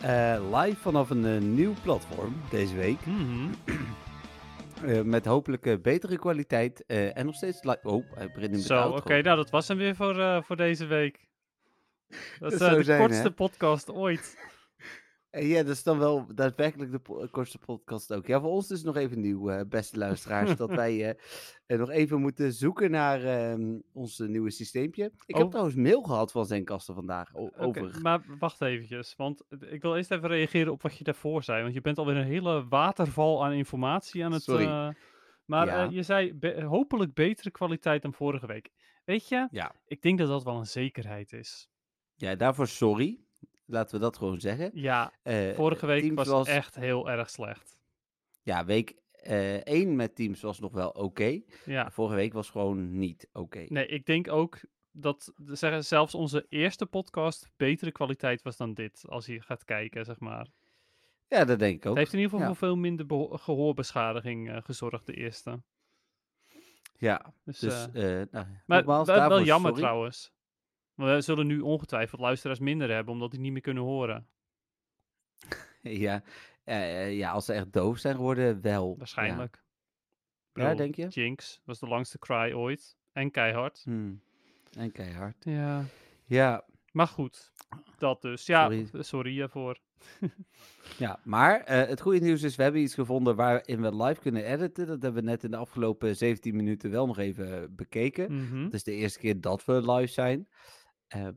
Eh, live vanaf een eh, nieuw platform deze week. Mhm. Eh, met hopelijk betere kwaliteit en nog steeds live. Oh, hij begint in Zo, oké, nou dat was hem weer voor, voor deze week. Dat is de zijn, kortste hè? podcast ooit. Eh, ja, dat is dan wel daadwerkelijk de po- kortste podcast ook. Ja, voor ons is het nog even nieuw, eh, beste luisteraars, dat wij eh, eh, nog even moeten zoeken naar ehm, ons eh, nieuwe systeempje. Ik heb Oh. trouwens mail gehad van Zenkasten vandaag over. maar wacht eventjes, want ik wil eerst even reageren op wat je daarvoor zei. Want je bent alweer een hele waterval aan informatie aan het... Sorry. eh, maar Ja. eh, je zei be- hopelijk betere kwaliteit dan vorige week. Weet je, Ja. ik denk dat dat wel een zekerheid is. ja, daarvoor sorry. Laten we dat gewoon zeggen. Ja, Eh, vorige week was, echt heel erg slecht. Ja, week 1 met Teams was nog wel oké. Ja. Vorige week was gewoon niet oké. Nee, ik denk ook dat zeggen, zelfs onze eerste podcast betere kwaliteit was dan dit. Als je gaat kijken, zeg maar. Ja, dat denk ik ook. Het heeft in ieder geval ja. voor veel minder gehoorbeschadiging eh, gezorgd, de eerste. Ja, Dus, dus eh, eh nou, maar nogmaals, wel, wel jammer sorry. trouwens. We zullen nu ongetwijfeld luisteraars minder hebben, omdat die niet meer kunnen horen. Ja, eh, eh, ja, als ze echt doof zijn geworden, wel. Waarschijnlijk. Ja, denk je? Jinx was de langste cry ooit. En keihard. Hmm. En keihard. Ja. Ja, Maar goed, dat dus. Ja, Sorry. sorry, sorry hiervoor. ja, maar eh, het goede nieuws is, we hebben iets gevonden waarin we live kunnen editen. Dat hebben we net in de afgelopen 17 minuten wel nog even bekeken. Mhm. Het is de eerste keer dat we live zijn. Ehm,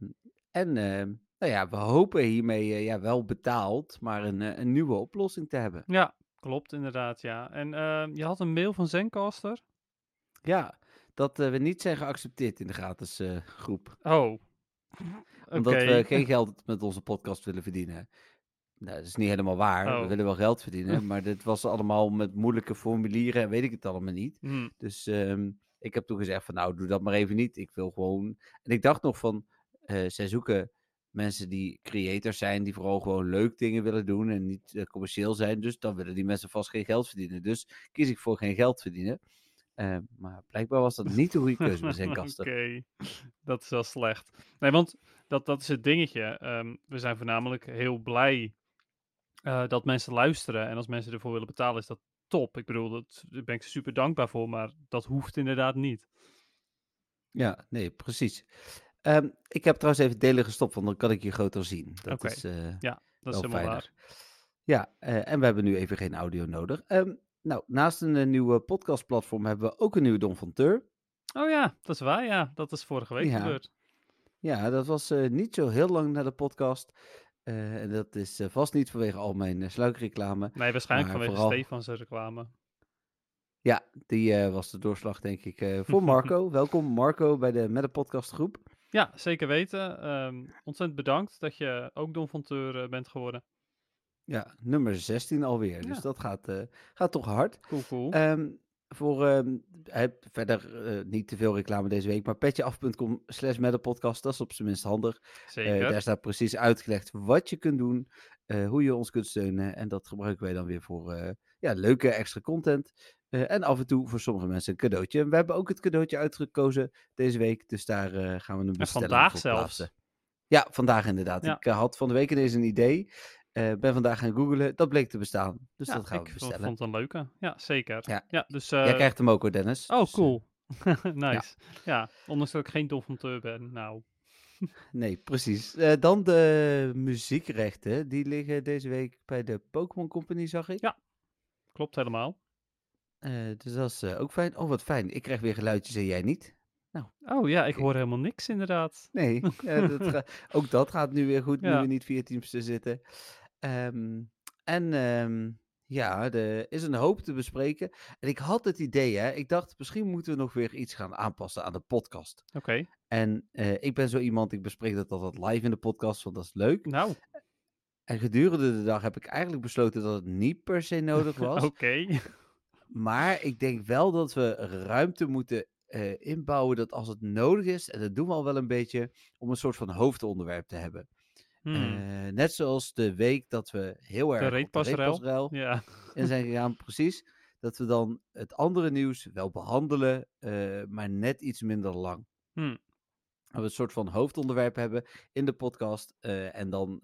en ehm, nou ja, we hopen hiermee eh, ja, wel betaald, maar een, eh, een nieuwe oplossing te hebben. Ja, klopt inderdaad, ja. En ehm, je had een mail van Zencaster. Ja, dat eh, we niet zijn geaccepteerd in de gratis groep. Oh. Omdat we geen geld met onze podcast willen verdienen. Nou, dat is niet helemaal waar. We Oh. willen wel geld verdienen, maar dit was allemaal met moeilijke formulieren en weet ik het allemaal niet. Hm, Dus ik heb toen gezegd van nou, doe dat maar even niet. Ik wil gewoon... En ik dacht nog van, eh, zij zoeken mensen die creators zijn, die vooral gewoon leuk dingen willen doen en niet eh, commercieel zijn. Dus dan willen die mensen vast geen geld verdienen. Dus kies ik voor geen geld verdienen. Eh, maar blijkbaar was dat niet de goede keuze bij zijn kasten. Oké, dat is wel slecht. Nee, want dat, dat is het dingetje. Ehm, we zijn voornamelijk heel blij dat mensen luisteren. En als mensen ervoor willen betalen, is dat top. Ik bedoel, dat, daar ben ik super dankbaar voor, maar dat hoeft inderdaad niet. Ja, nee, precies. Ehm, ik heb trouwens even delen gestopt, want dan kan ik je groter zien. Dat is eh, Ja, dat is helemaal waar. Ja, eh, en we hebben nu even geen audio nodig. Ehm, nou, naast een eh, nieuwe podcastplatform hebben we ook een nieuwe Don van Teur. Oh ja, dat is waar, ja. Dat is vorige week Ja. gebeurd. Ja, dat was niet zo heel lang na de podcast. En dat is vast niet vanwege al mijn uh, sluikreclame. Nee, waarschijnlijk vanwege vooral- Stefan zijn reclame. Ja, die was de doorslag, denk ik, voor Marco. Welkom, Marco, bij de Meta Podcast groep. Ja, zeker weten. Ehm, ontzettend bedankt dat je ook Don van Teur eh, bent geworden. Ja, nummer 16 alweer. Dus dat gaat, eh, gaat toch hard. Cool, cool. Ehm, voor ehm, verder eh, niet te veel reclame deze week, maar petjeaf.com slash dat is op zijn minst handig. Zeker. daar staat precies uitgelegd wat je kunt doen, hoe je ons kunt steunen. En dat gebruiken wij dan weer voor ja, leuke extra content. Eh, en af en toe voor sommige mensen een cadeautje. En we hebben ook het cadeautje uitgekozen deze week, dus daar eh, gaan we een bestelling vandaag voor zelfs. Ja, vandaag inderdaad. Ja. Ik eh, had van de week ineens een idee. ben vandaag gaan googlen, dat bleek te bestaan. Dus ja, dat gaan ik we bestellen. vond het een leuke. Ja, zeker. Ja. Ja, dus... Jij krijgt hem ook hoor, Dennis. Oh, Dus, cool. nice. Ja. ondanks dat ik geen Don van Teur ben. Nou, Nee, precies. Dan de muziekrechten. Die liggen deze week bij de Pokémon Company, zag ik. Ja. klopt helemaal. Eh, dus dat is eh, ook fijn. Oh, wat fijn. Ik krijg weer geluidjes en jij niet. Oh ja, ik hoor helemaal niks inderdaad. Nee, dat ga- ook dat gaat nu weer goed, nu Ja. we niet vier teams te zitten. Ehm, en ehm, ja, er is een hoop te bespreken. En ik had het idee, hè. Ik dacht, misschien moeten we nog weer iets gaan aanpassen aan de podcast. Oké, En eh, ik ben zo iemand, ik bespreek dat altijd live in de podcast, want dat is leuk. nou, En gedurende de dag heb ik eigenlijk besloten dat het niet per se nodig was. Oké. Maar ik denk wel dat we ruimte moeten eh, inbouwen dat als het nodig is, en dat doen we al wel een beetje, om een soort van hoofdonderwerp te hebben. Hmm. Eh, net zoals de week dat we heel erg de reetpasserel Ja. in zijn gegaan, precies. Dat we dan het andere nieuws wel behandelen, eh, maar net iets minder lang. Hmm. Dat we een soort van hoofdonderwerp hebben in de podcast. en dan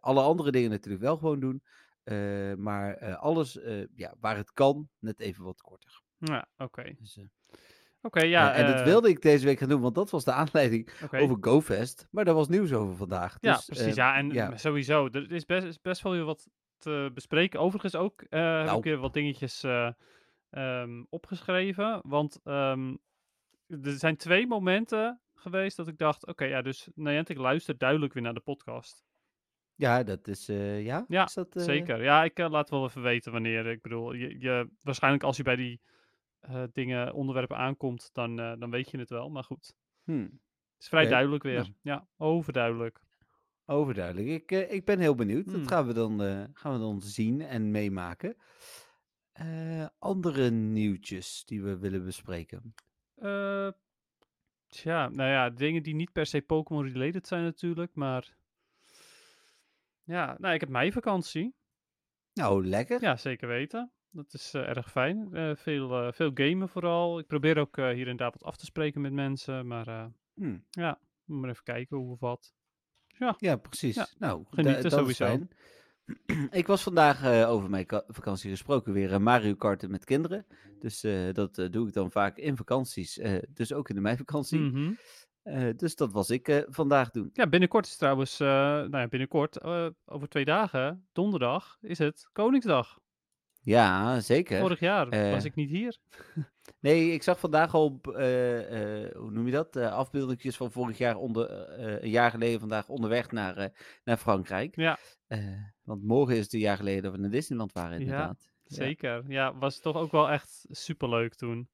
alle andere dingen natuurlijk wel gewoon doen. Eh, maar eh, alles eh, ja, waar het kan, net even wat korter. Ja, oké. Dus, Oké, ja. en dat wilde ik deze week gaan doen, want dat was de aanleiding over GoFest. Maar daar was nieuws over vandaag. Ja, Dus, precies. eh, ja, en ja. sowieso. Er is best, is best wel weer wat te bespreken. Overigens ook eh, heb Nou. ik weer wat dingetjes eh, ehm, opgeschreven. Want ehm, er zijn twee momenten geweest dat ik dacht... Oké, ja, dus Niantic luistert duidelijk weer naar de podcast. Ja, dat is. eh, ja, Ja, is dat, eh, Zeker. Ja, ik eh, laat wel even weten wanneer. Ik bedoel, je, je, waarschijnlijk als je bij die dingen, onderwerpen aankomt, dan, dan weet je het wel. Maar goed, hm, het is vrij duidelijk weer. nou. Ja, overduidelijk. overduidelijk. Ik, ik ben heel benieuwd. Hmm. Dat gaan we, dan, gaan we dan zien en meemaken. Andere nieuwtjes die we willen bespreken. Tja, nou ja, dingen die niet per se Pokémon-related zijn natuurlijk, maar... Ja, nou, ik heb meivakantie. Nou, lekker. Ja, zeker weten. Dat is eh, erg fijn. Eh, veel, eh, veel gamen vooral. Ik probeer ook hier en daar wat af te spreken met mensen, maar eh, Hm, ja, moet maar even kijken hoe of wat. Ja, precies. Ja, nou, da- genieten sowieso. ik was vandaag over mijn ka- vakantie gesproken weer Mario Karten met kinderen. Dus dat doe ik dan vaak in vakanties. dus ook in de meivakantie. Mhm. Eh, dus dat was ik eh, vandaag doen. Ja, binnenkort is trouwens, eh, nou ja, binnenkort, over twee dagen, donderdag, is het Koningsdag. Ja, zeker. Vorig jaar was ik niet hier. Nee, ik zag vandaag al, op, hoe noem je dat? Afbeeldingjes van vorig jaar, onder, een jaar geleden vandaag onderweg naar, naar Frankrijk. Ja. Want morgen is het een jaar geleden dat we naar Disneyland waren, Ja, inderdaad. Ja. Zeker. Ja, was toch ook wel echt superleuk toen.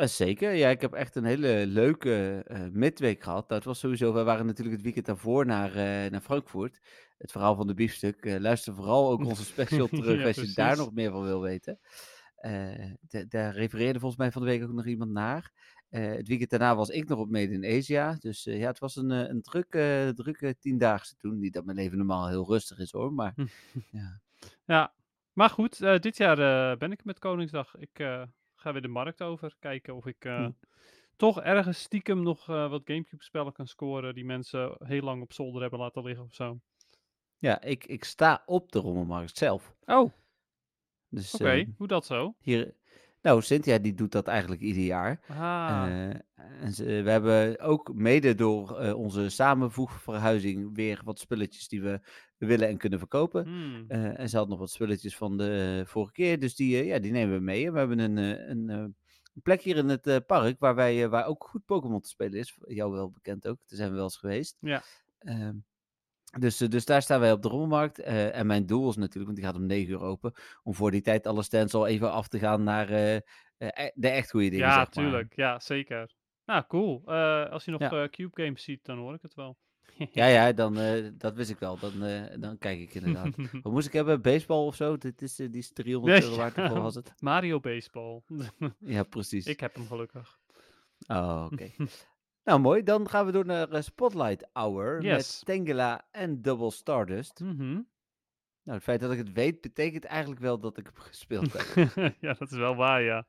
Eh, zeker, ja, ik heb echt een hele leuke eh, midweek gehad. Het was sowieso, we waren natuurlijk het weekend daarvoor naar, eh, naar Frankfurt. Het verhaal van de biefstuk. Luister vooral ook onze special terug Ja, als je daar nog meer van wil weten. Da- daar refereerde volgens mij van de week ook nog iemand naar. Het weekend daarna was ik nog op Made in Asia. Dus ja, het was een, een drukke, drukke tiendaagse toen. Niet dat mijn leven normaal heel rustig is hoor, maar ja. Ja, maar goed, dit jaar ben ik met Koningsdag. Ik ga weer de markt over. Kijken of ik eh, Hm. toch ergens stiekem nog eh, wat Gamecube-spellen kan scoren. Die mensen heel lang op zolder hebben laten liggen of zo. Ja, ik, ik sta op de rommelmarkt zelf. Oh, Dus oké. eh, Hoe dat zo? hier... Nou, Cynthia die doet dat eigenlijk ieder jaar. Ah, Eh, en ze- we hebben ook mede door eh, onze samenvoegverhuizing weer wat spulletjes die we willen en kunnen verkopen. hmm. Eh, en ze had nog wat spulletjes van de vorige keer, dus die, eh, ja, die nemen we mee. En we hebben een, eh, een, eh, een plek hier in het eh, park waar, wij, eh, waar ook goed Pokémon te spelen is. Jou wel bekend ook, daar zijn we wel eens geweest. Ja. Ehm, dus, eh, dus daar staan wij op de rommelmarkt. Eh, en mijn doel is natuurlijk, want die gaat om 9 uur open, om voor die tijd alle stands al even af te gaan naar eh, e- de echt goede dingen. ja, zeg maar. tuurlijk. Ja, zeker. Nou, cool. Als je nog Ja. Cube Games ziet, dan hoor ik het wel. Ja, ja, dan, dat wist ik wel. Dan, dan kijk ik inderdaad. Wat moest ik hebben? Baseball of zo? Dit is, die is 300 Nee, euro waard. Hoeveel was het? Mario Baseball. Ja, precies. ik heb hem gelukkig. Oh, oké. Nou, mooi. Dan gaan we door naar eh, Spotlight Hour Yes. met Tangela en Double Stardust. Mhm. Nou, het feit dat ik het weet, betekent eigenlijk wel dat ik hem gespeeld heb. ja, dat is wel waar, ja.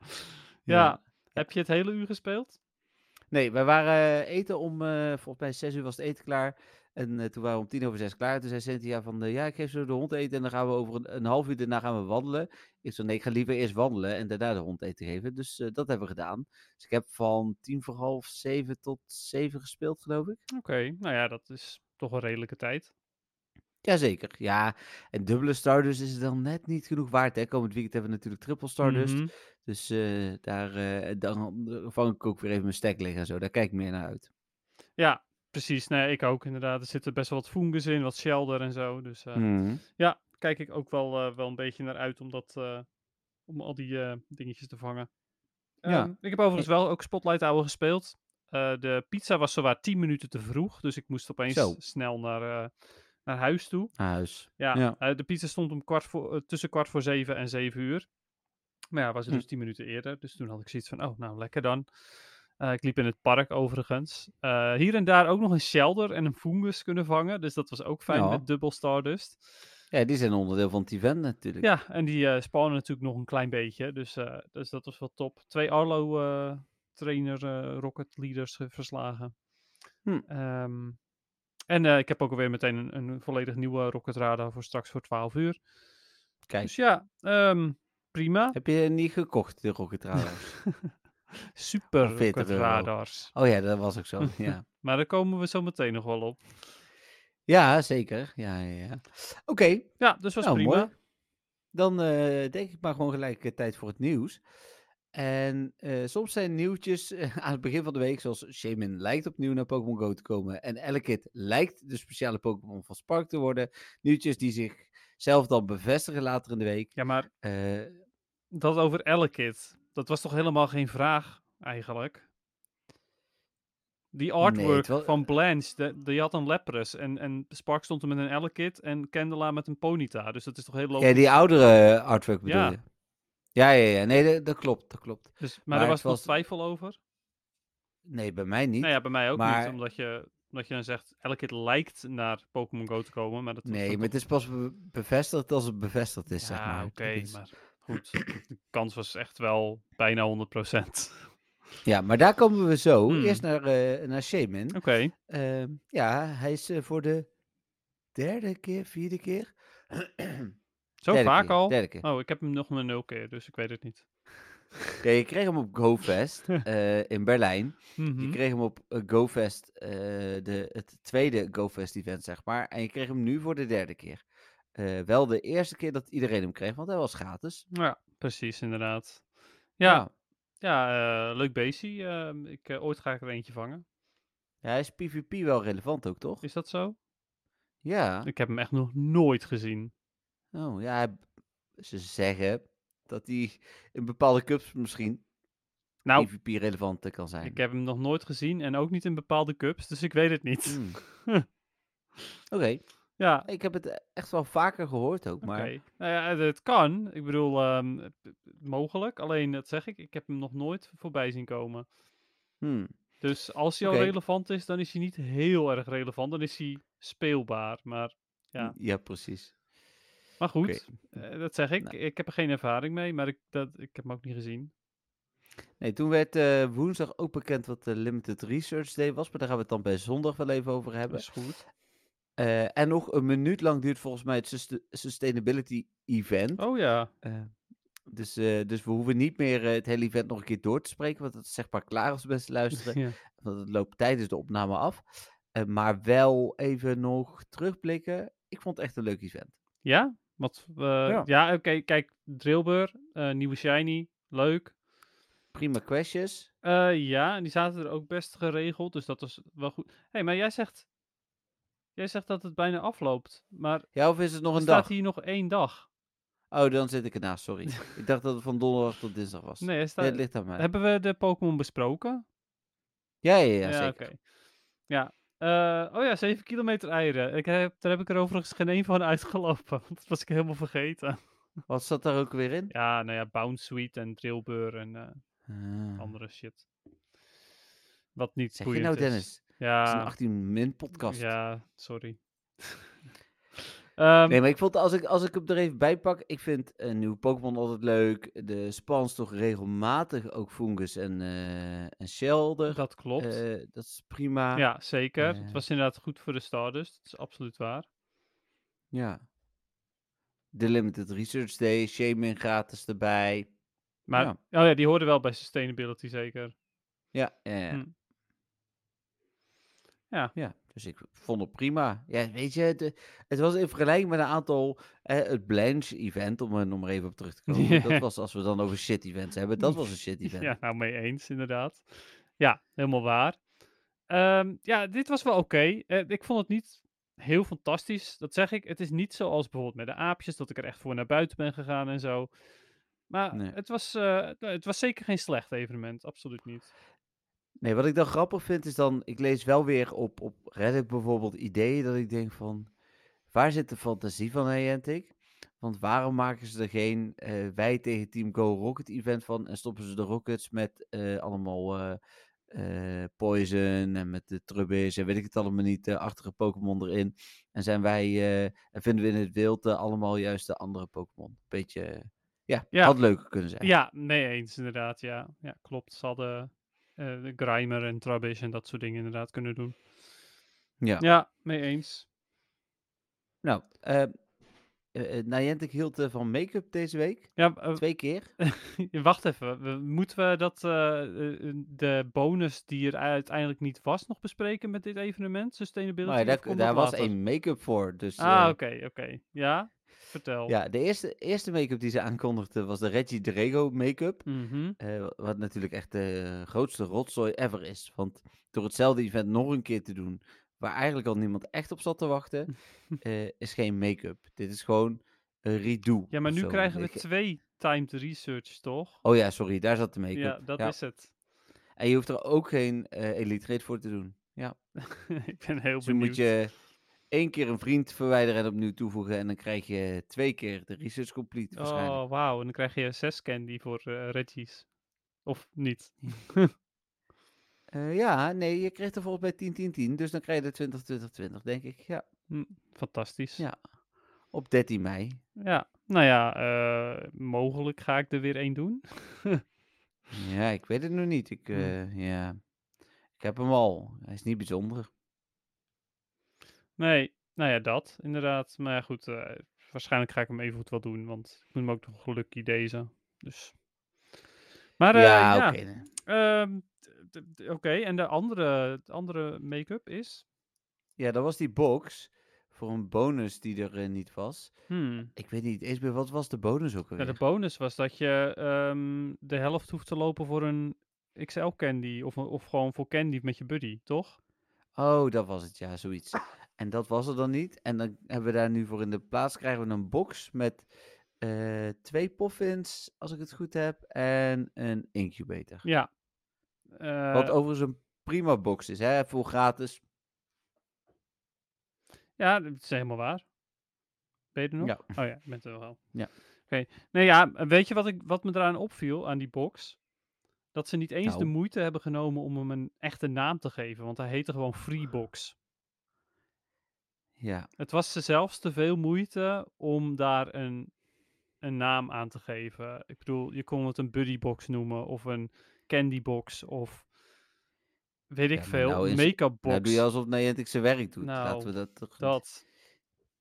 Ja. Ja. Heb je het hele uur gespeeld? Nee, wij waren eh, eten om, eh, volgens mij zes uur was het eten klaar. En eh, toen waren we om tien over zes klaar. Toen zei Cynthia van, eh, ja, ik geef zo de hond eten en dan gaan we over een, een half uur daarna gaan we wandelen. Ik zei, nee, ik ga liever eerst wandelen en daarna de hond eten geven. Dus eh, dat hebben we gedaan. Dus ik heb van tien voor half zeven tot zeven gespeeld, geloof ik. Oké, nou ja, dat is toch een redelijke tijd. Jazeker, ja. En dubbele Stardust is dan net niet genoeg waard, hè. Komend weekend hebben we natuurlijk triple Stardust. Mhm. Dus daar dan vang ik ook weer even mijn stek liggen en zo. Daar kijk ik meer naar uit. Ja, precies. Nee, ik ook inderdaad. Er zitten best wel wat fungus in, wat shelder en zo. Dus eh, Mhm. ja, kijk ik ook wel, eh, wel een beetje naar uit om, dat, eh, om al die dingetjes te vangen. Ja. Ehm, ik heb overigens wel ook Spotlight Hour gespeeld. De pizza was zowaar 10 minuten te vroeg, dus ik moest opeens Zo. snel naar, naar huis toe. Huis. Ja, Ja. de pizza stond om kwart voor, tussen kwart voor zeven en zeven uur. Maar ja, was het Hm. dus tien minuten eerder. Dus toen had ik zoiets van, oh, nou, lekker dan. Eh, ik liep in het park overigens. Eh, hier en daar ook nog een shelder en een fungus kunnen vangen. Dus dat was ook fijn Ja. met dubbel Stardust. Ja, die zijn onderdeel van het event natuurlijk. Ja, en die eh spawnen natuurlijk nog een klein beetje. Dus, dus dat was wel top. Twee Arlo trainer eh, rocket leaders verslagen. Hm. Ehm, en ik heb ook alweer meteen een, een volledig nieuwe rocket radar voor straks voor 12 uur. Kijk, Dus ja, ehm, prima. heb je niet gekocht, de Rocket Radars? Super Voor 40 rocket euro. radars. oh ja, dat was ook zo. Ja, Maar daar komen we zo meteen nog wel op. ja zeker. Ja, ja, ja. Oké, Ja, dus was nou, prima. mooi. Dan eh, denk ik maar gewoon gelijk eh, tijd voor het nieuws. En eh, soms zijn nieuwtjes aan het begin van de week, zoals Shaman lijkt opnieuw naar Pokémon Go te komen. En Elekid lijkt de speciale Pokémon van Spark te worden. Nieuwtjes die zichzelf dan bevestigen later in de week. Ja, maar dat over Elekid, dat was toch helemaal geen vraag eigenlijk? Die artwork van Blanche, de- die had een Lapras. En, en Spark stond er met een Elekid en Candela met een Ponyta. Dus dat is toch heel logisch? ja, die oudere eh, artwork bedoel Ja. je? Ja, ja, ja. Nee, dat, dat klopt, dat klopt. Dus, maar, maar er was was- twijfel over? Nee, bij mij niet. Nou ja, bij mij ook maar- niet. Omdat je, omdat je dan zegt, Elekid lijkt naar Pokémon Go te komen. Maar dat nee, maar het is pas be- bevestigd als het bevestigd is, Ja, zeg maar. oké, is- maar goed. De kans was echt wel bijna 100%. Ja, maar daar komen we zo. Hmm. Eerst naar, eh naar Shaman. Oké. Ehm, ja, hij is eh, voor de derde keer, vierde keer. Zo Derde vaak keer, al? Derde keer. Oh, ik heb hem nog maar nul keer, dus ik weet het niet. Ja, je kreeg hem op GoFest eh, in Berlijn. Je Mhm. kreeg hem op GoFest, de, het tweede GoFest event, zeg maar. En je kreeg hem nu voor de derde keer. Eh, wel de eerste keer dat iedereen hem kreeg, want hij was gratis. Ja, precies, inderdaad. Ja, ja eh, leuk beestje. Ehm, ik, eh, ooit ga ik er eentje vangen. Ja, hij is PvP wel relevant ook, toch? Is dat zo? Ja. Ik heb hem echt nog nooit gezien. Oh, ja, hij- ze zeggen dat hij in bepaalde cups misschien Nou, PvP relevant kan zijn. ik heb hem nog nooit gezien en ook niet in bepaalde cups, dus ik weet het niet. Hmm. Oké, Ja, ik heb het echt wel vaker gehoord ook, maar. Nou ja, het- kan. Ik bedoel, ehm, mogelijk. Alleen, dat zeg ik, ik heb hem nog nooit voorbij zien komen. hmm, Dus als hij al relevant is, dan is hij niet heel erg relevant. Dan is hij speelbaar. Maar, Ja. ja, precies. maar goed, eh, dat zeg ik. Nou. Ik heb er geen ervaring mee, maar ik, dat, ik heb hem ook niet gezien. Nee, toen werd eh, woensdag ook bekend wat de Limited Research Day was, maar daar gaan we het dan bij zondag wel even over Dat hebben. is goed. Eh, en nog een minuut lang duurt volgens mij het sus- Sustainability Event. Oh ja. Eh, dus, eh, dus we hoeven niet meer het hele event nog een keer door te spreken, want dat is zeg maar klaar als mensen luisteren. ja. Want het loopt tijdens de opname af. Maar wel even nog terugblikken. Ik vond het echt een leuk event. Ja? Wat, Ja. ja, oké. kijk, Drillbur, nieuwe Shiny, leuk. Prima questjes. Ja, en die zaten er ook best geregeld, dus dat was wel goed. Hé, hey, maar jij zegt, jij zegt dat het bijna afloopt, maar Ja, of is het nog er een staat dag? hier nog één dag. Oh, dan zit ik ernaast, sorry. ik dacht dat het van donderdag tot dinsdag was. Nee, staat, het ligt aan mij. hebben we de Pokémon besproken? Ja, ja, ja, zeker. oké. Ja. eh, oh ja, 7 kilometer eieren. Ik heb, daar heb ik er overigens geen één van uitgelopen. Dat was ik helemaal vergeten. Wat zat daar ook weer in? Ja, nou ja, Bounce en Drillbur en eh, Ah. andere shit. Wat niet Zeg je boeiend nou, is. Dennis? Het is een Ja, 18 min podcast. ja, sorry. Ehm, Nee, maar ik vond, als ik, als ik hem er even bij pak, ik vind een nieuwe Pokémon altijd leuk. De spans toch regelmatig, ook Fungus en, eh en Shelder. dat klopt. Eh, dat is prima. ja, zeker. Het eh, was inderdaad goed voor de Stardust. Dat is absoluut waar. Ja. De Limited Research Day, Shaman gratis erbij. Maar, Ja. oh ja, die hoorden wel bij Sustainability zeker. Ja, ja, ja. Hm. Ja. ja. Dus ik vond het prima. Ja, weet je, het, het was in vergelijking met een aantal, eh, het Blanche-event, om er nog maar even op terug te komen. Dat was, als we dan over shit-events hebben, dat was een shit-event. Ja, nou mee eens, inderdaad. Ja, helemaal waar. Ehm, ja, dit was wel oké. Eh, ik vond het niet heel fantastisch. Dat zeg ik. Het is niet zoals bijvoorbeeld met de aapjes, dat ik er echt voor naar buiten ben gegaan en zo. Maar Nee. het, was, eh, het was zeker geen slecht evenement. Absoluut niet. Nee, wat ik dan grappig vind is dan, ik lees wel weer op, op Reddit bijvoorbeeld ideeën dat ik denk van, waar zit de fantasie van Niantic? Want waarom maken ze er geen eh, wij tegen Team Go Rocket event van en stoppen ze de Rockets met eh, allemaal eh, Poison en met de Trubbish en weet ik het allemaal niet, de achtige Pokémon erin. En zijn wij, en vinden we in het wild allemaal juist de andere Pokémon. Beetje, ja, Ja. had leuker kunnen zijn. Ja, nee eens inderdaad. Ja, ja klopt. Ze hadden de Grimer en Trubbish en dat soort dingen inderdaad kunnen doen. Ja. Ja, mee eens. Nou, eh, Niantic hield van make-up deze week. Ja, Twee keer. wacht even. We- moeten we dat, de bonus die er uiteindelijk niet was nog bespreken met dit evenement? Sustainability? Of daar, was later? één make-up voor. Dus, Ah, oké, oké. Ja, vertel. Ja, de eerste, eerste make-up die ze aankondigden was de Reggie Drago make-up. Mhm. Eh, wat natuurlijk echt de grootste rotzooi ever is. Want door hetzelfde event nog een keer te doen, waar eigenlijk al niemand echt op zat te wachten, eh, is geen make-up. Dit is gewoon een redo. Ja, maar nu zo. krijgen we Ik- twee timed research, toch? Oh ja, sorry, daar zat de make-up. Ja, dat is het. En je hoeft er ook geen eh Elite Raid voor te doen. Ja. ik ben heel Dus benieuwd. moet je één keer een vriend verwijderen en opnieuw toevoegen. En dan krijg je twee keer de research complete waarschijnlijk. Oh, wauw. En dan krijg je zes candy voor eh Reggie's. Of niet. Eh, ja, nee, je kreeg er volgens mij 10, 10, 10. Dus dan krijg je de 20, 20, 20, denk ik. Ja, Hm, fantastisch. Ja. op 13 mei. Ja, nou ja, eh, mogelijk ga ik er weer één doen. Ja, ik weet het nog niet. Ik, Hm. ja. ik heb hem al. Hij is niet bijzonder. Nee, nou ja, dat inderdaad. Maar ja, goed, eh, waarschijnlijk ga ik hem even goed wel doen, want ik moet hem ook nog gelukkig deze. Dus. Maar eh, ja, ja, oké. nee. ehm, oké, en de andere, de andere make-up is? Ja, dat was die box voor een bonus die er eh, niet was. Hmm. Ik weet niet eens meer, wat was de bonus ook Ja, alweer? de bonus was dat je ehm, de helft hoeft te lopen voor een XL candy of, of gewoon voor candy met je buddy, toch? Oh, dat was het, ja, zoiets. En dat was er dan niet. En dan hebben we daar nu voor in de plaats krijgen we een box met eh, twee poffins, als ik het goed heb, en een incubator. Ja. Eh, Wat overigens een prima box is, hè, voor gratis. Ja, dat is helemaal waar. Ben je er nog? Ja. Oh ja, bent er wel. Ja. Oké. Nee, ja, weet je wat, ik, wat me eraan opviel aan die box? Dat ze niet eens de Nou. moeite hebben genomen om hem een echte naam te geven, want hij heette gewoon Freebox. Ja, Het was ze zelfs te veel moeite om daar een, een naam aan te geven. Ik bedoel, je kon het een buddybox noemen of een candybox of weet ik veel, nou make-up box. nou doe je alsof Niantic zijn werk doet. Nou, Laten we dat toch niet- dat.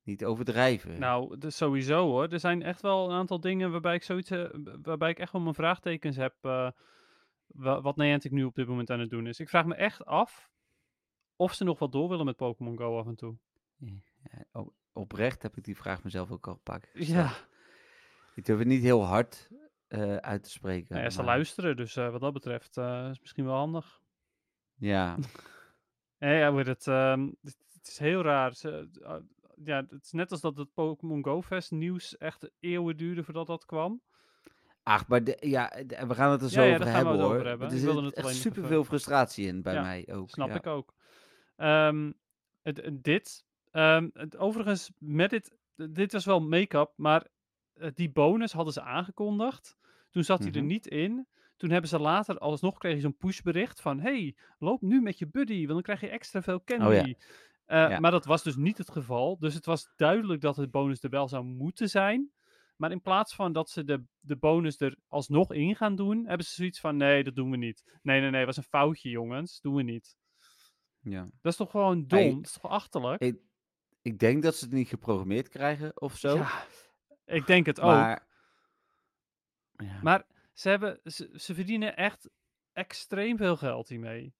niet overdrijven. Nou, dus sowieso hoor. Er zijn echt wel een aantal dingen waarbij ik zoiets, eh, waarbij ik echt wel mijn vraagtekens heb. wa- wat Niantic nu op dit moment aan het doen is. Ik vraag me echt af of ze nog wat door willen met Pokémon Go af en toe. Ja, oprecht heb ik die vraag mezelf ook al gesteld. Ja, Ik durf het niet heel hard eh, uit te spreken. nou ja ze maar- luisteren, dus eh, wat dat betreft eh, is het misschien wel handig. Ja, Nee, ja, hoe het, ehm, het, het is heel raar. Ze, ja, het is net als dat het Pokémon Go Fest nieuws echt eeuwen duurde voordat dat kwam. ach, maar de- ja, de- we gaan het er Ja, zo ja, over hebben het hoor. over hebben. Er zit echt superveel frustratie in bij Ja, mij ook. Snap ja. ik ook. Ehm, het- dit, ehm, het, overigens, met dit, dit was wel make-up, maar eh, die bonus hadden ze aangekondigd. Toen zat hij er Mhm. niet in. Toen hebben ze later alsnog kreeg je zo'n pushbericht van, hey, loop nu met je buddy, want dan krijg je extra veel candy. Eh, Ja. Maar dat was dus niet het geval. Dus het was duidelijk dat de bonus er wel zou moeten zijn. Maar in plaats van dat ze de, de bonus er alsnog in gaan doen, hebben ze zoiets van: nee, dat doen we niet. Nee, nee, nee, was een foutje, jongens. Doen we niet. Ja. Dat is toch gewoon dom? Hey, dat is toch achterlijk? Ik, ik denk dat ze het niet geprogrammeerd krijgen of zo. Ja, ik denk het ook. maar, ja. Maar ze, hebben, ze, ze verdienen echt extreem veel geld hiermee.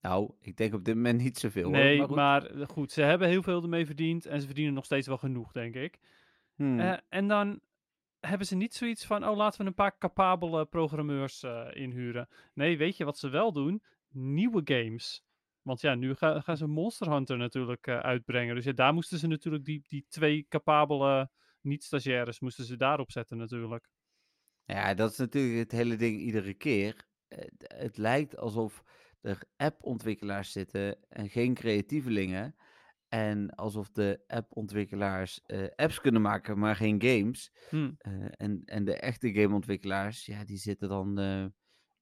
nou, ik denk op dit moment niet zoveel. hoor, nee, maar goed. maar eh, goed, ze hebben heel veel ermee verdiend en ze verdienen nog steeds wel genoeg, denk ik. Hmm. Eh, en dan hebben ze niet zoiets van, oh, laten we een paar capabele programmeurs eh, inhuren. Nee, weet je wat ze wel doen? Nieuwe games. Want ja, nu ga- gaan ze Monster Hunter natuurlijk eh, uitbrengen. Dus ja, daar moesten ze natuurlijk die, die twee capabele niet-stagiaires moesten ze daarop zetten natuurlijk. Ja, dat is natuurlijk het hele ding iedere keer. Eh, Het lijkt alsof er appontwikkelaars zitten en geen creatievelingen. En alsof de appontwikkelaars eh, apps kunnen maken, maar geen games. Hm. Eh, en, en de echte gameontwikkelaars, ja, die zitten dan.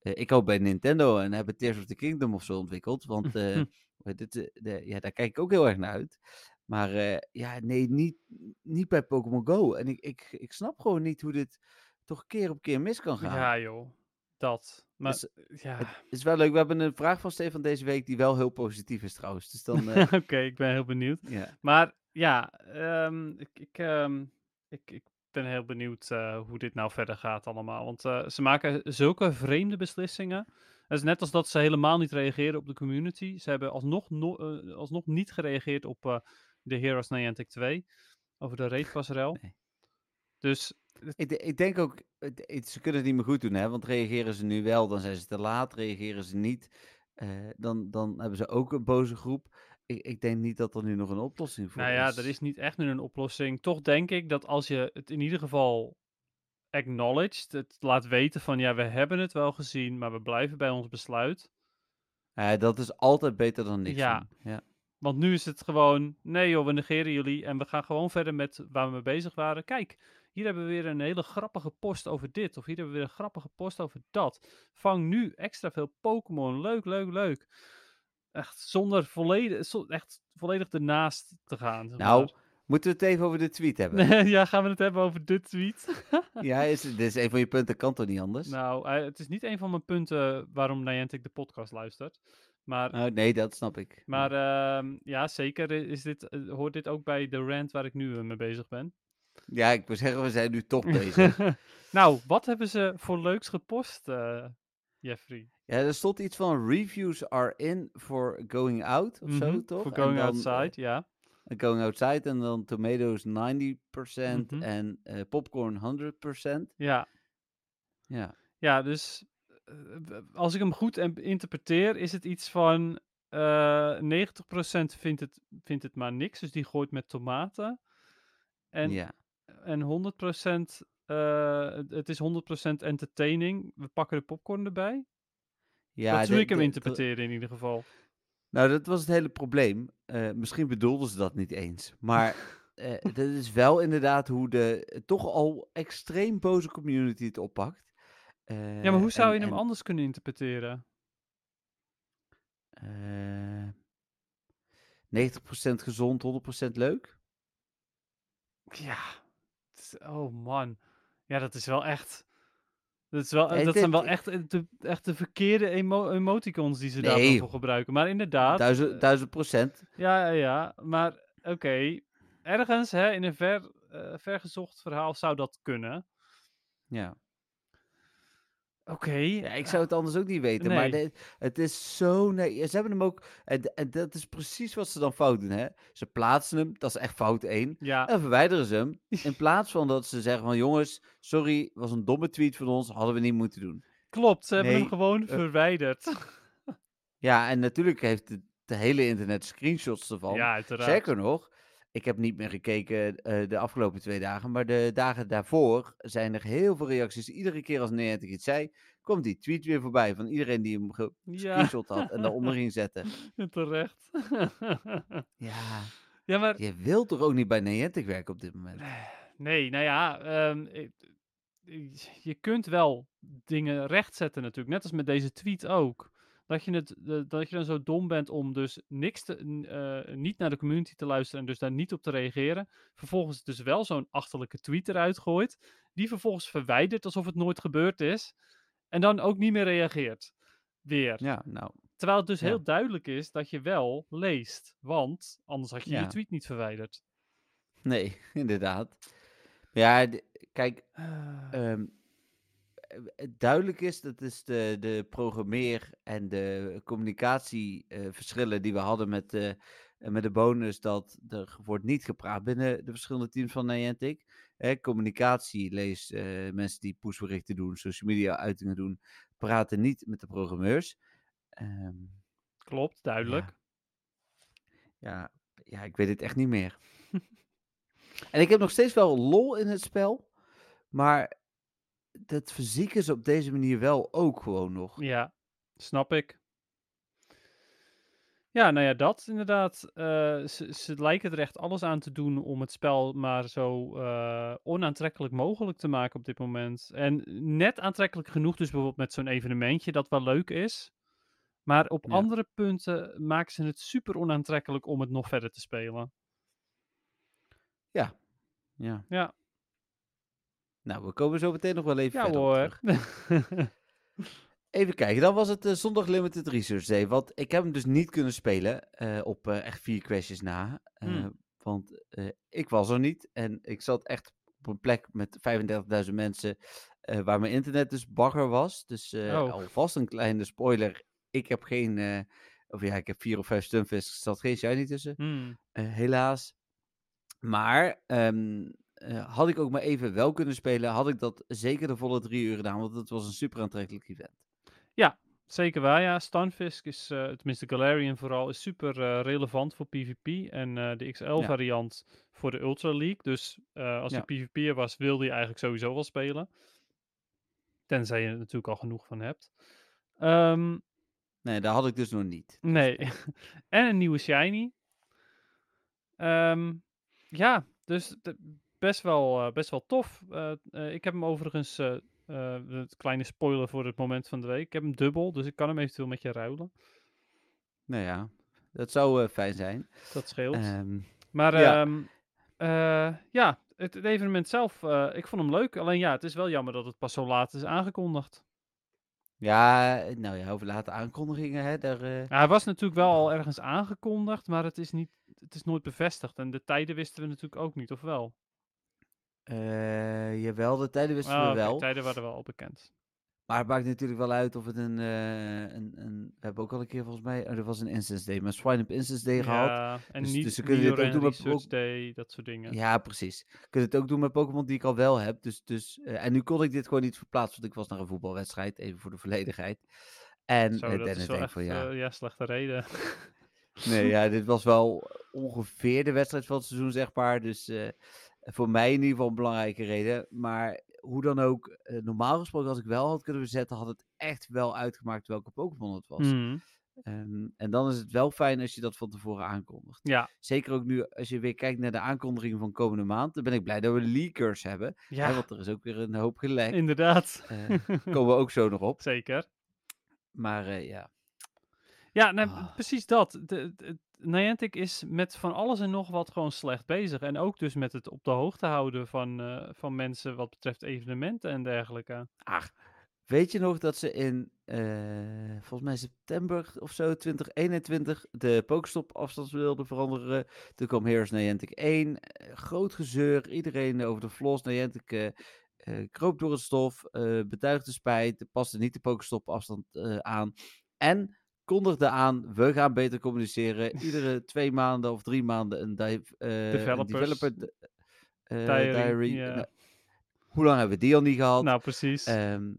Eh, ik hoop bij Nintendo en hebben Tears of the Kingdom of zo ontwikkeld. Want eh, Hm. dit, eh, de, ja, daar kijk ik ook heel erg naar uit. Maar ja, nee, niet, niet bij Pokémon Go. En ik, ik, ik snap gewoon niet hoe dit toch keer op keer mis kan gaan. Ja, joh. Dat. Maar Dus, ja, Het is wel leuk. We hebben een vraag van Stefan deze week die wel heel positief is trouwens. Dus dan, oké, ik ben heel benieuwd. ja. Maar ja, ehm, ik, ik, ehm, ik, ik ben heel benieuwd eh, hoe dit nou verder gaat allemaal. Want eh, ze maken zulke vreemde beslissingen. Het is net als dat ze helemaal niet reageren op de community. Ze hebben alsnog, no eh, alsnog niet gereageerd op eh, de Heroes Niantic 2. Over de. Nee. Dus Ik, ik denk ook, ze kunnen het niet meer goed doen, hè? Want reageren ze nu wel, dan zijn ze te laat. Reageren ze niet, eh, dan, dan hebben ze ook een boze groep. Ik, ik denk niet dat er nu nog een oplossing voor Nou ja, is. er is niet echt nu een oplossing. Toch denk ik dat als je het in ieder geval acknowledged, het laat weten van ja, we hebben het wel gezien, maar we blijven bij ons besluit. Ja, dat is altijd beter dan niks Ja. Ja. Want nu is het gewoon, nee joh, we negeren jullie en we gaan gewoon verder met waar we mee bezig waren. Kijk, hier hebben we weer een hele grappige post over dit, of hier hebben we weer een grappige post over dat. Vang nu extra veel Pokémon, leuk, leuk, leuk. Echt zonder volledig, echt volledig ernaast te gaan. zeg Nou, moeten we het even over de tweet hebben? ja, gaan we het hebben over de tweet? ja, is, dit is een van je punten, kan toch niet anders? Nou, eh, het is niet een van mijn punten waarom Niantic de podcast luistert. Maar, Oh, nee, dat snap ik. maar ehm, ja, zeker is dit, eh, hoort dit ook bij de rant waar ik nu eh, mee bezig ben. Ja, ik wil zeggen, we zijn nu toch bezig. nou, wat hebben ze voor leuks gepost, Jeffrey? Ja, er stond iets van reviews are in for going out of zo, Mhm, toch? For going dan, outside, ja. eh, going outside en dan tomatoes 90% Mhm. en eh, popcorn 100%. Ja, Ja. ja dus eh, als ik hem goed interpreteer, is het iets van eh 90% vindt het, vindt het maar niks, dus die gooit met tomaten. En ja. En 100%, eh, het- is 100% entertaining. We pakken de popcorn erbij. ja dat is ik hem interpreteer in ieder geval. Nou, dat was het hele probleem. Eh, misschien bedoelden ze dat niet eens. Maar eh dat is wel inderdaad hoe de toch al extreem boze community het oppakt. Ja, maar hoe zou en- je hem en, anders kunnen interpreteren? eh 90% gezond, 100% leuk? Ja, oh man. Ja, dat is wel echt... Dat, is wel, dat zijn wel echt, eh, de, echt de verkeerde emo emoticons die ze Nee. daarvoor voor gebruiken. Maar inderdaad, Duizend, eh, duizend procent. ja, ja, ja. Maar oké, ergens hè, in een ver, eh, vergezocht verhaal zou dat kunnen. Ja. Oké. ja, ik zou het anders ook niet weten. Maar Nee. de- het is zo... Nee, ze hebben hem ook... En, en dat is precies wat ze dan fout doen, hè. Ze plaatsen hem, dat is echt fout één. Ja, En verwijderen ze hem. In plaats van dat ze zeggen van... Jongens, sorry, was een domme tweet van ons. Hadden we niet moeten doen. klopt. Ze hebben hem gewoon eh, verwijderd. Ja, en natuurlijk heeft het de hele internet screenshots ervan. ja, uiteraard. Zeker nog, ik heb niet meer gekeken eh, de afgelopen twee dagen, maar de dagen daarvoor zijn er heel veel reacties. Iedere keer als Niantic iets zei, komt die tweet weer voorbij van iedereen die hem Ja, gescreenshot had en daaronder ging zetten. terecht. Ja, ja, maar je wilt toch ook niet bij Niantic werken op dit moment? nee, nou ja, ehm, je kunt wel dingen rechtzetten natuurlijk. Net als met deze tweet ook. Dat je, het, dat je dan zo dom bent om dus niks te, eh, niet naar de community te luisteren en dus daar niet op te reageren. Vervolgens dus wel zo'n achterlijke tweet eruit gooit. Die vervolgens verwijdert alsof het nooit gebeurd is. En dan ook niet meer reageert. Weer. Ja, nou, Terwijl het dus Ja. heel duidelijk is dat je wel leest. Want anders had je je tweet niet verwijderd. nee, inderdaad. Ja, kijk, Ah. Eh, duidelijk is, dat is de, de programmeer- en de communicatieverschillen die we hadden met de, eh, met de bonus, dat er wordt niet gepraat binnen de verschillende teams van Niantic. Hè, communicatie, lees eh, mensen die pushberichten doen, social media uitingen doen, praten niet met de programmeurs. Ehm, Klopt, duidelijk. ja, ja, ik weet het echt niet meer. en ik heb nog steeds wel lol in het spel, maar dat fysiek is op deze manier wel ook gewoon nog. Ja, snap ik. Ja, nou ja, dat inderdaad. Eh, ze, ze lijken er echt alles aan te doen om het spel maar zo eh, onaantrekkelijk mogelijk te maken op dit moment. En net aantrekkelijk genoeg, dus bijvoorbeeld met zo'n evenementje dat wel leuk is. Maar op Ja. andere punten maken ze het super onaantrekkelijk om het nog verder te spelen. Ja. Ja, Nou, we komen zo meteen nog wel even ja verder hoor. Even kijken, dan was het eh, zondag Limited Research Day. Want ik heb hem dus niet kunnen spelen eh, op eh, echt vier crashes na. Hmm. Want ik was er niet en ik zat echt op een plek met 35.000 mensen waar mijn internet dus bagger was. Dus Oh. alvast een kleine spoiler. Ik heb geen, of ja, ik heb vier of vijf stunfists, er zat geen shiny tussen. Hmm. Helaas. Maar ehm, eh, had ik ook maar even wel kunnen spelen, had ik dat zeker de volle drie uur gedaan, want het was een super aantrekkelijk event. Zeker waar, ja. Stunfisk is, eh tenminste Galarian vooral, is super eh, relevant voor PvP. En de XL-variant voor de Ultra League. Dus als Ja. je PvP'er was, wilde je eigenlijk sowieso wel spelen. Tenzij je er natuurlijk al genoeg van hebt. Ehm, Nee, daar had ik dus nog niet. Nee. en een nieuwe Shiny. Ehm, ja, dus de- best, wel, eh, best wel tof. Eh, eh, ik heb hem overigens, een kleine spoiler voor het moment van de week. Ik heb hem dubbel, dus ik kan hem eventueel met je ruilen. nou ja, dat zou fijn zijn. Dat scheelt. Ehm, Maar Ja. ja, ja het, het evenement zelf, ik vond hem leuk. Alleen ja, het is wel jammer dat het pas zo laat is aangekondigd. ja, nou ja, over late aankondigingen, hè, daar... Ja, hij was natuurlijk wel al ergens aangekondigd, maar het is, niet, het is nooit bevestigd. En de tijden wisten we natuurlijk ook niet, of wel? Eh, jawel, de tijden wisten Ah, we oké, wel. tijden waren wel al bekend. Maar het maakt natuurlijk wel uit of het een, eh, een, een... We hebben ook al een keer volgens mij... Oh, er was een Instance Day, maar Swine Up Instance Day gehad. Ja, en Dus- niet dus ze kunnen dit ook en doen met Research Day, dat soort dingen. Ja, precies. Je kunt het ook doen met Pokémon die ik al wel heb. Dus, dus, eh, en nu kon ik dit gewoon niet verplaatsen, want ik was naar een voetbalwedstrijd, even voor de volledigheid. En Zo, dat is wel echt van ja, ja, slechte reden. nee, ja, dit was wel ongeveer de wedstrijd van het seizoen, zeg maar. Dus voor mij in ieder geval een belangrijke reden. Maar hoe dan ook, eh, normaal gesproken als ik wel had kunnen bezetten, had het echt wel uitgemaakt welke Pokémon het was. Mhm. Ehm, en dan is het wel fijn als je dat van tevoren aankondigt. Ja, Zeker ook nu, als je weer kijkt naar de aankondigingen van komende maand, dan ben ik blij dat we leakers hebben. Hè, ja want er is ook weer een hoop gelekt. inderdaad. Eh, komen we ook zo nog op. Zeker. Maar eh, ja. Ja, nee, Ah. precies dat. De, de- Niantic is met van alles en nog wat gewoon slecht bezig. En ook dus met het op de hoogte houden van, eh, van mensen wat betreft evenementen en dergelijke. Ach, weet je nog dat ze in, eh, volgens mij september of zo, 2021, de Pokestop afstand wilden veranderen. Toen kwam Heroes Niantic 1. eh, groot gezeur. Iedereen over de flos. Niantic kroop door het stof. betuigde spijt. Paste niet de Pokestop afstand aan. En kondigde aan, we gaan beter communiceren. Iedere twee maanden of drie maanden een, eh, een developer eh, diary. Nou, hoe lang hebben we die al niet gehad? Nou, precies. Ehm,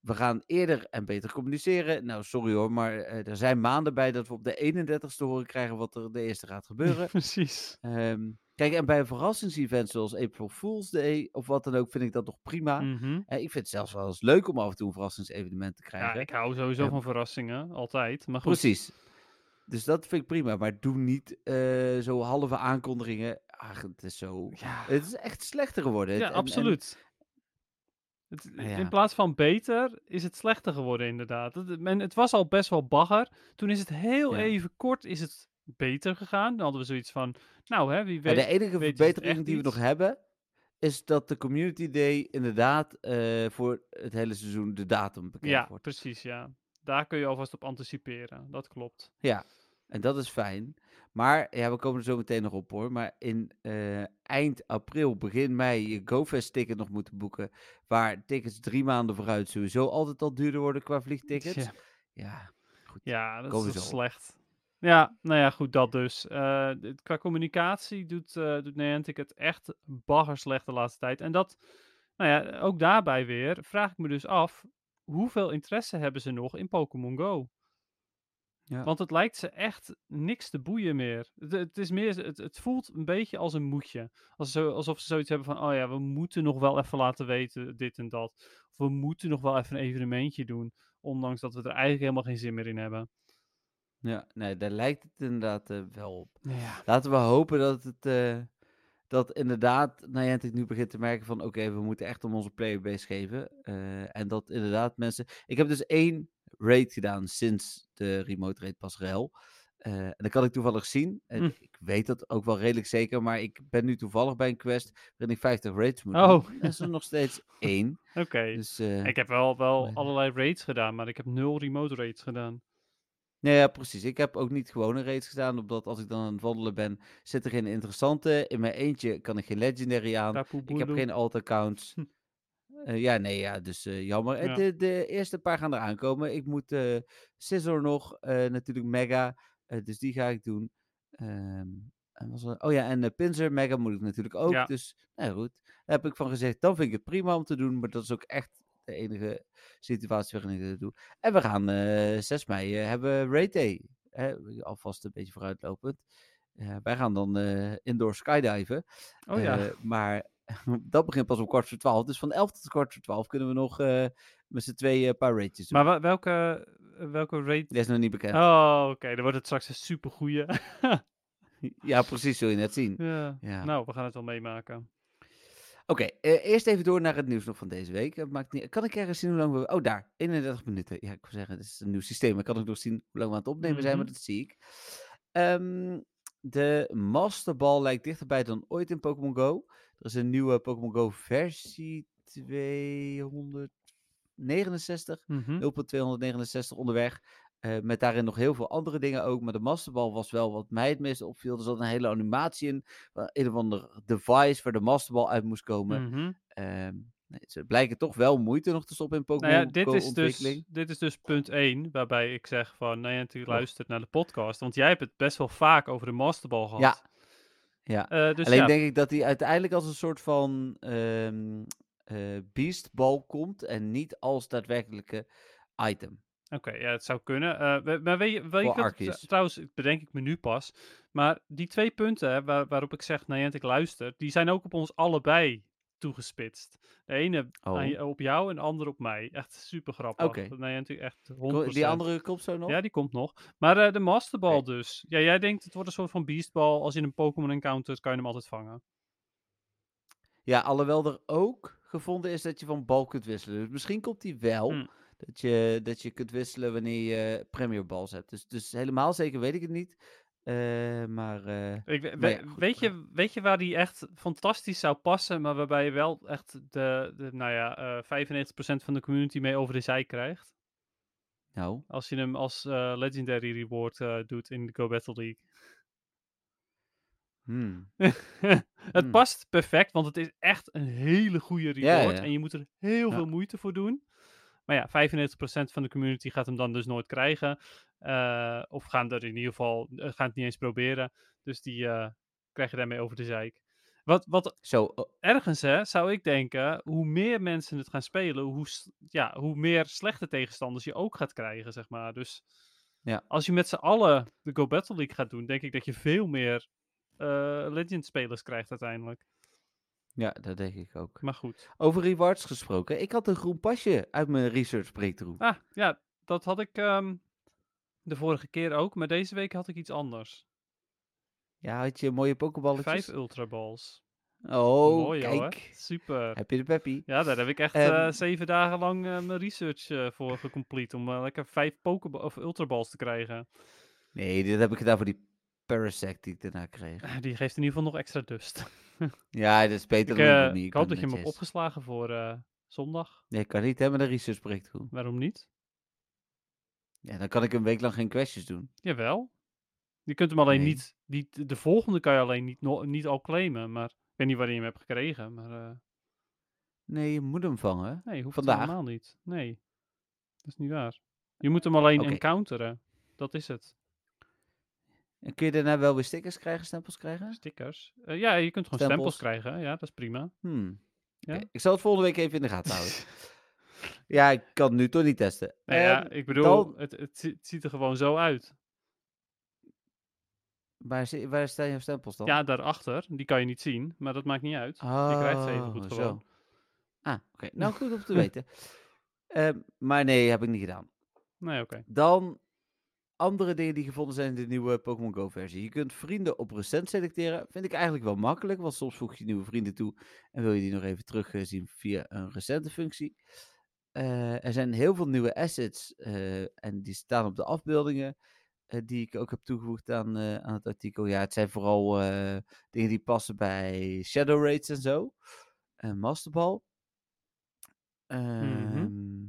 we gaan eerder en beter communiceren. Nou, sorry hoor, maar eh, er zijn maanden bij dat we op de 31ste horen krijgen wat er de eerste gaat gebeuren. precies. Ehm, kijk, en bij een verrassingsevent zoals April Fool's Day of wat dan ook, vind ik dat nog prima. Mhm. Eh, ik vind het zelfs wel eens leuk om af en toe een verrassingsevenement te Ja, krijgen. ik hou sowieso Ja. van verrassingen, altijd. Maar goed, Precies. Dus dat vind ik prima, maar doe niet eh, zo halve aankondigingen. Ach, het is zo... Ja, Het is echt slechter geworden. ja en- absoluut. Het, ja. In plaats van beter is het slechter geworden, inderdaad. Het, en het was al best wel bagger. Toen is het heel Ja. even kort is het beter gegaan. Dan hadden we zoiets van, nou hè, wie Ja, weet. de enige verbetering die we nog hebben, is dat de Community Day inderdaad eh, voor het hele seizoen de datum bekend Ja, wordt. precies, ja. Daar kun je alvast op anticiperen. Dat klopt. En dat is fijn. Maar, ja, we komen er zo meteen nog op hoor. Maar in eh, eind april, begin mei, je GoFest ticket nog moeten boeken. Waar tickets drie maanden vooruit sowieso altijd al duurder worden qua vliegtickets. Ja. Ja, goed. Ja, dat is slecht. Ja, nou ja, goed, dat dus. Eh, qua communicatie doet, eh doet Niantic het echt bagger slecht de laatste tijd. En dat, nou ja, ook daarbij weer vraag ik me dus af, hoeveel interesse hebben ze nog in Pokémon Go? Ja. Want het lijkt ze echt niks te boeien meer. Het, het, is meer, het, het voelt een beetje als een. Als zo, alsof ze zoiets hebben van, oh ja, we moeten nog wel even laten weten dit en dat. Of we moeten nog wel even een evenementje doen. Ondanks dat we er eigenlijk helemaal geen zin meer in hebben. Ja, nee, daar lijkt het inderdaad eh, wel op. Ja. Laten we hopen dat het eh, dat inderdaad Niantic nu begint te merken van oké, we moeten echt om onze playerbase geven. Eh, en dat inderdaad mensen. Ik heb dus één raid gedaan sinds de remote raid pas rel. En dat kan ik toevallig zien. En Hm. Ik weet dat ook wel redelijk zeker, maar ik ben nu toevallig bij een quest waarin ik 50 raids moet Oh. doen. En dat is er nog steeds één. Oké. Dus, Ik heb wel, wel allerlei raids gedaan, maar ik heb nul remote raids gedaan. Nee, ja, precies. Ik heb ook niet gewone raids gedaan, omdat als ik dan aan het wandelen ben, zit er geen interessante. In mijn eentje kan ik geen legendary aan. Ik heb geen alt-accounts. Eh, ja, nee, ja, dus eh, jammer. Eh, Ja. De, de eerste paar gaan eraan komen. Ik moet eh Scissor nog, natuurlijk Mega, dus die ga ik doen. Ehm, en was er- oh ja, en uh, Pinzer Mega moet ik natuurlijk ook. Ja. Dus, nou goed, daar heb ik van gezegd, dan vind ik het prima om te doen, maar dat is ook echt de enige situatie waarin ik dit doe. En we gaan eh 6 mei eh, hebben Raid Day. Hè, alvast een beetje vooruitlopend. Eh, wij gaan dan eh, indoor skydiven. Oh ja. Eh, maar dat begint pas om kwart voor twaalf. Dus van elf tot kwart voor twaalf kunnen we nog eh, met z'n tweeën een paar raidjes doen. maar welke, welke raid? Die is nog niet bekend. Oh, oké. Dan wordt het straks een supergoeie. Ja, precies, zul je net zien. ja. Ja. Nou, we gaan het wel meemaken. Oké, eh, eerst even door naar het nieuws nog van deze week. Het maakt niet, kan ik ergens zien hoe lang we... Oh, daar, 31 minuten. Ja, ik wil zeggen, het is een nieuw systeem. Ik kan ook nog zien hoe lang we aan het opnemen zijn, maar Mhm. dat zie ik. Ehm, de Masterball lijkt dichterbij dan ooit in Pokémon Go. Er is een nieuwe Pokémon Go versie 269. Mhm. 0.269 onderweg. Eh, met daarin nog heel veel andere dingen ook. Maar de masterbal was wel wat mij het meest opviel. Er zat een hele animatie in. Een of ander device waar de masterbal uit moest komen. Nee, ze blijken toch wel moeite nog te stoppen in Pokémon Nou ja, dit is, dus, dit is dus punt 1, waarbij ik zeg van, nou ja, natuurlijk luistert naar de podcast. Want jij hebt het best wel vaak over de masterbal gehad. Ja. Ja. Eh, dus Alleen ja, denk ik dat hij uiteindelijk als een soort van ehm eh, beastbal komt. En niet als daadwerkelijke item. Oké, ja, het zou kunnen. Eh, maar weet je, weet je tr- trouwens, bedenk ik me nu pas. Maar die twee punten hè, waar, waarop ik zeg Niantic luistert, die zijn ook op ons allebei toegespitst. De ene Oh. op jou en de andere op mij. Echt super grappig. Oké. Niantic echt 100%. Ko- Die andere komt zo nog? Ja, die komt nog. Maar eh, de Masterball dus. Ja, jij denkt het wordt een soort van beastball. Als je een Pokémon encountert, kan je hem altijd vangen. Ja, alhoewel er ook gevonden is dat je van bal kunt wisselen. Dus misschien komt die wel. Hm. Dat, je, dat je kunt wisselen wanneer je Premier Balls hebt. Dus, dus helemaal zeker weet ik het niet. Eh, maar eh, Ik, we- Maar ja, we- goed, weet, je, weet je waar die echt fantastisch zou passen, maar waarbij je wel echt de, de nou ja, eh 95% van de community mee over de zij krijgt? nou, Als je hem als eh, Legendary Reward eh, doet in de Go Battle League. hmm, het Hmm. past perfect, want het is echt een hele goede reward. ja. En je moet er heel veel moeite voor doen. Maar ja, 95% van de community gaat hem dan dus nooit krijgen. eh, of gaan er in ieder geval eh, gaan het niet eens proberen. Dus die eh, krijg je daarmee over de zeik. Wat, wat zo. oh, ergens hè, zou ik denken, hoe meer mensen het gaan spelen, hoe, ja, hoe meer slechte tegenstanders je ook gaat krijgen, zeg maar. Dus Ja. als je met z'n allen de Go Battle League gaat doen, denk ik dat je veel meer eh Legend-spelers krijgt uiteindelijk. Ja, dat denk ik ook. Maar goed. Over rewards gesproken. Ik had een groen pasje uit mijn research breakthrough. Ah, ja, dat had ik ehm, de vorige keer ook, maar deze week had ik iets anders. Ja, had je mooie pokeballetjes? Vijf Ultra Balls. Oh, Mooi hoor. kijk. Super. Heb je de peppy? Ja, daar heb ik echt Ehm, eh, zeven dagen lang eh, mijn research eh, voor gecomplete. Om lekker vijf Pokeball of Ultra Balls te krijgen. Nee, dit heb ik gedaan voor die Parasect die ik daarna kreeg. Eh, Die geeft in ieder geval nog extra dust. Ja, dat is beter ik, dan eh, Lumi, ik hoop dat je hem hebt opgeslagen voor eh, zondag. Nee, kan niet, hè, met een research breakthrough. Waarom niet? Ja, dan kan ik een week lang geen questjes doen. Jawel. Je kunt hem alleen Nee. niet, niet... De volgende kan je alleen niet, no- niet al claimen. Maar ik weet niet wanneer je hem hebt gekregen. Maar eh, Nee, je moet hem vangen. nee, hoeft Vandaag? helemaal niet. Nee, dat is niet waar. Je moet hem alleen encounteren. Dat is het. En kun je daarna wel weer stickers krijgen, stempels krijgen? Stickers. Eh, ja, je kunt gewoon stempels, Stempels. krijgen. Ja, dat is prima. Hmm. Ja? Ik zal het volgende week even in de gaten houden. ja, ik kan het nu toch niet testen. Nee, ja, Ehm, ik bedoel, dan- het, het, zi- het ziet er gewoon zo uit. waar, waar staan jouw stempels dan? Ja, daarachter. Die kan je niet zien, maar dat maakt niet uit. je krijgt ze even Oh, goed zo. gewoon. Ah, oké. Nou, goed om te weten. Ehm, maar nee, heb ik niet gedaan. Nee, oké. Dan andere dingen die gevonden zijn in de nieuwe Pokémon Go versie. Je kunt vrienden op recent selecteren. Vind ik eigenlijk wel makkelijk, want soms voeg je nieuwe vrienden toe en wil je die nog even terugzien via een recente functie. Eh, er zijn heel veel nieuwe assets eh, en die staan op de afbeeldingen eh, die ik ook heb toegevoegd aan, eh, aan het artikel. Ja, het zijn vooral eh, dingen die passen bij Shadow Raids en zo. En Masterball. Ehm,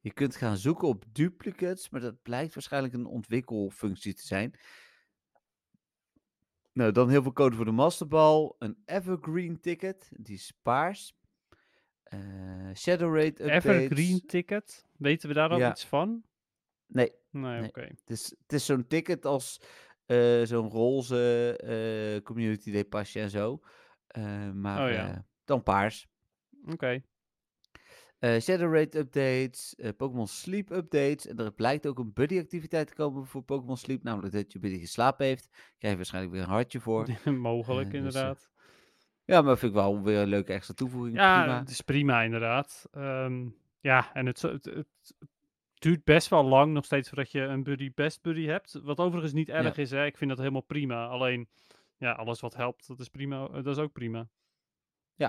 Je kunt gaan zoeken op duplicates, maar dat blijkt waarschijnlijk een ontwikkelfunctie te zijn. Nou, dan heel veel code voor de Masterball. Een Evergreen ticket, die is paars. Eh, Shadow Raid updates. Evergreen ticket. Weten we daar al Ja. iets van? Nee, Nee, Nee. oké. Het is, het is zo'n ticket als eh, zo'n roze eh, community day pasje en zo. Maar Oh ja. dan paars. Oké. Eh Shadow Raid updates, eh, Pokémon Sleep updates. En er blijkt ook een buddy activiteit te komen voor Pokémon Sleep. Namelijk dat je buddy geslapen heeft. Krijg je waarschijnlijk weer een hartje voor. Mogelijk, Eh, dus, inderdaad. Ja, maar vind ik wel weer een leuke extra toevoeging. Ja, Prima. het is prima, inderdaad. Ehm, ja, en het, het, het duurt best wel lang nog steeds voordat je een buddy best buddy hebt. Wat overigens niet erg is, hè. Ik vind dat helemaal prima. Alleen, ja, alles wat helpt, dat is prima. Dat is ook prima. Eh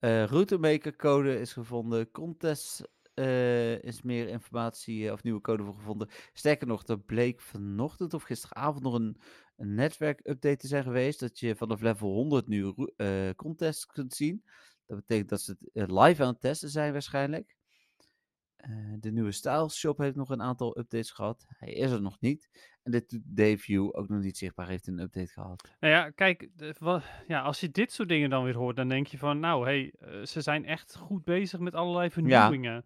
Routemaker code is gevonden. Contest eh, is meer informatie eh, of nieuwe code voor gevonden. Sterker nog, er bleek vanochtend of gisteravond nog een, een netwerk-update te zijn geweest. Dat je vanaf level 100 nu eh contests kunt zien. Dat betekent dat ze eh, live aan het testen zijn waarschijnlijk. Eh, de nieuwe Styles Shop heeft nog een aantal updates gehad. Hij is er nog niet. En de Dayview, ook nog niet zichtbaar, heeft een update gehad. Nou ja, kijk, de- ja, als je dit soort dingen dan weer hoort, dan denk je van, nou, hé, hey, ze zijn echt goed bezig met allerlei vernieuwingen.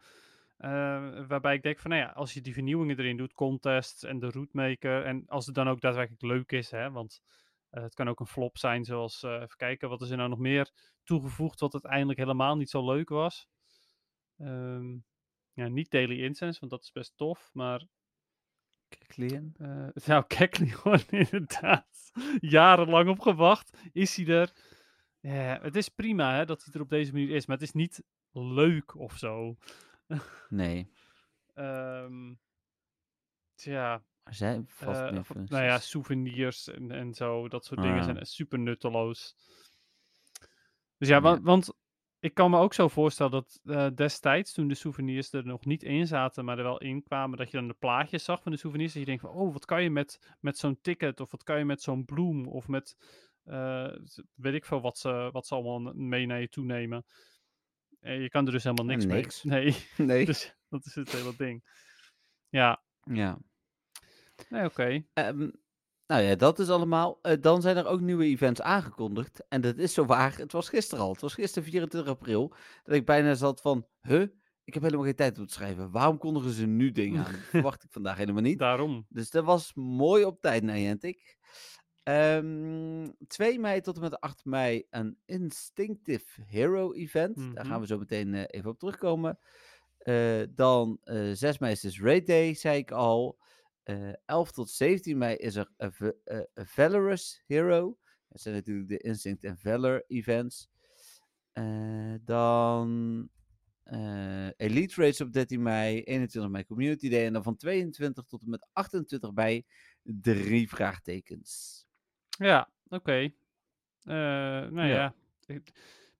Eh, waarbij ik denk van, nou ja, als je die vernieuwingen erin doet, contests en de routemaker, en als het dan ook daadwerkelijk leuk is, hè, want eh, het kan ook een flop zijn, zoals, eh, even kijken, wat is er nou nog meer toegevoegd wat uiteindelijk helemaal niet zo leuk was. Ehm, ja, niet Daily Incense, want dat is best tof, maar Klikleen. eh nou, Kekleon inderdaad. Jarenlang op gewacht. Is hij er? Ja, het is prima hè, dat hij er op deze manier is, maar het is niet leuk of zo. Nee, Ehm tja, zijn eh, nou ja, souvenirs en, en zo, dat soort dingen Ah. zijn echt super nutteloos. Dus Ja. want ik kan me ook zo voorstellen dat eh, destijds, toen de souvenirs er nog niet in zaten, maar er wel in kwamen, dat je dan de plaatjes zag van de souvenirs. Dat je denkt van, oh, wat kan je met, met zo'n ticket? Of wat kan je met zo'n bloem? Of met, eh, weet ik veel, wat ze, wat ze allemaal mee naar je toe nemen. En je kan er dus helemaal niks, niks. mee. Nee, Nee. dus dat is het hele ding. Ja, Ja. nee, oké. Ehm, nou ja, dat is allemaal. Eh, dan zijn er ook nieuwe events aangekondigd. En dat is zo waar. Het was gisteren al. Het was gisteren 24 april. Dat ik bijna zat van, huh? Ik heb helemaal geen tijd om te schrijven. Waarom kondigen ze nu dingen aan? Dat verwacht ik vandaag helemaal niet. Daarom. Dus dat was mooi op tijd, Niantic. Ehm 2 mei tot en met 8 mei een Instinctive Hero event. Daar Mhm. gaan we zo meteen eh, even op terugkomen. Eh, dan eh 6 mei is dus Raid Day, zei ik al. Eh 11 tot 17 mei is er een Va- eh, Valorous Hero. Dat zijn natuurlijk de Instinct en Valor events. Eh, dan eh, Elite Race op 13 mei, 21 mei Community Day. En dan van 22 tot en met 28 mei drie vraagtekens. Ja, oké. Eh, nou ja. Ja. ik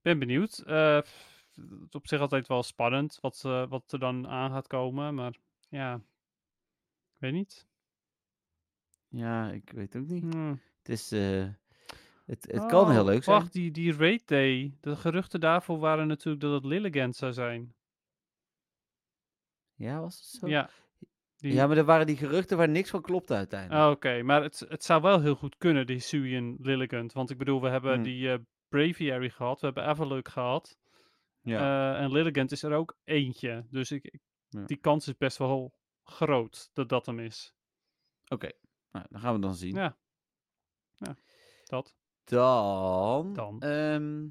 ben benieuwd. Eh, het is op zich altijd wel spannend wat, eh, wat er dan aan gaat komen, maar ja, weet niet. Ja, ik weet ook niet. Hmm. Het is... eh, het, het kan heel Oh, leuk zijn. Wacht, die, die Raid Day, de geruchten daarvoor waren natuurlijk dat het Lilligant zou zijn. Ja, was het zo? Ja. Die, Ja, maar er waren die geruchten waar niks van klopte uiteindelijk. Oh, Oké, maar het, het zou wel heel goed kunnen, die Suian Lilligant. Want ik bedoel, we hebben Hmm. die eh, Braviary gehad, we hebben Everlook gehad. ja. Eh, en Lilligant is er ook eentje. Dus ik, ik- Ja. die kans is best wel groot dat dat hem is. Oké, nou, dan gaan we dan zien. Ja. Ja, dat. Dan, Dan. ehm,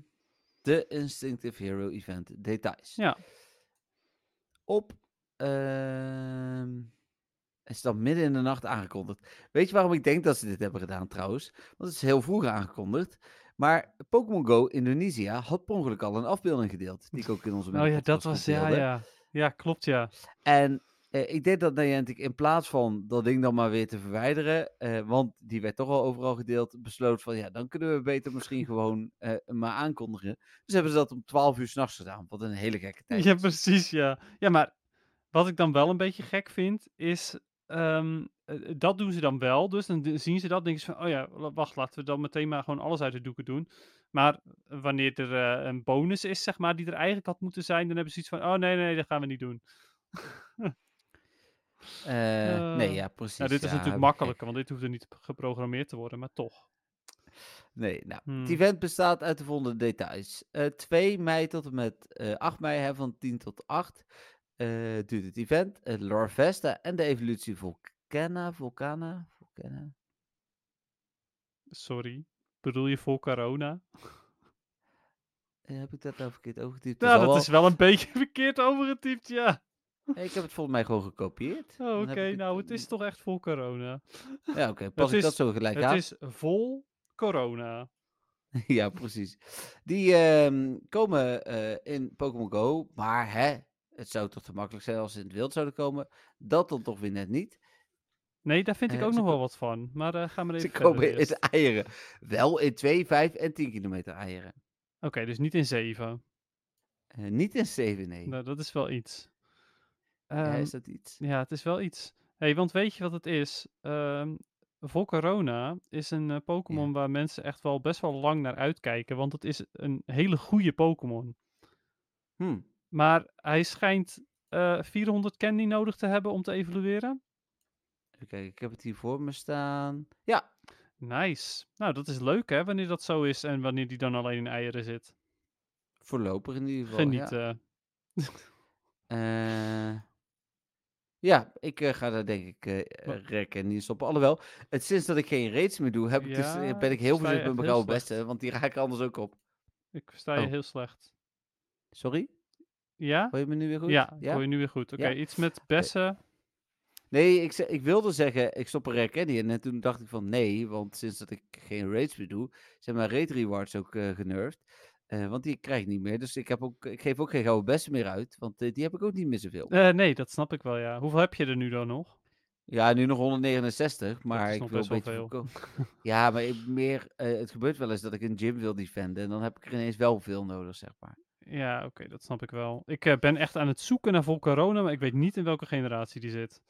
de Instinctive Hero Event details. Ja. Op, ehm, is dan midden in de nacht aangekondigd. Weet je waarom ik denk dat ze dit hebben gedaan trouwens? Want het is heel vroeg aangekondigd. Maar Pokémon Go Indonesia had per ongeluk al een afbeelding gedeeld. Die ik ook in onze Oh ja, dat was, ja, ja. Ja, klopt, ja. En Eh, ik denk dat Niantic in plaats van dat ding dan maar weer te verwijderen, eh, want die werd toch al overal gedeeld, besloot van ja, dan kunnen we beter misschien gewoon eh, maar aankondigen. Dus hebben ze dat om 12 uur s'nachts gedaan, wat een hele gekke tijd Ja, precies, ja. Ja, maar wat ik dan wel een beetje gek vind, is... ehm, eh, dat doen ze dan wel, dus dan zien ze dat, denken ze van... Oh ja, wacht, laten we dan meteen maar gewoon alles uit de doeken doen. Maar wanneer er een bonus is, zeg maar, die er eigenlijk had moeten zijn, dan hebben ze iets van... Oh nee, nee, dat gaan we niet doen. Eh, nee, ja, precies. Ja, dit is ja, natuurlijk makkelijker, want dit hoeft er niet geprogrammeerd te worden, maar toch. Nee, nou, Hmm. het event bestaat uit de volgende details. Eh 2 mei tot en met eh 8 mei, hè, van 10 tot 8, eh, duurt het event. Het Lorvesta en de evolutie Volcana, Volcana, Volcana. Sorry. Bedoel je? Eh, heb ik dat nou verkeerd overgetypt? Nou, dat wel. is wel een beetje verkeerd overgetypt, ja. Ik heb het volgens mij gewoon gekopieerd. Oh, oké. ik het- Nou, het is toch echt vol corona. Ja, oké. Pas ik is- dat zo gelijk Het aan? is vol corona. ja, precies. Die ehm, komen eh, in Pokémon Go, maar hè, het zou toch te makkelijk zijn als ze in het wild zouden komen. Dat dan toch weer net niet. Nee, daar vind ik Eh, ook nog wel wat van. Maar eh ga maar even Ze komen in eieren. Wel in 2, 5 en 10 kilometer eieren. Oké, dus niet in 7. Eh, niet in 7, nee. Nou, dat is wel iets. Ja, Ehm, is dat iets? ja, het is wel iets. hey, want weet je wat het is? Voor corona is een eh, Pokémon waar mensen echt wel best wel lang naar uitkijken. Want het is een hele goede Pokémon. Hm. Maar hij schijnt eh 400 candy nodig te hebben om te evolueren. Even kijken, ik heb het hier voor me staan. Ja, Nice. Nou, dat is leuk hè, wanneer dat zo is en wanneer die dan alleen in eieren zit. voorlopig in ieder geval. Ja. Genieten. Eh, ja, ik eh, ga daar denk ik eh Wa- rekken en niet stoppen. Alhoewel, het, sinds dat ik geen raids meer doe, heb ik dus, eh, Ja, ben ik heel voorzichtig met mijn gouden besten, want die raken anders ook op. Ik versta je Oh. heel slecht. Sorry? Ja? Hoor je me nu weer goed? Ja, hoor je nu weer goed. Oké, Ja? iets met bessen. Nee, ik, ik wilde zeggen, ik stop een Candy in. En toen dacht ik van nee, want sinds dat ik geen raids meer doe, zijn mijn raid rewards ook eh genervd. Eh, want die krijg ik niet meer. Dus ik, heb ook, ik geef ook geen gouden besten meer uit, want eh, die heb ik ook niet meer zoveel. Eh, nee, dat snap ik wel, ja. Hoeveel heb je er nu dan nog? Ja, nu nog 169, maar ik wil een wel beetje veel. voorkomen. Ja, maar ik, meer, het gebeurt wel eens dat ik een gym wil defenden en dan heb ik er ineens wel veel nodig, zeg maar. Ja, oké, dat snap ik wel. Ik ben echt aan het zoeken naar vol corona, maar ik weet niet in welke generatie die zit.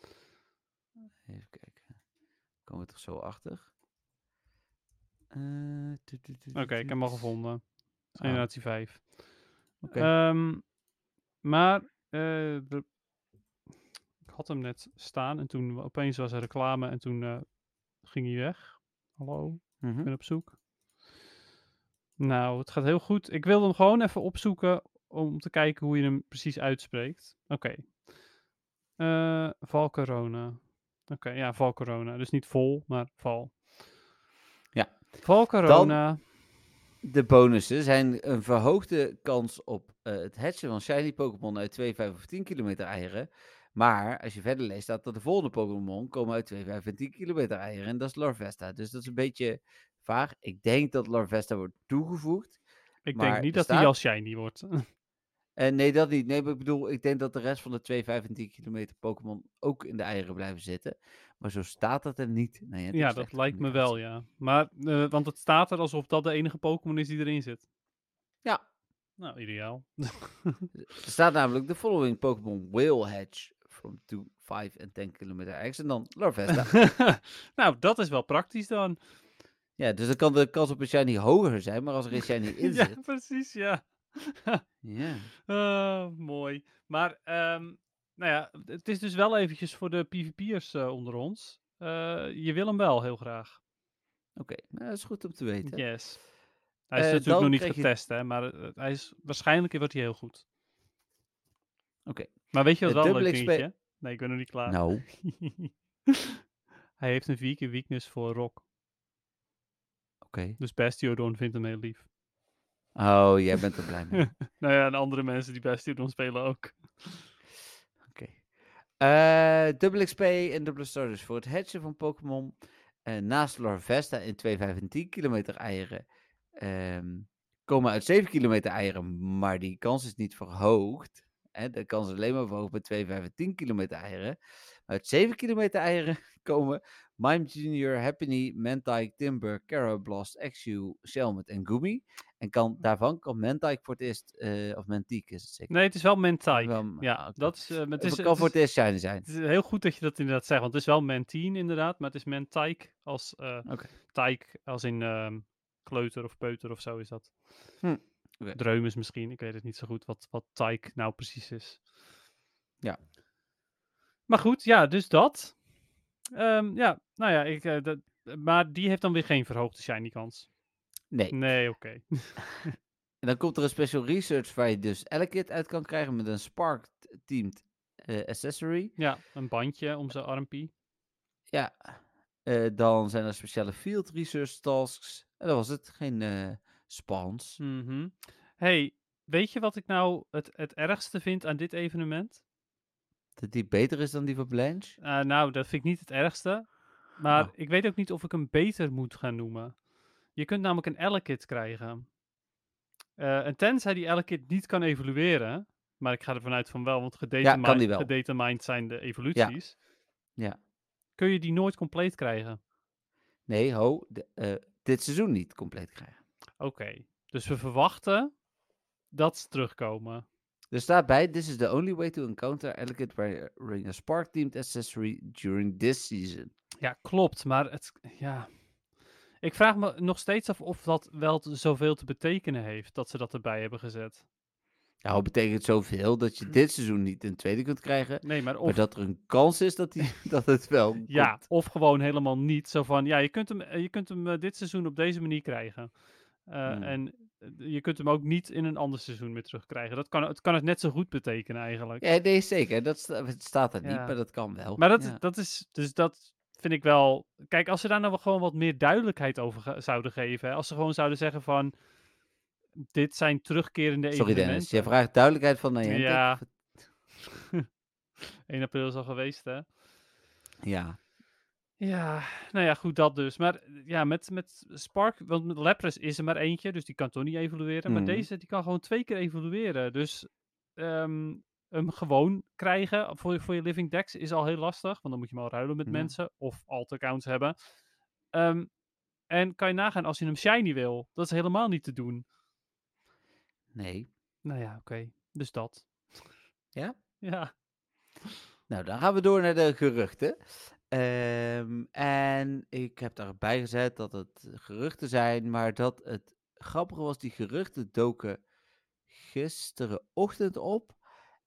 Even kijken. Komen we toch zo achter? Oké, ik heb hem al gevonden. Generatie 5. Oké. Ehm, maar eh, de- ik had hem net staan en toen opeens was er reclame en toen eh, ging hij weg. Hallo, Mhm. ik ben op zoek. Nou, het gaat heel goed. Ik wilde hem gewoon even opzoeken om te kijken hoe je hem precies uitspreekt. Oké. Eh, Val Corona. Oké, ja, Val Corona. Dus niet vol, maar Val. Ja. Val Corona. De bonussen zijn een verhoogde kans op eh, het hatchen van shiny Pokémon uit 2, 5 of 10 kilometer eieren. Maar als je verder leest, staat dat de volgende Pokémon komen uit 2, 5 en 10 kilometer eieren. En dat is Larvesta. Dus dat is een beetje vaag. Ik denk dat Larvesta wordt toegevoegd. ik denk niet dat hij staat- al shiny wordt. En nee, dat niet. Nee, maar ik bedoel, ik denk dat de rest van de 2, 5 en 10 kilometer Pokémon ook in de eieren blijven zitten. Maar zo staat dat er niet. Nee, het ja, dat lijkt me wel, ja. Maar, eh, want het staat er alsof dat de enige Pokémon is die erin zit. Ja. Nou, ideaal. Er staat namelijk de following Pokémon will hatch from 2, 5 en 10 kilometer X. En dan Larvesta. nou, dat is wel praktisch dan. ja, dus dan kan de kans op een shiny hoger zijn. Maar als er een shiny in ja, zit. precies, ja. Ja. Ah, mooi. Maar, ehm, nou ja, het is dus wel eventjes voor de PvP'ers eh, onder ons. Eh, je wil hem wel heel graag. Oké, nou, dat is goed om te weten. Yes. Hij is Eh, natuurlijk nog niet je- getest, hè, maar hij is, waarschijnlijk wordt hij heel goed. Oké. Maar weet je wat wel een leuk dingetje? Nee, ik ben nog niet klaar. Nou, hij heeft een vier keer weakness voor rock. oké. Dus Bastiodon vindt hem heel lief. Oh, jij bent er blij mee. nou ja, en andere mensen die Bastiodon spelen ook. Eh, dubbele XP en dubbele starters voor het hatchen van Pokémon. Eh, naast Larvesta in 2, 5 en 10 kilometer eieren. ehm, komen uit 7 kilometer eieren, maar die kans is niet verhoogd. Hè, dan kan ze alleen maar verhogen met 2, 5 en 10 kilometer eieren. Uit 7 kilometer eieren komen Mime Junior, Happiny, Mentike, Timber, Carablast, XU, Shelmet en Gumi. En kan, daarvan kan Mentike voor het eerst, eh, of Mentique is het zeker. Nee, het is wel. Wel, ja, ah, dat is, eh, maar het, is, Het kan voor het eerst shiny zijn. het is heel goed dat je dat inderdaad zegt, want het is wel Mentine inderdaad, maar het is Mentike als eh Oké. Tike, als in ehm, kleuter of peuter of zo is dat. Hm. Dreumes misschien, ik weet het niet zo goed wat, wat Tike nou precies is. Ja. Maar goed, ja, dus dat. Ehm, ja, nou ja, ik, eh, dat, maar die heeft dan weer geen verhoogde shiny kans. Nee. Nee, oké. En dan komt er een special research waar je dus Elekid uit kan krijgen met een Spark-teamed eh, accessory. Ja, een bandje om zijn armpie. Ja, eh, dan zijn er speciale field research tasks. En dat was het, geen eh spawns. Mhm. hey, weet je wat ik nou het, het ergste vind aan dit evenement? Dat die beter is dan die van Blanche. Nou, dat vind ik niet het ergste. Maar Oh. ik weet ook niet of ik hem beter moet gaan noemen. Je kunt namelijk een Elekid krijgen. Eh, en tenzij die Elekid niet kan evolueren, maar ik ga ervan uit van wel, want gedetermined, die wel. gedetermined zijn de evoluties, Ja. kun je die nooit compleet krijgen. Nee, ho, de- eh, dit seizoen niet compleet krijgen. Oké, dus we verwachten dat ze terugkomen. Er staat bij, this is the only way to encounter Elekid wearing a Spark-teamed accessory during this season. Ja, klopt, maar het, ja. Ik vraag me nog steeds af of dat wel zoveel te betekenen heeft dat ze dat erbij hebben gezet. Nou, het betekent zoveel dat je dit seizoen niet een tweede kunt krijgen. Nee, maar Maar of, dat er een kans is dat, die, dat het wel ja, of gewoon helemaal niet. Zo van, ja, je kunt hem, eh, je kunt hem eh, dit seizoen op deze manier krijgen. Eh, Hmm. En je kunt hem ook niet in een ander seizoen meer terugkrijgen. Dat kan, het kan het net zo goed betekenen eigenlijk. Ja, nee, zeker. Dat staat er niet, Ja. maar dat kan wel. Maar dat, Ja. dat is, dus dat vind ik wel. Kijk, als ze daar nou gewoon wat meer duidelijkheid over ge- zouden geven. hè, Als ze gewoon zouden zeggen van. Dit zijn terugkerende Sorry Dennis, evenementen. jij vraagt duidelijkheid van Niantic. Ja. 1 april is al geweest, hè? Ja, Ja, nou ja, goed, dat dus. Maar ja, met, met Spark, want met Lapras is er maar eentje, dus die kan toch niet evolueren. Maar Mhm. deze, die kan gewoon twee keer evolueren. Dus ehm, hem gewoon krijgen voor, je- voor je Living Dex is al heel lastig, want dan moet je hem al ruilen met Ja. mensen of alt accounts hebben. Ehm, en kan je nagaan als je hem shiny wil, dat is helemaal niet te doen. nee. Nou ja, oké, dus dat. Ja? Ja. Nou, dan gaan we door naar de geruchten. Ehm, en ik heb daarbij gezet dat het geruchten zijn, maar dat het grappige was, die geruchten doken gisterenochtend op.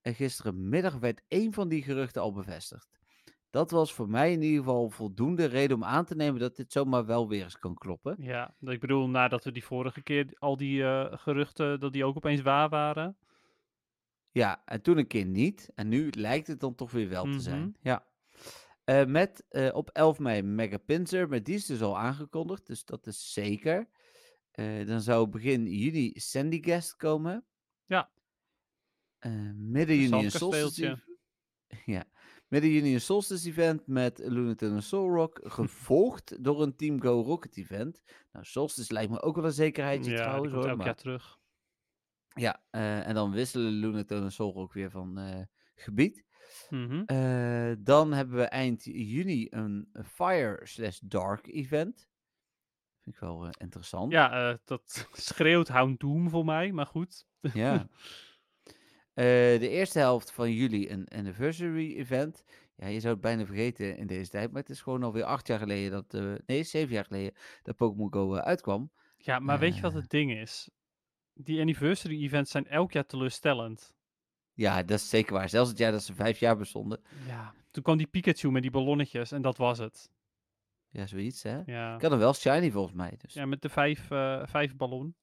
En gisterenmiddag werd één van die geruchten al bevestigd. Dat was voor mij in ieder geval voldoende reden om aan te nemen dat dit zomaar wel weer eens kan kloppen. Ja, ik bedoel, nadat we die vorige keer al die eh, geruchten, dat die ook opeens waar waren. Ja, en toen een keer niet. En nu lijkt het dan toch weer wel Mhm. te zijn. Ja. Eh, met eh, op 11 mei Mega Pincer, maar die is dus al aangekondigd, dus dat is zeker. Dan zou begin juni Sandy Guest komen. Ja. Eh, midden juni een Solstice Ja. Midden juni een Solstice event met Lunatic en Soul Rock, gevolgd door een Team Go Rocket event. Nou, Solstice lijkt me ook wel een zekerheidje Ja, trouwens hoor. elk maar- jaar terug. Ja, eh, en dan wisselen Lunatic en Soul Rock weer van eh, gebied. Mhm. Dan hebben we eind juni een Fire slash Dark event. Vind ik wel interessant. Ja, dat schreeuwt Hound Doom voor mij, maar goed. Ja. Eh, de eerste helft van juli een anniversary event. Ja, je zou het bijna vergeten in deze tijd, maar het is gewoon alweer acht jaar geleden dat, eh, nee, zeven jaar geleden dat Pokémon Go eh, uitkwam. Ja, maar weet je wat het ding is? Die anniversary events zijn elk jaar teleurstellend. Ja, dat is zeker waar. Zelfs het jaar dat ze vijf jaar bestonden. Ja. Toen kwam die Pikachu met die ballonnetjes en dat was het. Ja, zoiets hè. Ja, Ik had hem wel shiny volgens mij. Dus. ja met de vijf, vijf ballon.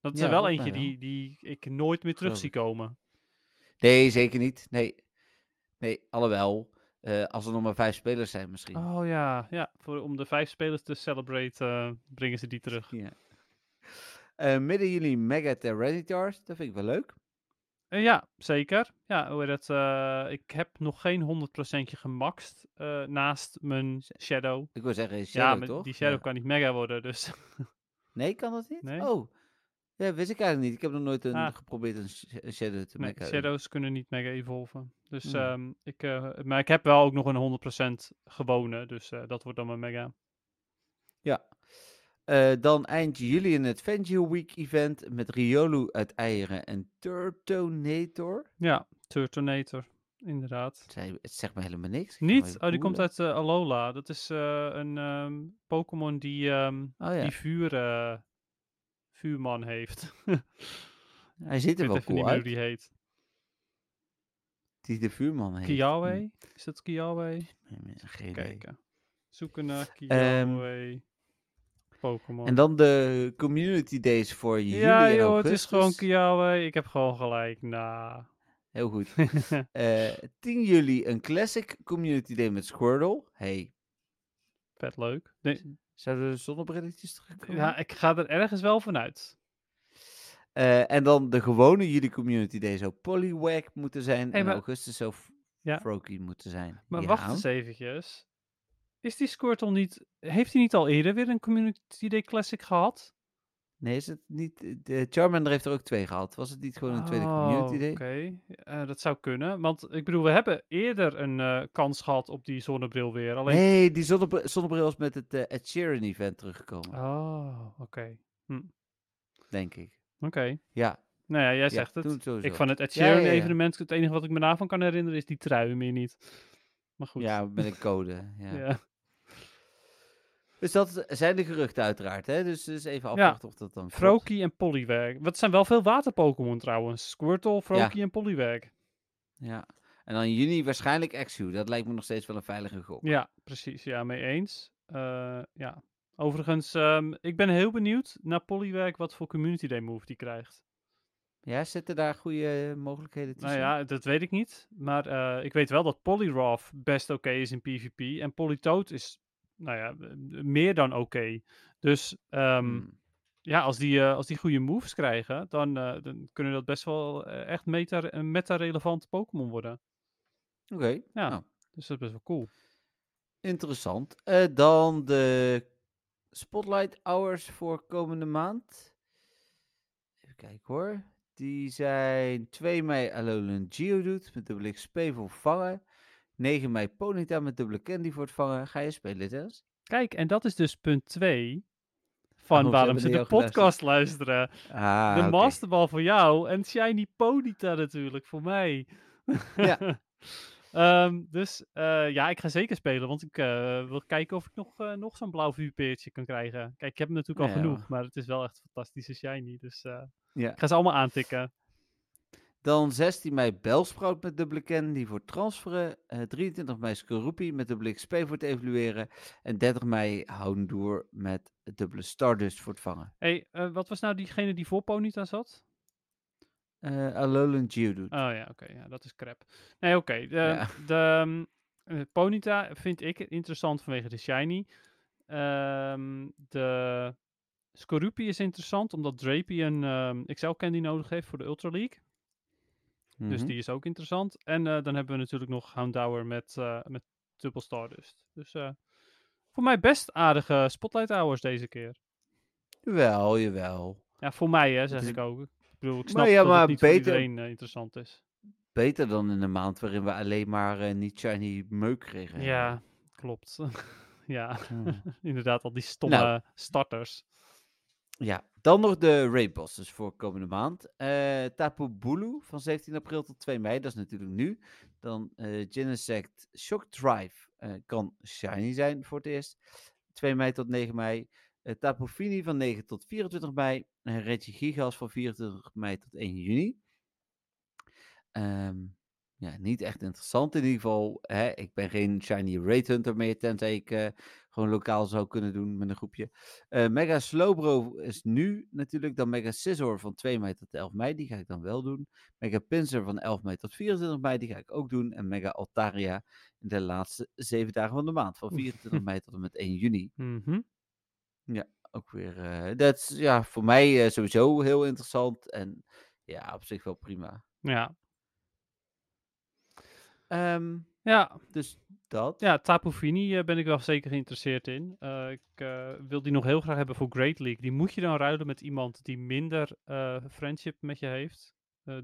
Dat is Ja, er wel eentje die, die ik nooit meer terug Geloof zie komen. Nee, zeker niet. Nee, nee alhoewel. eh, als er nog maar vijf spelers zijn misschien. Oh ja, ja. Voor, om de vijf spelers te celebrate eh, brengen ze die terug. Ja. Eh, midden juli Mega Tyrannitars. Dat vind ik wel leuk. Ja, zeker. Ja, hoe het? ik heb nog geen 100% gemaxt naast mijn Shadow. Ik wil zeggen ja, Shadow, maar toch? die Shadow Ja. kan niet mega worden, dus... Nee, kan dat niet? Nee. Oh. Ja, wist ik eigenlijk niet. Ik heb nog nooit een, Ah. geprobeerd een, sh- een shadow te Nee, maken. shadows kunnen niet mega evolven. Dus, Hmm. ehm, ik, eh, maar ik heb wel ook nog een 100% gewone, dus eh, dat wordt dan mijn mega. Ja. Eh, dan eind juli een Adventure Week event met Riolu uit eieren en Turtonator. Ja, Turtonator, inderdaad. Het zei- Het zegt me helemaal niks. Ik Niet? Oh, die komt uit Alola. Dat is een ehm, Pokémon die, ehm, Oh ja, die vuur, vuurman heeft. hij ziet ik er wel cool niet uit. hoe die heet. Die de vuurman heeft. Kiawe? Is dat Kiawe? Geen idee. Kijken. Zoeken naar Ehm, Kiawe. Pokémon. En dan de community days voor juli ja joh, augustus. het is gewoon Kiawe. Ik heb gewoon gelijk. Nou. Heel goed. Eh 10 juli een classic community day met Squirtle. Hey, Vet leuk. Nee, zouden de zonnebrilletjes terugkomen? ja, ik ga er ergens wel vanuit. Eh, en dan de gewone juli community day zou Poliwag moeten zijn. Hey, en maar- augustus zou F- Ja. Froakie moeten zijn. Maar Ja. wacht eens eventjes. Is die Squirtle niet... Heeft hij niet al eerder weer een Community Day Classic gehad? Nee, is het niet... De Charmander heeft er ook twee gehad. Was het niet gewoon een tweede community Oh, day? Oké, Eh, dat zou kunnen. Want ik bedoel, we hebben eerder een eh, kans gehad op die zonnebril weer. Alleen... Nee, die zonnebril, zonnebril is met het eh, Ed Sheeran event teruggekomen. Oh, oké. Denk ik. Oké. Ja, Nou ja, jij ja zegt het. Ik van het Ed ja, Sheeran ja. evenement, het enige wat ik me daarvan kan herinneren is die trui, meer niet. Maar goed. Ja, met een code. Ja. Dus dat zijn de geruchten uiteraard. Hè? Dus, dus even Ja. afwachten of dat dan. Froakie en Poliwag. Wat zijn wel veel water-Pokémon trouwens. Squirtle, Froakie en Poliwag. Ja. En dan juni waarschijnlijk Exu. Dat lijkt me nog steeds wel een veilige gok. Ja, precies. Ja, mee eens. Eh, ja. Overigens, ehm, ik ben heel benieuwd naar Poliwag wat voor Community Day move die krijgt. Ja, zitten daar goede eh, mogelijkheden tussen? Nou ja, dat weet ik niet. Maar eh, ik weet wel dat Poliwrath best oké is in PvP. En Politoad is, nou ja, meer dan oké. Dus ehm, Hmm. ja, als die, eh, als die goede moves krijgen, dan, eh, dan kunnen dat best wel eh, echt meta, een meta-relevant Pokémon worden. Oké, Ja. nou, Dus dat is best wel cool. interessant. Dan de Spotlight Hours voor komende maand. Even kijken hoor. Die zijn 2 mei Alolan Geodude met dubbele XP voor vangen. 9 mei Ponyta met dubbele Candy voor het vangen. Ga je spelen, Dennis? Kijk, en dat is dus punt 2 van Oh, waarom ze de podcast luisteren. Ah, de oké. Masterball voor jou en Shiny Ponyta natuurlijk voor mij. Ja. Ehm, dus eh, ja, ik ga zeker spelen, want ik eh, wil kijken of ik nog, eh, nog zo'n blauw vuurpeertje kan krijgen. Kijk, ik heb hem natuurlijk al Ja, genoeg, maar het is wel echt een fantastische Shiny. Dus Ja. ik ga ze allemaal aantikken. Dan 16 mei Belsprout met dubbele Candy voor het transferen. Eh 23 mei Skorupi met dubbele XP voor het evalueren. En 30 mei Houndour met dubbele Stardust voor het vangen. hey, eh, wat was nou diegene die voor Ponyta zat? Eh Alolan Geodude. Oh ja, oké, ja, dat is crap. Nee, oké. de, Ja. de ehm, eh, Ponyta vind ik interessant vanwege de shiny. Ehm, de Skorupi is interessant omdat Drapey een ehm, XL candy nodig heeft voor de Ultra League. Dus Mhm. die is ook interessant. En eh, dan hebben we natuurlijk nog Houndour met, eh met Double Stardust. Dus eh, voor mij best aardige Spotlight Hours deze keer. Jawel, jawel. Ja, voor mij hè, zeg is- ik ook. Ik bedoel, ik Maar snap ja, dat maar het niet beter- voor iedereen interessant is. Beter dan in een maand waarin we alleen maar niet shiny meuk kregen. Ja, klopt. ja, Hmm. inderdaad, al die stomme Nou. starters. Ja, dan nog de raid bosses voor komende maand. Eh Tapu Bulu van 17 april tot 2 mei, dat is natuurlijk nu. Dan eh Genesect Shock Drive eh, kan shiny zijn voor het eerst. 2 mei tot 9 mei. Eh Tapu Fini van 9 tot 24 mei. En Reggie Gigas van 24 mei tot 1 juni. Ehm, ja, niet echt interessant in ieder geval. Hè? Ik ben geen shiny raid hunter meer, tenzij ik gewoon lokaal zou kunnen doen met een groepje. Eh, Mega Slowbro is nu natuurlijk. Dan Mega Scissor van 2 mei tot 11 mei. Die ga ik dan wel doen. Mega Pinsir van 11 mei tot 24 mei. Die ga ik ook doen. En Mega Altaria in de laatste 7 dagen van de maand. Van 24 mei tot en met 1 juni. Mhm. Ook weer. eh, dat is ja, voor mij eh, sowieso heel interessant. En ja, op zich wel prima. Ja, Ehm, Ja, Dus dat. ja Tapu Fini eh, ben ik wel zeker geïnteresseerd in. Eh, ik eh, wil die nog heel graag hebben voor Great League. Die moet je dan ruilen met iemand die minder friendship met je heeft.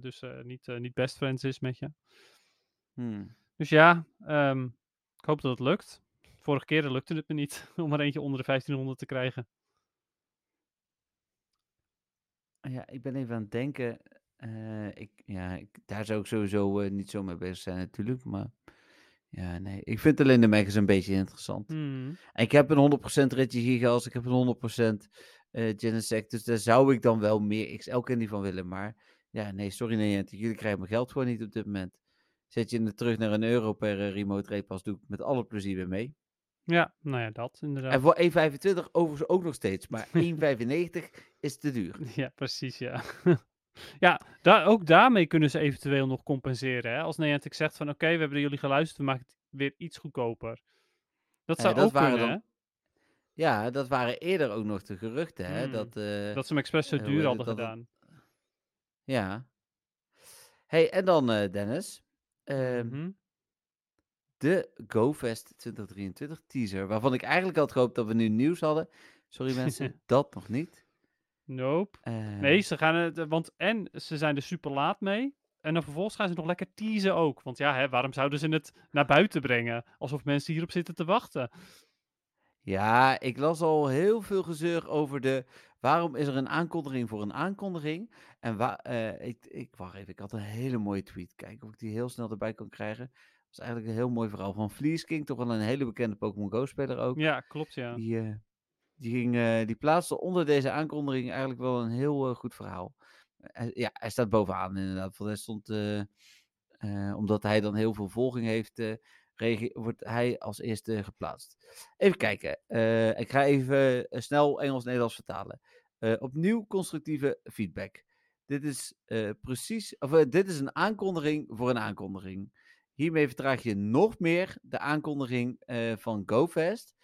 Dus niet, niet best friends is met je. Hmm. Dus ja, ehm, ik hoop dat het lukt. Vorige keer lukte het me niet om er eentje onder de 1500 te krijgen. Ja, ik ben even aan het denken. ik, ja, ik, daar zou ik sowieso niet zo mee bezig zijn natuurlijk. Maar ja, nee. Ik vind alleen de Megas een beetje interessant. En ik heb een 100% Reggie Gigas. Ik heb een 100% eh Genesect. Dus daar zou ik dan wel meer XL candy van willen. Maar ja, nee, sorry Niantic. Jullie krijgen mijn geld gewoon niet op dit moment. Zet je het terug naar een euro per eh, remote rate pas, doe ik met alle plezier weer mee. Ja, nou ja, dat inderdaad. En voor 1,25 overigens ook nog steeds. Maar 1,95 is te duur. Ja, precies, ja. Ja, daar, ook daarmee kunnen ze eventueel nog compenseren. Hè? Als Niantic zegt van, oké, we hebben naar jullie geluisterd, we maken het weer iets goedkoper. Dat Ja, zou dat ook waren kunnen, dan- Ja, dat waren eerder ook nog de geruchten. Hè? Hmm. Dat, eh? Dat ze hem expres zo eh, duur hadden het- gedaan. Ja. hey, en dan eh, Dennis. Ehm, Mhm. De GoFest 2023 teaser. Waarvan ik eigenlijk had gehoopt dat we nu nieuws hadden. Sorry mensen, dat nog niet. Nope. Eh, Nee, ze gaan het, want en ze zijn er super laat mee. En dan vervolgens gaan ze nog lekker teasen ook. Want ja, hè, waarom zouden ze het naar buiten brengen? Alsof mensen hierop zitten te wachten. Ja, ik las al heel veel gezeur over de. Waarom is er een aankondiging voor een aankondiging? En waar, eh, ik, ik, wacht even, ik had een hele mooie tweet. Kijken of ik die heel snel erbij kan krijgen. Dat is eigenlijk een heel mooi verhaal van Fleece King, toch wel een hele bekende Pokémon Go-speler ook. Ja, klopt ja. Die, eh, die, ging, eh, die plaatste onder deze aankondiging eigenlijk wel een heel eh, goed verhaal. Ja, hij staat bovenaan inderdaad. Want hij stond, eh, omdat hij dan heel veel volging heeft, wordt hij als eerste geplaatst. Even kijken. ik ga even snel Engels-Nederlands vertalen. Opnieuw constructieve feedback. Dit is precies, of dit is een aankondiging voor een aankondiging. Hiermee vertraag je nog meer de aankondiging van GoFest.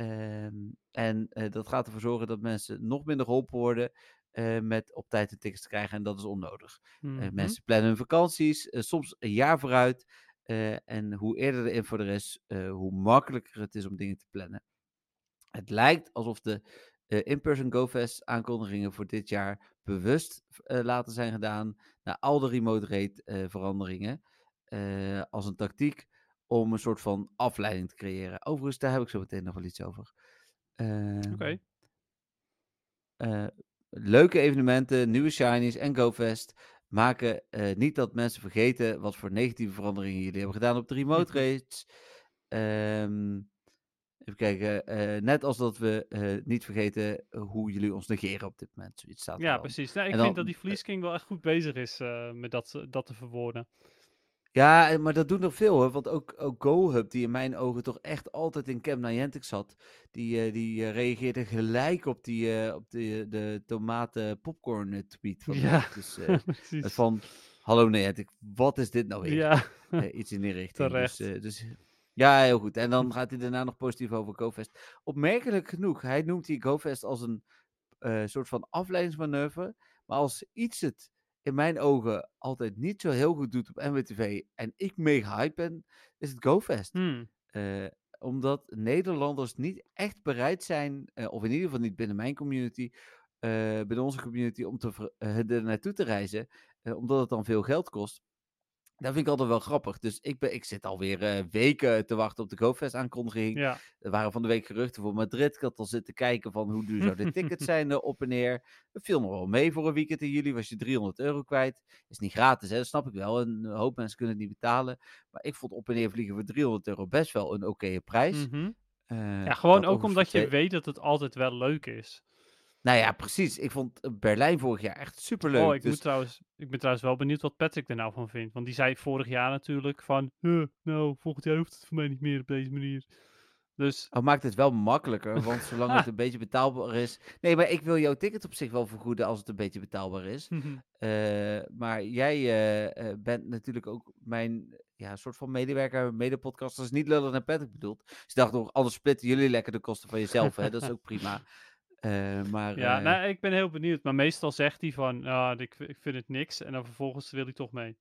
Ehm, en eh, dat gaat ervoor zorgen dat mensen nog minder geholpen worden eh, met op tijd de tickets te krijgen. En dat is onnodig. Eh, Mhm. mensen plannen hun vakanties, soms een jaar vooruit. en hoe eerder de info er is, hoe makkelijker het is om dingen te plannen. Het lijkt alsof de in-person GoFest aankondigingen voor dit jaar bewust laten zijn gedaan naar al de remote rate veranderingen. als een tactiek om een soort van afleiding te creëren. Overigens, daar heb ik zo meteen nog wel iets over. Ehm, Oké. eh, leuke evenementen, nieuwe shinies en GoFest maken eh, niet dat mensen vergeten wat voor negatieve veranderingen jullie hebben gedaan op de remote rates. Ehm, even kijken, eh, net als dat we niet vergeten hoe jullie ons negeren op dit moment. Zoiets staat Ja, precies. Nou, ik vind dat die Fleece King wel echt goed bezig is met dat, dat te verwoorden. Ja, maar dat doen er veel hoor. Want ook, ook GoHub, die in mijn ogen toch echt altijd in Camp Niantic zat, die, eh, die eh, reageerde gelijk op, die, eh, op de, de tomaten popcorn tweet. Van Ja. Dus van, hallo Niantic, wat is dit nou weer? Ja, iets in die richting. Terecht. Dus, dus, ja, heel goed. En dan gaat hij daarna nog positief over GoFest. Opmerkelijk genoeg, hij noemt hier GoFest als een soort van afleidingsmanoeuvre. Maar als iets het in mijn ogen altijd niet zo heel goed doet op NWTV en ik mega hype ben, is het GoFest. Hmm. Eh, omdat Nederlanders niet echt bereid zijn, eh, of in ieder geval niet binnen mijn community, eh, binnen onze community, om te er naartoe te reizen, omdat het dan veel geld kost. Dat vind ik altijd wel grappig. Dus ik, ben, ik zit alweer eh weken te wachten op de GoFest aankondiging. ja. Er waren van de week geruchten voor Madrid. Ik had al zitten kijken van hoe duur zouden de tickets zijn eh, op en neer. Het viel nog wel mee voor een weekend in juli. Was je 300 euro kwijt. Is niet gratis, hè? dat snap ik wel. Een hoop mensen kunnen het niet betalen. Maar ik vond op en neer vliegen voor 300 euro best wel een oké prijs. Mhm. Eh, ja, gewoon ook omdat je weet dat het altijd wel leuk is. Nou ja, precies. Ik vond eh, Berlijn vorig jaar echt superleuk. Oh, ik, dus... moet trouwens, ik ben trouwens wel benieuwd wat Patrick er nou van vindt. Want die zei vorig jaar natuurlijk van... "Huh, nou, volgend jaar hoeft het voor mij niet meer op deze manier. Dus Oh, maakt het wel makkelijker, want zolang het een beetje betaalbaar is. Nee, maar ik wil jouw ticket op zich wel vergoeden als het een beetje betaalbaar is. Eh, maar jij eh, bent natuurlijk ook mijn ja, soort van medewerker, medepodcast. Dat is niet lullig naar Patrick bedoeld. Dus ik dacht nog, anders splitten jullie lekker de kosten van jezelf. Hè? Dat is ook prima. Eh, maar ja, eh, nou, ik ben heel benieuwd. Maar meestal zegt hij van, ah, ik, ik vind het niks. En dan vervolgens wil hij toch mee.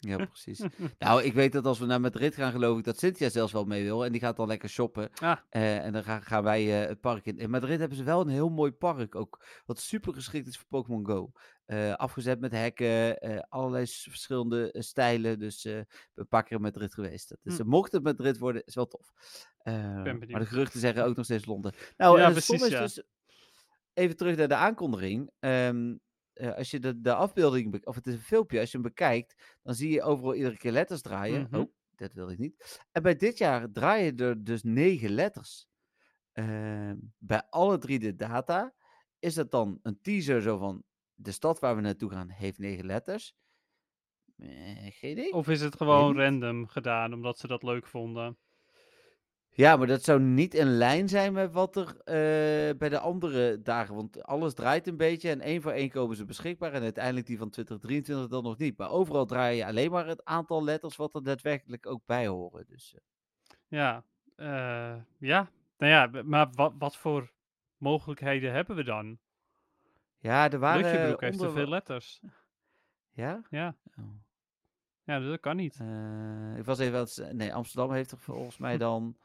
Ja, precies. nou, ik weet dat als we naar Madrid gaan, geloof ik dat Cynthia zelfs wel mee wil. En die gaat dan lekker shoppen. Ah. Eh, en dan gaan, gaan wij het park in. In Madrid hebben ze wel een heel mooi park ook. Wat super geschikt is voor Pokémon Go. Eh, afgezet met hekken, allerlei verschillende stijlen. Dus ik ben een paar keer in Madrid geweest. Dat is, Hm. mocht het Madrid worden, is wel tof. Maar de geruchten zeggen ook nog steeds Londen. Nou, Ja, precies, ja. dus even terug naar de aankondiging. Ehm, eh, als je de, de afbeelding, be- of het is een filmpje, als je hem bekijkt, dan zie je overal iedere keer letters draaien. Mhm. Oh, dat wilde ik niet. En bij dit jaar draaien er dus negen letters. Ehm, bij alle drie de data is dat dan een teaser zo van de stad waar we naartoe gaan heeft negen letters. Eh, geen idee. Of is het gewoon random gedaan, omdat ze dat leuk vonden? Ja, maar dat zou niet in lijn zijn met wat er eh, bij de andere dagen. Want alles draait een beetje en één voor één komen ze beschikbaar. En uiteindelijk die van 2023 dan nog niet. Maar overal draai je alleen maar het aantal letters wat er daadwerkelijk ook bij horen. Dus eh, Ja, eh, ja. Nou ja, maar wat, wat voor mogelijkheden hebben we dan? ja, er waren Luchtjebroek heeft te veel letters. Ja? Ja, Oh. ja dus dat kan niet. Ik was even aan het z- Nee, Amsterdam heeft er volgens mij dan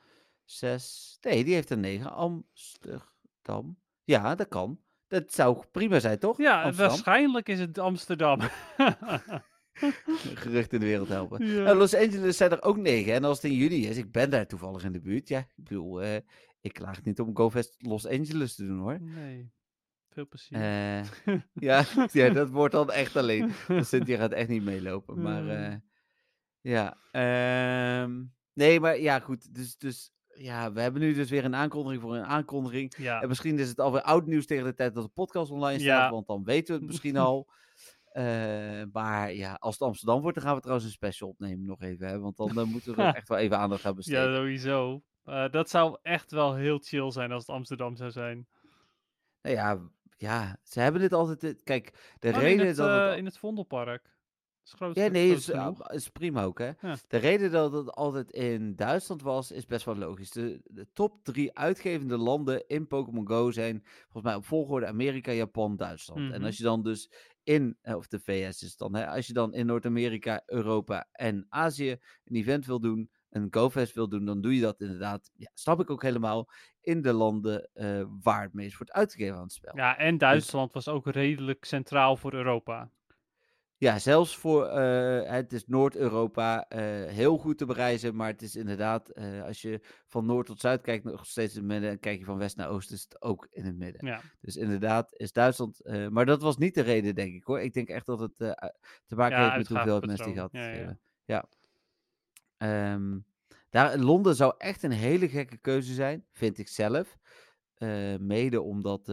zes. Nee, die heeft er negen. Amsterdam. Ja, dat kan. Dat zou prima zijn, toch? Ja, Amsterdam. waarschijnlijk is het Amsterdam. Gerucht in de wereld helpen. Ja. Nou, Los Angeles zijn er ook negen. En als het in juni is, ik ben daar toevallig in de buurt. Ja, ik bedoel, eh, ik klaag niet om GoFest Los Angeles te doen hoor. nee, veel plezier. Eh, ja, ja, dat wordt dan echt alleen. Cynthia gaat echt niet meelopen. Maar Hmm. eh, ja, ehm, nee, maar ja, goed. Dus, dus ja, we hebben nu dus weer een aankondiging voor een aankondiging. ja, En misschien is het alweer oud nieuws tegen de tijd dat de podcast online staat, Ja. want dan weten we het misschien al. Eh, maar ja, als het Amsterdam wordt, dan gaan we trouwens een special opnemen nog even. Hè? Want dan eh, moeten we er echt wel even aandacht aan ja, besteden. sowieso. Eh, dat zou echt wel heel chill zijn als het Amsterdam zou zijn. Nou ja, ja, ze hebben dit altijd... Kijk, de Oh, in, reden het, dat het... in het Vondelpark. Is groot, Ja, nee, is, ah, is prima ook, hè. Ja. De reden dat het altijd in Duitsland was, is best wel logisch. De, de top drie uitgevende landen in Pokémon Go zijn volgens mij op volgorde Amerika, Japan, Duitsland. En Mhm. als je dan dus in, eh, of de VS is het dan, hè, als je dan in Noord-Amerika, Europa en Azië een event wil doen, een GoFest wil doen, dan doe je dat inderdaad, ja, snap ik ook helemaal, in de landen eh, waar het meest wordt uitgegeven aan het spel. Ja, en Duitsland was ook redelijk centraal voor Europa. Ja, zelfs voor, eh, het is Noord-Europa eh, heel goed te bereizen, maar het is inderdaad, eh, als je van Noord tot Zuid kijkt, nog steeds in het midden, en kijk je van West naar Oost, is het ook in het midden. Ja, Dus inderdaad is Duitsland, maar dat was niet de reden, denk ik hoor. Ik denk echt dat het te maken Ja, heeft met hoeveel mensen die gehad Ja, ja. Ehm, daar, Londen zou echt een hele gekke keuze zijn, vind ik zelf. Mede omdat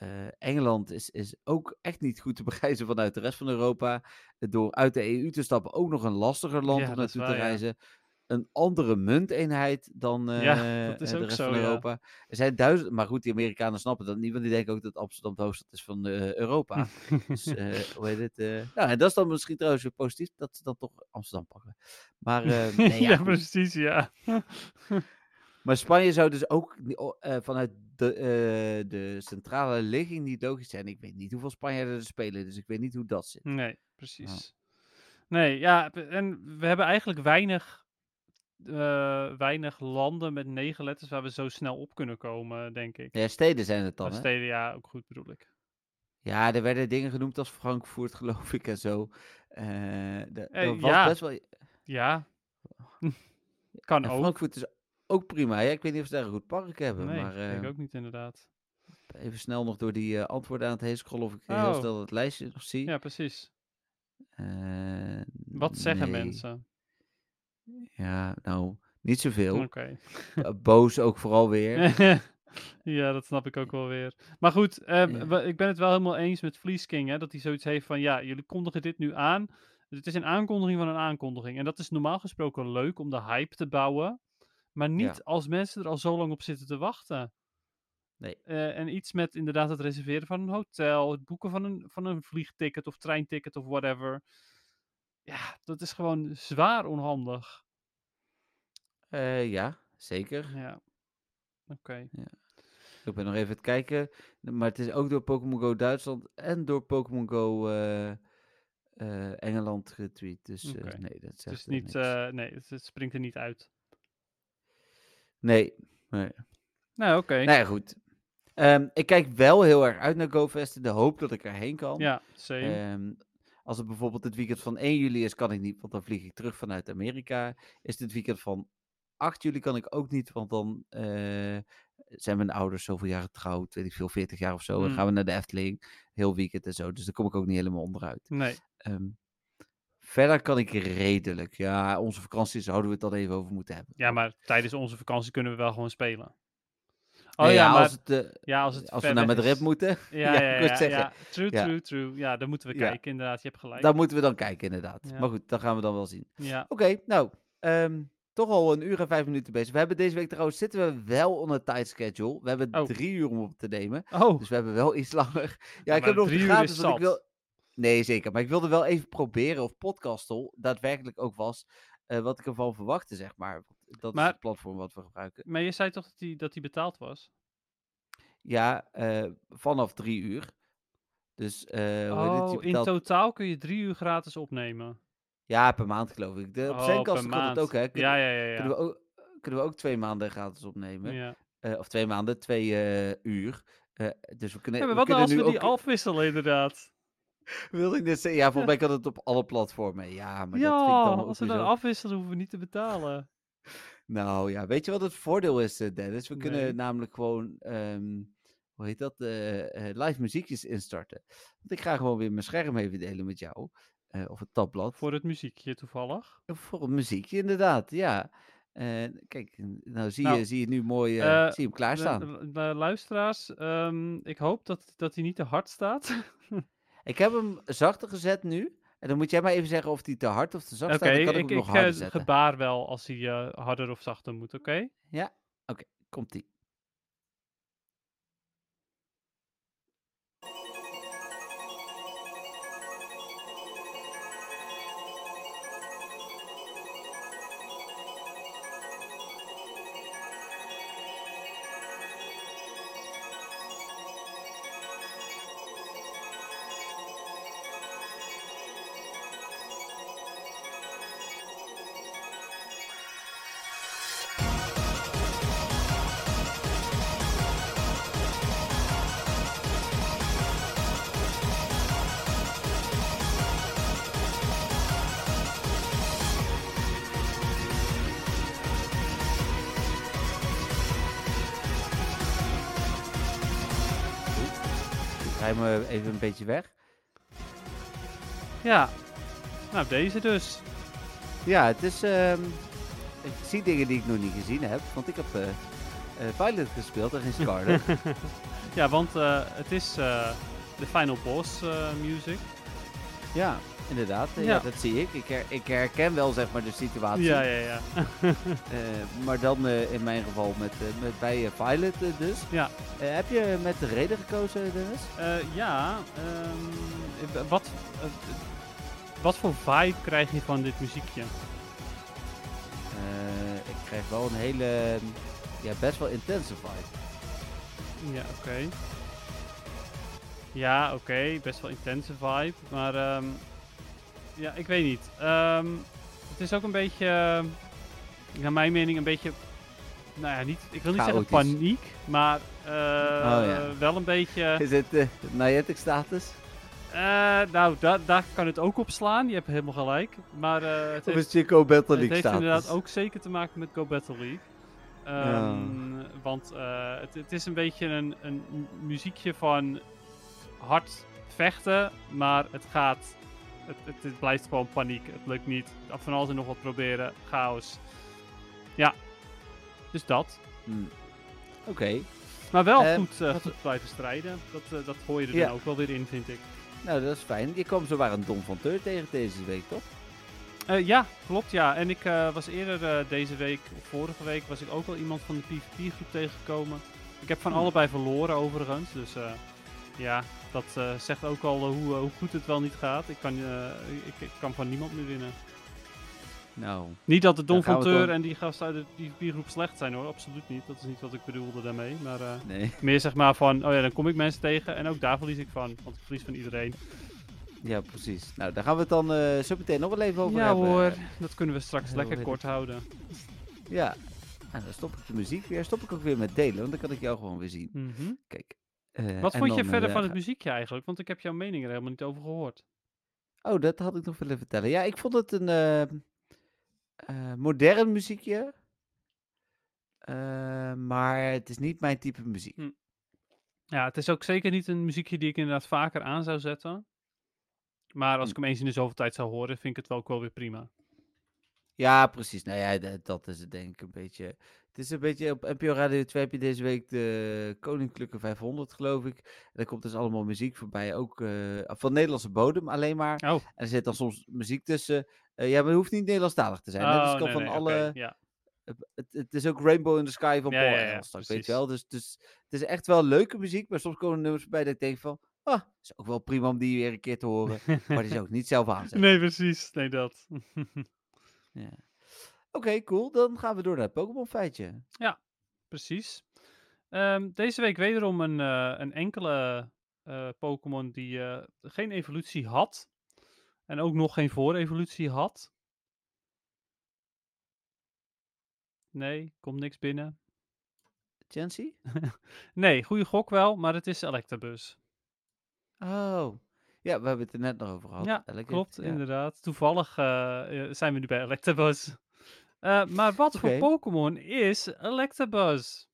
eh, eh, Engeland is, is ook echt niet goed te bereizen vanuit de rest van Europa. Door uit de EU te stappen ook nog een lastiger land Ja, om naartoe te ja. reizen. Een andere munteenheid dan eh, Ja, dat is eh, de ook rest zo, van. Europa. Er zijn duizend, maar goed, die Amerikanen snappen dat niet, want die denken ook dat Amsterdam de hoofdstad is van eh, Europa. Dus, eh, hoe heet het? eh, nou, en dat is dan misschien trouwens weer positief, dat ze dan toch Amsterdam pakken. Maar, eh, nee, ja, precies, ja. Maar Spanje zou dus ook eh, vanuit de, eh, de centrale ligging niet logisch zijn. Ik weet niet hoeveel Spanjaarden er spelen, dus ik weet niet hoe dat zit. Nee, precies. Nee, ja, en we hebben eigenlijk weinig, eh, weinig landen met negen letters waar we zo snel op kunnen komen, denk ik. Ja, steden zijn het dan, hè? steden, ja, ook goed bedoel ik. Ja, er werden dingen genoemd als Frankfurt, geloof ik, en zo. Eh de- Eh, dat was ja. best wel... Ja, kan En ook. Frankfurt is ook prima. Ja, ik weet niet of ze daar een goed park hebben, Nee, maar denk ik eh, ook niet inderdaad. even snel nog door die eh, antwoorden aan het heen scrollen of ik heel Oh. snel het lijstje nog zie. Ja, precies. Eh, Wat zeggen nee. mensen? Ja, nou, niet zoveel. Oké. Eh, Boos ook vooral weer. ja, dat snap ik ook wel weer. Maar goed, ehm, Ja. ik ben het wel helemaal eens met Fleece King, hè, dat hij zoiets heeft van, ja, jullie kondigen dit nu aan. Het is een aankondiging van een aankondiging. En dat is normaal gesproken leuk om de hype te bouwen. Maar niet Ja. als mensen er al zo lang op zitten te wachten. Nee. Eh, en iets met inderdaad het reserveren van een hotel, het boeken van een, van een vliegticket of treinticket of whatever. Ja, dat is gewoon zwaar onhandig. Eh, ja, zeker. Ja. Oké. Ik ben nog even het kijken. Maar het is ook door Pokémon Go Duitsland en door Pokémon Go eh, Engeland getweet. Dus nee, dat Het zegt is eh, niet, nee, het, het springt er niet uit. Nee, nee. Nou, oké. Nou ja, goed. Ehm, ik kijk wel heel erg uit naar GoFest in de hoop dat ik erheen kan. Ja, same. Ehm, als het bijvoorbeeld het weekend van 1 juli is, kan ik niet, want dan vlieg ik terug vanuit Amerika. Is het het weekend van 8 juli kan ik ook niet, want dan eh, zijn mijn ouders zoveel jaar getrouwd, weet ik veel, 40 jaar of zo. En Mm. gaan we naar de Efteling, heel weekend en zo. Dus daar kom ik ook niet helemaal onderuit. nee. Ehm, verder kan ik redelijk. Ja, onze vakanties zouden we het dan even over moeten hebben. Ja, maar tijdens onze vakantie kunnen we wel gewoon spelen. Oh Nee, ja, maar als, het, eh, ja, als het als we naar Madrid moeten, Ja, Ja, ja, ja, zeggen. ja. True, Ja. true, true. Ja, dan moeten we Ja. kijken, inderdaad. Je hebt gelijk. dan moeten we dan kijken inderdaad. Ja. Maar goed, dat gaan we dan wel zien. Ja. Oké, nou, ehm, toch al een uur en vijf minuten bezig. We hebben deze week trouwens, zitten we wel on een tight schedule. We hebben Oh. drie uur om op te nemen. Oh, Dus we hebben wel iets langer. Ja, ik heb nog drie uur gratis, is want ik wil... Nee, zeker. Maar ik wilde wel even proberen of Podcastle daadwerkelijk ook was eh, wat ik ervan verwachtte, zeg maar. Dat is het platform wat we gebruiken. maar je zei toch dat die, dat die betaald was? Ja, eh, vanaf drie uur. Dus, eh hoe? Oh, in totaal kun je drie uur gratis opnemen. Ja, per maand geloof ik. De, op Oh, zijn kast kan het ook, hè? Kunnen, Ja, ja, ja. ja. kunnen, we ook, kunnen we ook twee maanden gratis opnemen. ja. Of twee maanden, twee uur. Dus we kunnen, Ja, maar we wat nou kunnen als we die ook... afwisselen, inderdaad? Wilde ik net zeggen, ja, volgens mij kan het op alle platformen. Ja, maar dat vind ik ja, dan als we dan afwisselen, hoeven we niet te betalen. Nou ja, weet je wat het voordeel is, eh, Dennis? We kunnen namelijk gewoon, ehm, hoe heet dat, eh, eh, live muziekjes instarten. Want ik ga gewoon weer mijn scherm even delen met jou. of het tabblad. Voor het muziekje toevallig. Voor een muziekje, inderdaad, ja. En kijk, nou zie, Nou, je, zie je nu mooi, zie je hem klaarstaan. De, de luisteraars, ehm, ik hoop dat, dat hij niet te hard staat. Ik heb hem zachter gezet nu. En dan moet jij maar even zeggen of hij te hard of te zacht Oké, staat. Ik, ik nog harder eh, zetten. gebaar wel als hij eh, harder of zachter moet, oké? Ja? Oké, komt-ie. Me even een beetje weg. Ja. Nou, deze dus. Ja, het is... ehm, ik zie dingen die ik nog niet gezien heb. Want ik heb eh eh, Violet gespeeld en geen Scarlet. Ja, want eh, het is eh, de Final Boss eh, music. ja, inderdaad. ja. Ja. dat zie ik. Ik, her- ik herken wel zeg maar de situatie. Ja, ja, ja. Eh, maar dan eh, in mijn geval met, eh, met bij eh, dus. Ja. Heb je met de reden gekozen, Dennis? Ja, ehm, eh, wat, wat voor vibe krijg je van dit muziekje? Ik krijg wel een hele, ja, best wel intense vibe. Ja, oké. Ja, oké, best wel intense vibe, maar ehm, ja, ik weet niet. Ehm, het is ook een beetje, eh, naar mijn mening, een beetje, nou ja, niet, ik wil niet zeggen paniek, maar eh, ja. wel een beetje, Is het de Niantic status? eh, nou, da daar kan het ook op slaan, je hebt helemaal gelijk, maar eh, het Of heeft, is het Chico Battle het League heeft status? inderdaad ook zeker te maken met Go Battle League. Ja. Ehm, Want eh, het, het is een beetje een, een mu- muziekje van hard vechten, maar het gaat. Het, het, het blijft gewoon paniek. Het lukt niet. Van alles en nog wat proberen. Chaos. Ja. Dus dat. Hmm. Oké, Maar wel Eh, goed, eh, goed blijven strijden. Dat, eh, dat hoor je er Ja. dan ook wel weer in, vind ik. nou dat is fijn. Je kwam zowaar een Dom van Teur tegen deze week, toch? Eh, ja, klopt ja. En ik was eerder deze week, of vorige week, was ik ook wel iemand van de PvP-groep tegengekomen. Ik heb van Hmm. allebei verloren overigens. Dus ja, dat eh, zegt ook al eh, hoe, eh, hoe goed het wel niet gaat. Ik kan, ik, ik kan van niemand meer winnen. Nou, Niet dat de Don Dan gaan we Fonteur dan- en die gasten uit de PvP-groep slecht zijn hoor, absoluut niet. Dat is niet wat ik bedoelde daarmee. Maar nee. meer zeg maar van, oh ja, dan kom ik mensen tegen en ook daar verlies ik van. Want ik verlies van iedereen. Ja, precies. Nou, daar gaan we het dan zo meteen nog wel even over ja hebben. hoor, dat kunnen we straks lekker kort houden. Ja. En dan stop ik de muziek weer. Stop ik ook weer met delen, want dan kan ik jou gewoon weer zien. Mhm. Kijk. Eh, Wat vond je dan, verder eh, van het ga- muziekje eigenlijk? Want ik heb jouw mening er helemaal niet over gehoord. Oh, dat had ik nog willen vertellen. Ja, ik vond het een eh, eh, modern muziekje. Eh, maar het is niet mijn type muziek. Hm. Ja, het is ook zeker niet een muziekje die ik inderdaad vaker aan zou zetten. Maar als Hm. ik hem eens in de zoveel tijd zou horen, vind ik het wel ook wel weer prima. Ja, precies. Nou ja, dat is het denk ik een beetje. Het is een beetje op NPO Radio 2 heb je deze week de Koninklijke 500, geloof ik. En daar komt dus allemaal muziek voorbij, ook eh, van Nederlandse bodem alleen maar. Oh, En er zit dan soms muziek tussen. Eh, ja, maar het hoeft niet Nederlandstalig te zijn. hè. Dus oh het kan nee, van nee, alle... ja. Het, het is ook Rainbow in the Sky van Ja, Paul ja, weet je wel. Dus, dus het is echt wel leuke muziek, maar soms komen er nummers bij dat ik denk van... Ah, is ook wel prima om die weer een keer te horen. maar die zou ik niet zelf aanzetten. nee, precies. Nee, dat. Ja. Oké, cool. Dan gaan we door naar het Pokémon feitje. precies. Ehm, deze week wederom een, eh, een enkele eh, Pokémon die eh, geen evolutie had. En ook nog geen voorevolutie had. Nee, komt niks binnen. Chancy? Nee, goede gok wel, maar het is Electabuzz. Oh. Ja, we hebben het er net nog over gehad. Ja, klopt, ja. inderdaad. Toevallig zijn we nu bij Electabuzz. Eh, maar wat voor Oké. Pokémon is Electabuzz?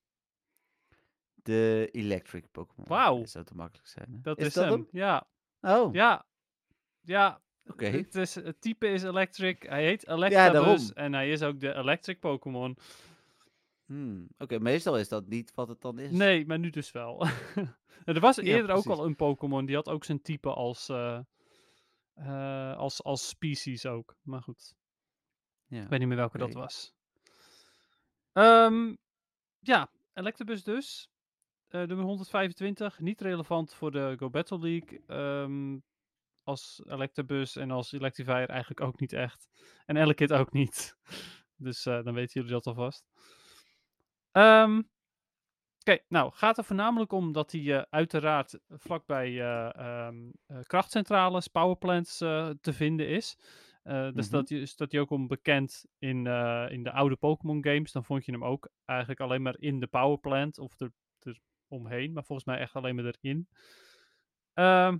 De Electric Pokémon. Wauw. Dat zou te makkelijk zijn. Hè? Dat is, is, dat hem. Ja, Oh, ja, ja. oké. Het, is, het type is Electric. Hij heet Electabuzz en hij is ook de Electric Pokémon. Hmm, Oké, meestal is dat niet wat het dan is. Nee, maar nu dus wel. er was Ja, eerder ook al een Pokémon die had ook zijn type als, eh, eh, als, als species ook. Maar goed. Ja. Ik weet niet meer welke dat was. Ehm, ja, Electabuzz dus. Eh, nummer 125. Niet relevant voor de Go Battle League. Ehm, als Electabuzz en als Electivire eigenlijk ook niet echt. En Elekid ook niet. Dus eh, dan weten jullie dat alvast. Ehm, Oké, nou gaat er voornamelijk om dat hij eh, uiteraard vlakbij krachtcentrales, powerplants te vinden is. Eh, dus Mhm. dat, hij- staat hij ook om bekend in, eh, in de oude Pokémon games. Dan vond je hem ook eigenlijk alleen maar in de powerplant of er, er omheen. Maar volgens mij echt alleen maar erin. Ehm,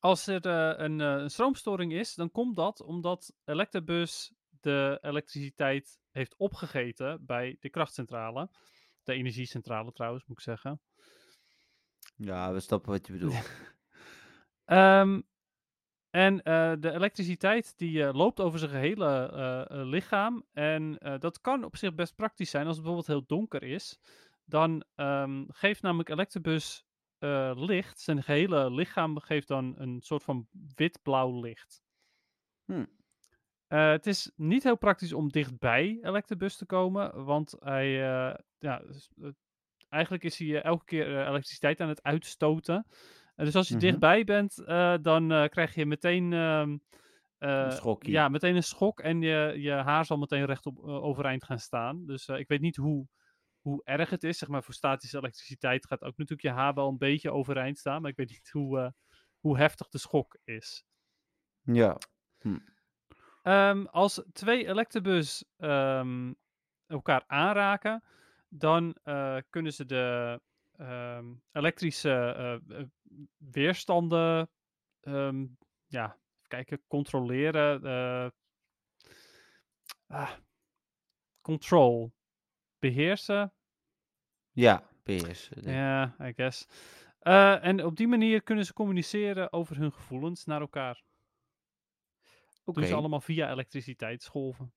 als er eh, een, eh, een stroomstoring is, dan komt dat omdat Electabuzz de elektriciteit heeft opgegeten bij de krachtcentrale. De energiecentrale trouwens, moet ik zeggen. Ja, we snappen wat je bedoelt. Ehm, en eh, de elektriciteit die eh, loopt over zijn gehele eh, lichaam. En dat kan op zich best praktisch zijn als het bijvoorbeeld heel donker is. Dan ehm, geeft namelijk Electabuzz eh, licht. Zijn gehele lichaam geeft dan een soort van wit-blauw licht. Hm. Eh, het is niet heel praktisch om dichtbij Electabuzz te komen, want hij, ja, eigenlijk is hij elke keer elektriciteit aan het uitstoten. Dus als je Mhm. dichtbij bent, eh, dan eh, krijg je meteen, ehm, eh, Een ja, meteen een schok en je, je haar zal meteen rechtop eh, overeind gaan staan. Dus ik weet niet hoe, hoe erg het is. Zeg maar, voor statische elektriciteit gaat ook natuurlijk je haar wel een beetje overeind staan, maar ik weet niet hoe, hoe heftig de schok is. Ja. Ehm, als twee Electabuzz ehm, elkaar aanraken, dan kunnen ze de ehm, elektrische weerstanden ehm, ja, kijken, controleren. eh, ah, control. Beheersen. Ja, beheersen. Ja, I guess. Eh, en op die manier kunnen ze communiceren over hun gevoelens naar elkaar. Oké. Doen ze allemaal via elektriciteitsgolven.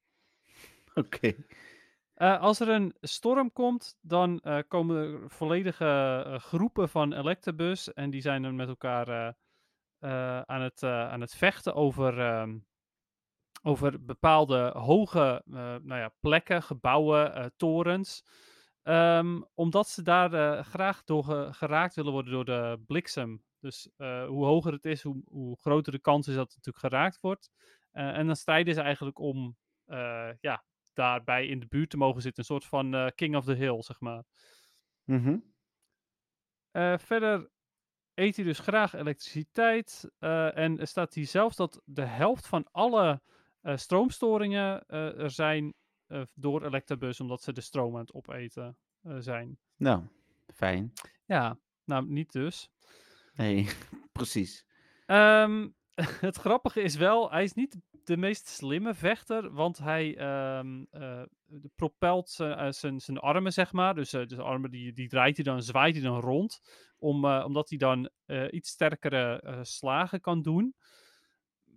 Oké. Eh, als er een storm komt, dan eh, komen er volledige eh, groepen van Electabuzz. En die zijn dan met elkaar aan, het, aan het vechten over, ehm, over bepaalde hoge nou ja, plekken, gebouwen, torens. Ehm, omdat ze daar graag door ge- geraakt willen worden door de bliksem. Dus hoe hoger het is, hoe, hoe groter de kans is dat het natuurlijk geraakt wordt. En dan strijden ze eigenlijk om ja, daarbij in de buurt te mogen zitten. Een soort van eh, King of the Hill, zeg maar. Mhm. Eh, verder eet hij dus graag elektriciteit. eh, en er staat hier zelfs dat de helft van alle stroomstoringen er zijn door Electabuzz, omdat ze de stroom aan het opeten zijn. Nou, fijn. Ja, nou niet dus. Nee, precies. Ehm, het grappige is wel, hij is niet de meest slimme vechter, want hij ehm, eh, propelt zijn- eh, zijn armen, zeg maar. Dus de armen die, die draait hij dan, zwaait hij dan rond, om, omdat hij dan iets sterkere slagen kan doen.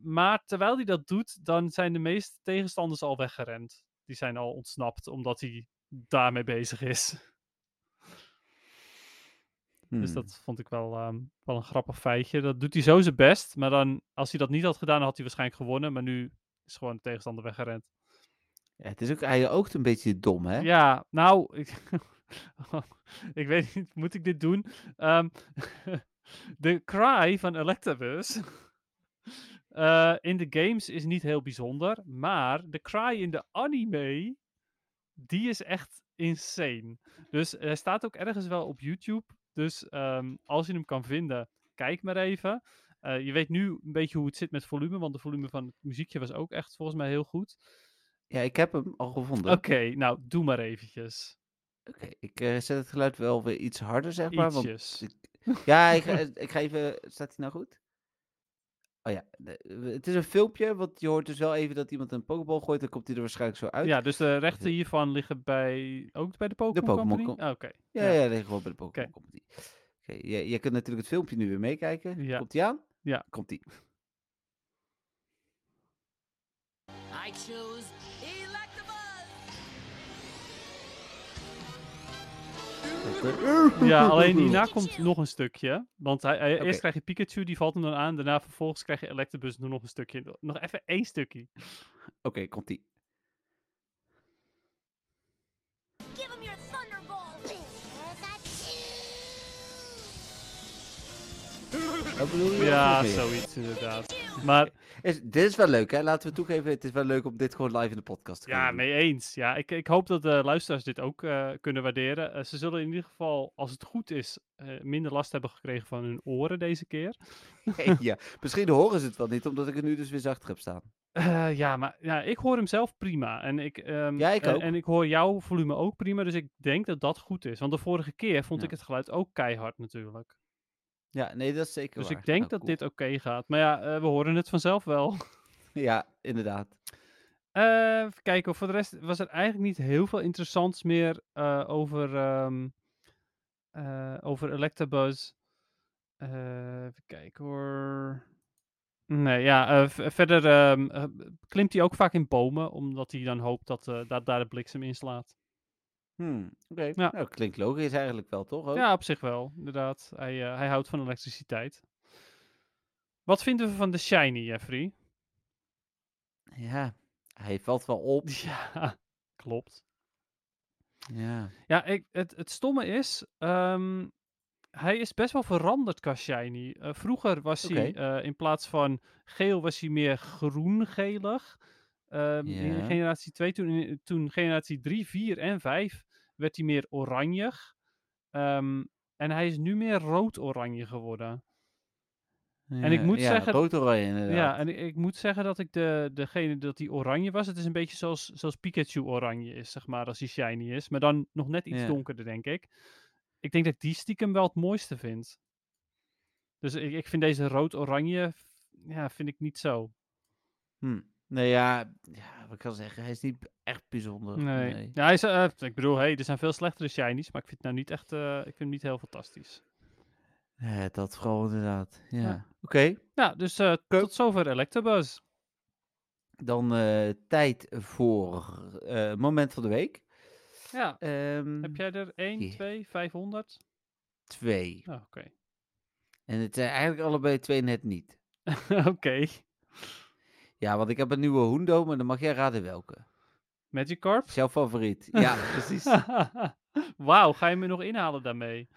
Maar terwijl hij dat doet, dan zijn de meeste tegenstanders al weggerend. Die zijn al ontsnapt, omdat hij daarmee bezig is. Dus Hmm. dat vond ik wel, ehm, wel een grappig feitje. Dat doet hij zo zijn best. Maar dan, als hij dat niet had gedaan, dan had hij waarschijnlijk gewonnen. Maar nu is gewoon de tegenstander weggerend. Ja, het is ook, hij oogt een beetje dom, hè? Ja, nou, ik, ik weet niet, moet ik dit doen? Ehm, de cry van Electabuzz eh, in de games is niet heel bijzonder. Maar de cry in de anime, die is echt insane. Dus hij staat ook ergens wel op YouTube. Dus ehm, als je hem kan vinden, kijk maar even. Eh, je weet nu een beetje hoe het zit met volume, want de volume van het muziekje was ook echt volgens mij heel goed. Ja, ik heb hem al gevonden. Oké, nou, doe maar eventjes. Oké, ik eh, zet het geluid wel weer iets harder, zeg maar. Want Ietsjes. ik- ja, ik, ik ga even... Staat hij nou goed? Oh ja, het is een filmpje, want je hoort dus wel even dat iemand een pokeball gooit. Dan komt hij er waarschijnlijk zo uit. Ja, dus de rechten hiervan liggen bij, ook bij de Pokémon Pokémon Company? Com- Ah, Oké. Ja, Ja. ja, ja ligt gewoon bij de Pokémon Company. Oké, jij, jij kunt natuurlijk het filmpje nu weer meekijken. Ja. Komt hij aan? Ja. Komt hij. I choose Ja, alleen hierna komt nog een stukje. Want hij, eerst krijg je Pikachu, die valt hem dan aan. Daarna vervolgens krijg je Electabuzz nog een stukje. Nog even één stukje. Oké, komt hij. Wat bedoel je? Ja, zoiets inderdaad. Maar Is, dit is wel leuk, hè? Laten we toegeven, het is wel leuk om dit gewoon live in de podcast te ja, doen. mee eens. Ja, ik, ik hoop dat de luisteraars dit ook eh, kunnen waarderen. Eh, ze zullen in ieder geval, als het goed is, eh, minder last hebben gekregen van hun oren deze keer. ja, misschien horen ze het wel niet, omdat ik het nu dus weer zachter heb staan. Ja, maar ja, ik hoor hem zelf prima. En ik, ehm, Ja, ik en- ook. En ik hoor jouw volume ook prima. Dus ik denk dat dat goed is. Want de vorige keer vond Ja. ik het geluid ook keihard natuurlijk. Ja, nee, dat is zeker Dus waar. ik denk Nou, dat cool. dit oké gaat. Maar ja, eh, we horen het vanzelf wel. Ja, inderdaad. Eh, even kijken. Voor de rest was er eigenlijk niet heel veel interessants meer eh, over, eh over Electabuzz. Even kijken hoor. Nee, ja, verder ehm, eh, klimt hij ook vaak in bomen, omdat hij dan hoopt dat, dat daar de bliksem inslaat. Hmm, Oké, Ja. nou, klinkt logisch eigenlijk wel, toch? Ook? Ja, op zich wel, inderdaad. Hij, eh, hij houdt van elektriciteit. Wat vinden we van de Shiny, Jeffrey? ja, hij valt wel op. Ja, klopt. Ja, Ja, ik, het, het stomme is, ehm, hij is best wel veranderd qua shiny. Eh, vroeger was hij, eh, in plaats van geel, was hij meer groen-gelig. Ehm, In generatie 2, toen, toen generatie 3, 4 en 5, werd hij meer oranjig. Ehm, en hij is nu meer rood-oranje geworden. En ik Ja, moet ja, zeggen- rood-oranje inderdaad. Ja, en ik, ik moet zeggen dat ik de, degene dat die oranje was, het is een beetje zoals, zoals Pikachu oranje is, zeg maar, als hij shiny is. Maar dan nog net iets Ja. donkerder, denk ik. Ik denk dat ik die stiekem wel het mooiste vind. Dus ik, ik vind deze rood-oranje, ja, vind ik niet zo. Hm. Nee, ja, ja, wat ik kan zeggen, hij is niet echt bijzonder. Nee. nee. Ja, hij is, eh, ik bedoel, hey, er zijn veel slechtere shinies, maar ik vind het nou niet echt, eh, ik vind hem niet heel fantastisch. Ja, dat vooral inderdaad. Ja. Ja. Oké, Ja, dus eh, tot zover Electabuzz. dan tijd voor moment van de week. Ja, Ehm, heb jij er 1, hier. 2, 500? Twee. Oh, Oké. En het zijn eigenlijk allebei twee net niet. Oké. Ja, want ik heb een nieuwe Hundo, maar dan mag jij raden welke. Magikarp? Jouw favoriet? Ja, precies. Wauw, ga je me nog inhalen daarmee?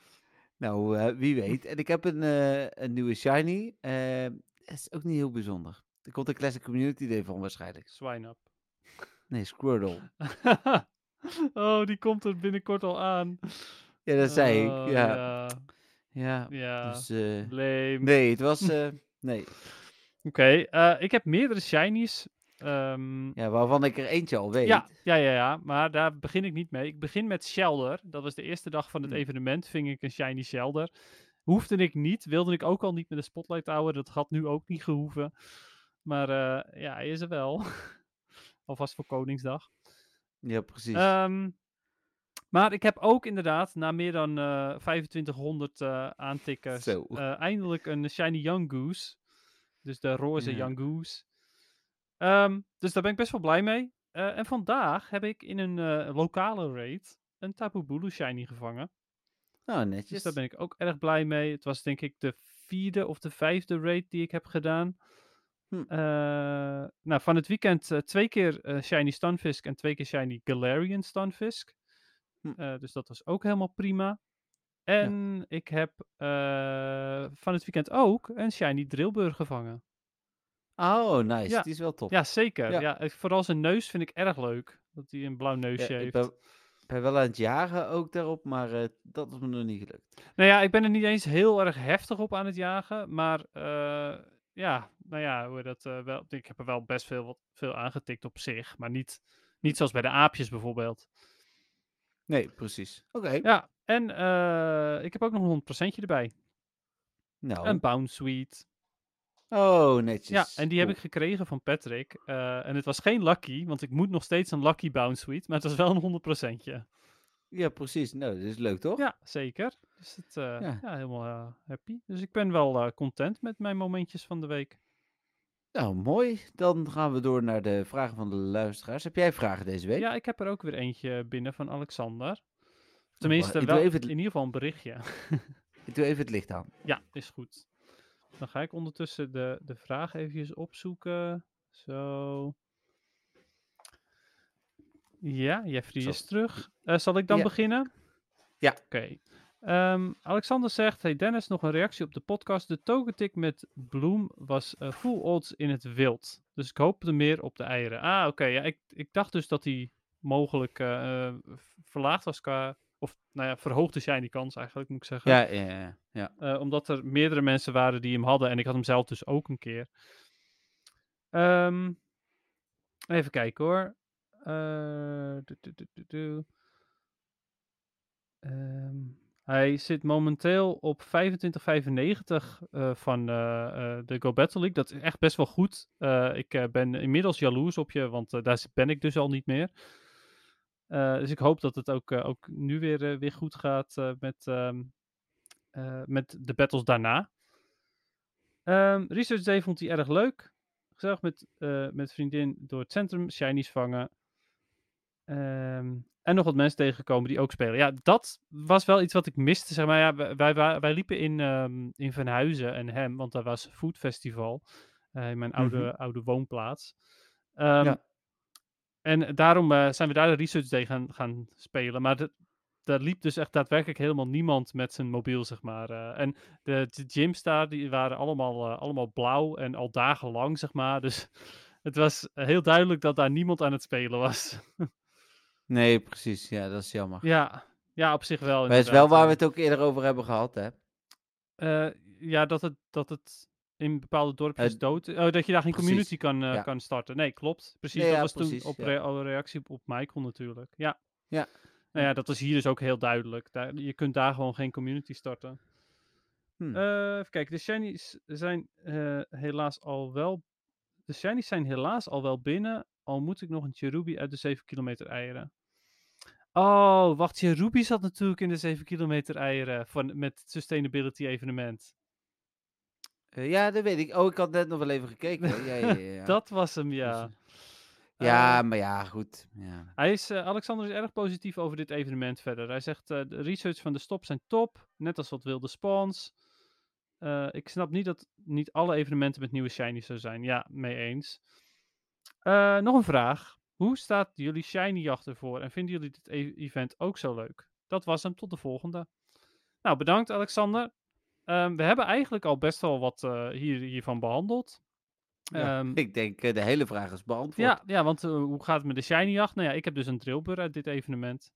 Nou, eh, wie weet. En ik heb een, eh, een nieuwe Shiny. eh het is ook niet heel bijzonder. Er komt een Classic Community Day van waarschijnlijk. Swine up. Nee, Squirtle. oh, die komt er binnenkort al aan. Ja, dat zei ik. Oh, Ja. ja. Ja, Ja, dus... nee, het was... nee. Oké, eh, ik heb meerdere shinies. Ehm, Ja, waarvan ik er eentje al weet. ja, ja, ja, ja, maar daar begin ik niet mee. Ik begin met Shelder. Dat was de eerste dag van het Hmm. evenement. Ving ik een shiny Shelder. Hoefde ik niet. Wilde ik ook al niet met de Spotlight Tower. Dat had nu ook niet gehoeven. Maar eh, ja, hij is er wel. Alvast voor Koningsdag. Ja, precies. Ehm, maar ik heb ook inderdaad, na meer dan eh 2500 eh, eh, eindelijk een Shiny Young Goose. Dus de roze. Young Goose. Ehm, dus daar ben ik best wel blij mee. Eh, en vandaag heb ik in een eh, lokale raid een Tapu Bulu Shiny gevangen. nou, netjes. Dus daar ben ik ook erg blij mee. Het was denk ik de vierde of de vijfde raid die ik heb gedaan. Hm. Eh, nou, van het weekend twee keer Shiny Stunfisk en twee keer Shiny Galarian Stunfisk. Hm. Dus dat was ook helemaal prima. En ik heb eh, van het weekend ook een Shiny Drillbur gevangen. Oh, nice. Ja. Die is wel tof. Ja, zeker. Ja. Ja. vooral zijn neus vind ik erg leuk. Dat hij een blauw neusje ik heeft. ben, ben wel aan het jagen ook daarop, maar eh, dat is me nog niet gelukt. Nou ja, ik ben er niet eens heel erg heftig op aan het jagen. Maar eh, ja, nou ja, hoe dat, wel, ik heb er wel best veel, wat, veel aangetikt op zich. Maar niet, niet zoals bij de aapjes bijvoorbeeld. Nee, precies. Oké. Ja, en eh, ik heb ook nog een 100% erbij. Nou. Een Bounce Sweet. Oh, netjes. Ja, en die heb ik gekregen van Patrick. Eh, en het was geen Lucky, want ik moet nog steeds een Lucky Bounce Sweet. Maar het was wel een 100%. Ja, precies. Nou, dat is leuk, toch? Ja, zeker. Dus het, eh, Ja. ja. helemaal happy. Dus ik ben wel content met mijn momentjes van de week. Nou, mooi. Dan gaan we door naar de vragen van de luisteraars. Heb jij vragen deze week? Ja, ik heb er ook weer eentje binnen van Alexander. Tenminste, wel even het- in ieder geval een berichtje. Ik doe even het licht aan. ja, is goed. Dan ga ik ondertussen de, de vraag eventjes opzoeken. Zo. Ja, Jeffrey is terug. Eh, zal ik dan Ja. beginnen? Ja. Oké. Ehm, Alexander zegt, hey Dennis, nog een reactie op de podcast. De togetik met Bloem was eh, full odds in het wild. Dus ik hoopte meer op de eieren. Ah, oké. Ja, ik, ik dacht dus dat hij mogelijk eh, verlaagd was qua... Of, nou ja, verhoogde zijn die kans eigenlijk, moet ik zeggen. Ja, ja, ja. ja. Eh, omdat er meerdere mensen waren die hem hadden. En ik had hem zelf dus ook een keer. Ehm, even kijken hoor. Eh. Ehm, hij zit momenteel op 25,95 eh van eh, eh, de Go Battle League. Dat is echt best wel goed. Ik ben inmiddels jaloers op je, want daar ben ik dus al niet meer. Eh, dus ik hoop dat het ook, eh, ook nu weer, eh, weer goed gaat met, ehm, eh, met de battles daarna. Ehm, Research Day vond hij erg leuk. Gezellig met, met vriendin door het centrum shinies vangen. Ehm, en nog wat mensen tegengekomen die ook spelen. Ja, dat was wel iets wat ik miste. Zeg maar, ja, wij, wij, wij- liepen in, ehm in Venhuizen en Hem, want daar was Food Festival. in mijn oude, Mhm. oude woonplaats. Ja. En daarom eh, zijn we daar de Research Day gaan, gaan spelen. Maar de, daar liep dus echt daadwerkelijk helemaal niemand met zijn mobiel, zeg maar. eh. en de, de gyms daar, die waren allemaal, eh, allemaal blauw en al dagenlang, zeg maar. Dus het was heel duidelijk dat daar niemand aan het spelen was. Nee, precies. Ja, dat is jammer. ja, ja, op zich wel. maar het is wel waar we het ook eerder over hebben gehad, hè? ja, dat het, dat het in bepaalde dorpjes dood... Oh, dat je daar geen precies, community kan, eh, ja. kan starten. Nee, klopt. Precies, dat was precies, toen op oh, reactie op, Michael natuurlijk. Ja. Ja. Nou ja, dat was hier dus ook heel duidelijk. Daar, je kunt daar gewoon geen community starten. Hm. Eh, even kijken, de shinies zijn helaas al wel... De shinies zijn helaas al wel binnen, al moet ik nog een Cherubi uit de 7 kilometer eieren. Oh, wacht, Cherubi zat natuurlijk in de 7 kilometer eieren van, met het sustainability evenement. Eh, ja, dat weet ik. Oh, ik had net nog wel even gekeken. Ja, ja, ja. Dat was hem, ja. Dus, ja, Eh, maar ja, goed. Ja. Hij is, eh, Alexander is erg positief over dit evenement verder. Hij zegt, eh, de research van de stop zijn top, net als wat wilde spawns. Eh, ik snap niet dat niet alle evenementen met nieuwe shinies zo zijn. Ja, mee eens. Eh, nog een vraag. Hoe staat jullie shiny jacht ervoor? En vinden jullie dit e- event ook zo leuk? Dat was hem. Tot de volgende. Nou, bedankt Alexander. Ehm, we hebben eigenlijk al best wel wat eh, hier, hiervan behandeld. Ja, Ehm, ik denk, eh, de hele vraag is beantwoord. ja, ja, want eh, hoe gaat het met de shiny jacht? Nou ja, ik heb dus een drillbur uit dit evenement.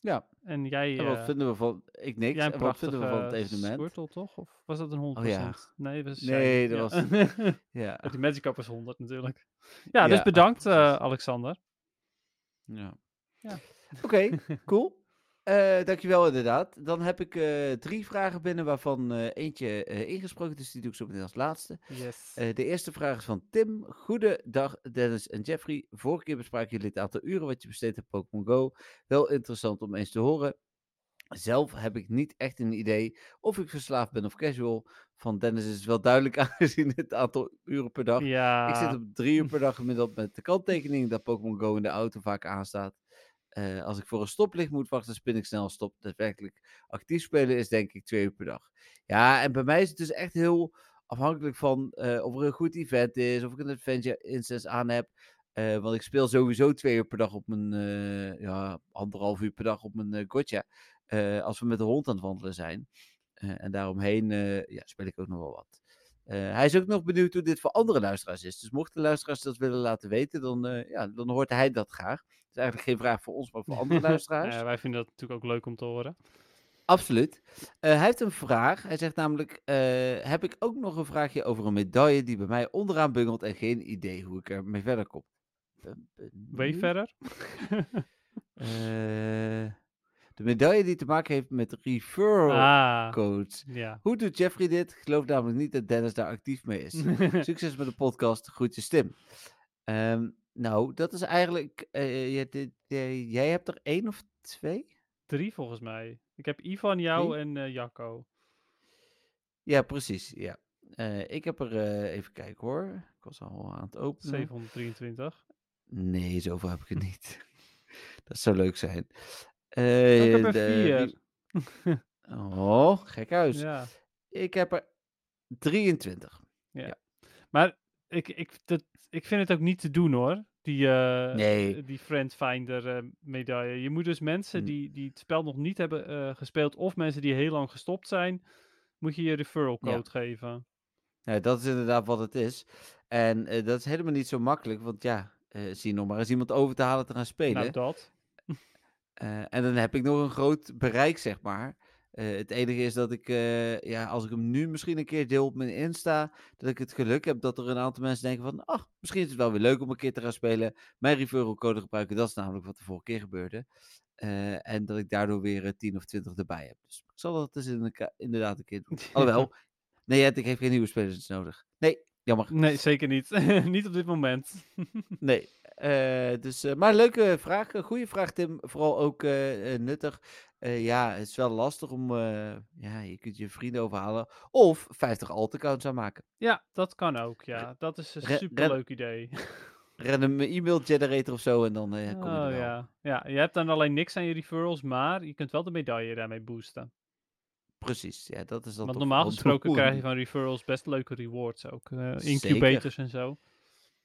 Ja, En jij, en wat vinden we van... Ik niks. En wat vinden we van het evenement? Squirtle, toch? Of was dat een 100%? Oh ja. Nee, dat was Nee, dat ja. Ja. Die Magikarp was 100 natuurlijk. Ja, dus bedankt Alexander. ja. Ja. Oké, cool. Eh dankjewel inderdaad. Dan heb ik eh, drie vragen binnen, waarvan eh, eentje ingesproken, dus die doe ik zo meteen als laatste. Yes. De eerste vraag is van Tim. Goedendag Dennis en Jeffrey. Vorige keer bespraken jullie het aantal uren wat je besteedt aan Pokémon Go. Wel interessant om eens te horen. Zelf heb ik niet echt een idee of ik verslaafd ben of casual. Van Dennis is het wel duidelijk aangezien het aantal uren per dag. ja, Ik zit op drie uur per dag gemiddeld met de kanttekening dat Pokémon Go in de auto vaak aanstaat. Eh, als ik voor een stoplicht moet wachten, spin ik snel stop. Daadwerkelijk actief spelen is denk ik twee uur per dag. Ja, en bij mij is het dus echt heel afhankelijk van eh, of er een goed event is, of ik een adventure instance aan heb. Eh, want ik speel sowieso twee uur per dag op mijn, ja, anderhalf uur per dag op mijn gotcha. als we met de hond aan het wandelen zijn. En daaromheen ja, speel ik ook nog wel wat. Eh, hij is ook nog benieuwd hoe dit voor andere luisteraars is. Dus mochten luisteraars dat willen laten weten, dan, eh, ja, dan hoort hij dat graag. Het is eigenlijk geen vraag voor ons, maar voor andere luisteraars. Ja, wij vinden dat natuurlijk ook leuk om te horen. Absoluut. Eh, hij heeft een vraag. Hij zegt namelijk: Heb ik ook nog een vraagje over een medaille die bij mij onderaan bungelt en geen idee hoe ik ermee verder kom? Ben Way benieuwd. verder. Eh, de medaille die te maken heeft met referral ah, codes. ja. Hoe doet Jeffrey dit? Ik geloof namelijk niet dat Dennis daar actief mee is. Succes met de podcast. Groetjes Tim. Ehm, nou, dat is eigenlijk. eh, je- eh, jij hebt er één of twee? Drie volgens mij. Ik heb Ivan, jou Drie? en eh, Jacco. Ja, precies. Ja. Ik heb er. even kijken hoor. Ik was al aan het openen. 723. Nee, zoveel heb ik er niet. dat zou leuk zijn. Eh, ik heb er de- vier. Oh, gek huis. Ja. Ik heb er 23. Maar ik, ik, dat, ik vind het ook niet te doen hoor. Die, eh, Nee. die Friend Finder eh, medaille. Je moet dus mensen die, die het spel nog niet hebben eh, gespeeld. of mensen die heel lang gestopt zijn. moet je je referral Ja. code geven. Ja, dat is inderdaad wat het is. En eh, dat is helemaal niet zo makkelijk, want ja, eh, zie nog maar eens iemand over te halen te gaan spelen. Nou, dat. Eh, en dan heb ik nog een groot bereik, zeg maar. Eh, het enige is dat ik, eh, ja, als ik hem nu misschien een keer deel op mijn Insta, dat ik het geluk heb dat er een aantal mensen denken van, ach, misschien is het wel weer leuk om een keer te gaan spelen. Mijn referral code gebruiken, dat is namelijk wat de vorige keer gebeurde. En dat ik daardoor weer eh, 10 of 20 erbij heb. Dus ik zal dat dus inderdaad een keer doen. Alhoewel, nee, ik heb geen nieuwe spelers nodig. Nee, jammer. Nee, zeker niet. niet op dit moment. Nee. eh, dus, eh, maar leuke vraag. Een goede vraag, Tim. Vooral ook eh, nuttig. Ja, het is wel lastig om. ja, je kunt je vrienden overhalen. Of 50 alt-accounts aanmaken. Ja, dat kan ook. Ja, dat is een superleuk idee. Een e-mail generator of zo en dan eh, kom je Oh er wel. ja. ja, je hebt dan alleen niks aan je referrals, maar je kunt wel de medaille daarmee boosten. Precies, ja, dat is dan Want normaal gesproken krijg je van referrals best leuke rewards ook. eh, Zeker. incubators en zo.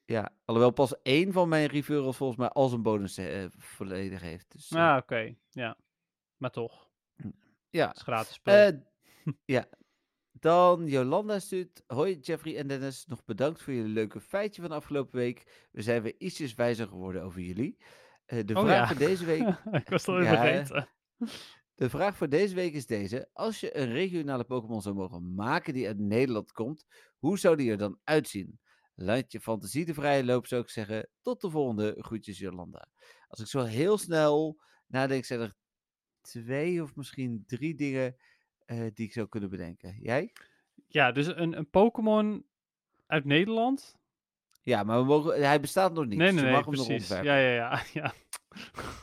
Ja, alhoewel pas één van mijn referrals volgens mij al zijn bonus eh, volledig heeft. Dus, eh, Ah, oké. Ja. Maar toch, ja. het is gratis ja. Dan Jolanda stuurt. Hoi Jeffrey en Dennis. Nog bedankt voor jullie leuke feitje van de afgelopen week. We zijn weer ietsjes wijzer geworden over jullie. De Oh vraag ja. voor deze week. ik was het al Ja, vergeten. De vraag voor deze week is deze. Als je een regionale Pokémon zou mogen maken die uit Nederland komt, hoe zou die er dan uitzien? Laat je fantasie de vrije loop, zou ik zeggen. Tot de volgende. Groetjes, Jolanda. Als ik zo heel snel nadenk, zijn er twee of misschien drie dingen eh, die ik zou kunnen bedenken. Jij? Ja, dus een, een Pokémon uit Nederland? Ja, maar we mogen, hij bestaat nog niet. nee, dus nee, je nee, nog precies. Ja, ja, ja. ja.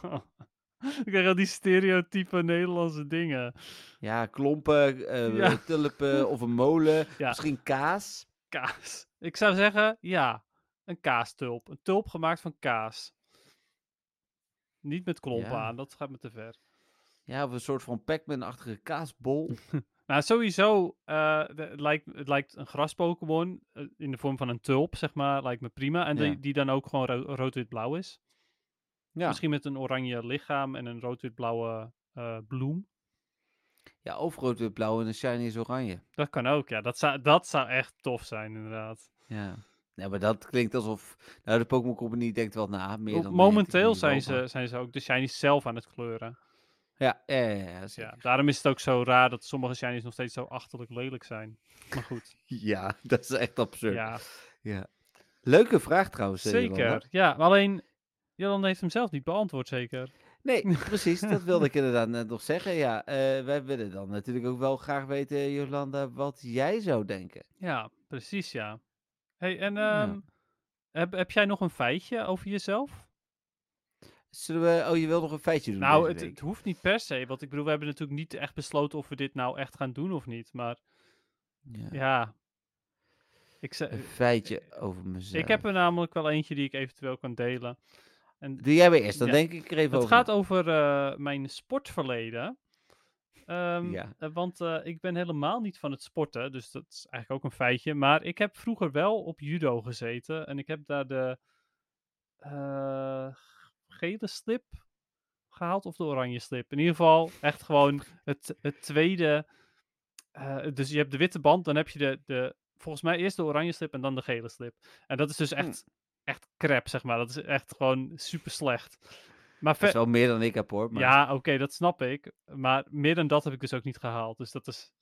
ik krijg al die stereotype Nederlandse dingen. Ja, klompen, eh, Ja. tulpen of een molen. Ja. Misschien kaas. Kaas. Ik zou zeggen, ja, een kaastulp. Een tulp gemaakt van kaas. Niet met klompen Ja. aan, dat gaat me te ver. Ja, of een soort van Pac-Man-achtige kaasbol. Nou, sowieso, eh, het, lijkt, het lijkt een gras-Pokémon eh, in de vorm van een tulp, zeg maar, lijkt me prima. En die, die dan ook gewoon ro- rood-wit-blauw is. Ja. Misschien met een oranje lichaam en een rood-wit-blauwe eh, bloem. Ja, of rood, wit, blauw en een shiny is oranje. Dat kan ook, ja. Dat zou, dat zou echt tof zijn, inderdaad. Ja. Nee, maar dat klinkt alsof... Nou, de Pokémon Company denkt wel na. Meer dan Momenteel zijn ze, zijn ze ook de shinies zelf aan het kleuren. Ja, ja, ja, ja, Ja, daarom is het ook zo raar dat sommige shinies nog steeds zo achterlijk lelijk zijn. Maar goed, Ja, dat is echt absurd. ja, Ja. Leuke vraag trouwens. eh, zeker. Ja, maar alleen, Jolanda heeft hem zelf niet beantwoord, zeker. Nee, precies. dat wilde ik inderdaad net nog zeggen. Ja, eh, wij willen dan natuurlijk ook wel graag weten, Jolanda, wat jij zou denken. Ja, precies, ja. hey, en Ja. ehm, heb, heb jij nog een feitje over jezelf? Zullen we... Oh, je wil nog een feitje doen Nou, het, het hoeft niet per se, want ik bedoel, we hebben natuurlijk niet echt besloten of we dit nou echt gaan doen of niet. Maar Ja. ja, ik, Een feitje over mezelf. ik heb er namelijk wel eentje die ik eventueel kan delen. En Doe jij maar eerst, dan Ja. denk ik er even Het over. gaat over eh, mijn sportverleden. Ehm, Ja. eh, want eh, ik ben helemaal niet van het sporten, dus dat is eigenlijk ook een feitje. Maar ik heb vroeger wel op judo gezeten en ik heb daar de gele slip gehaald of de oranje slip. In ieder geval echt gewoon het, het tweede. dus je hebt de witte band, dan heb je de, de, volgens mij eerst de oranje slip en dan de gele slip. En dat is dus Hm. echt, echt crap, zeg maar. Dat is echt gewoon super slecht. Maar Dat is wel meer dan ik heb hoor. Maar... ja, oké, dat snap ik. Maar meer dan dat heb ik dus ook niet gehaald. Dus dat is,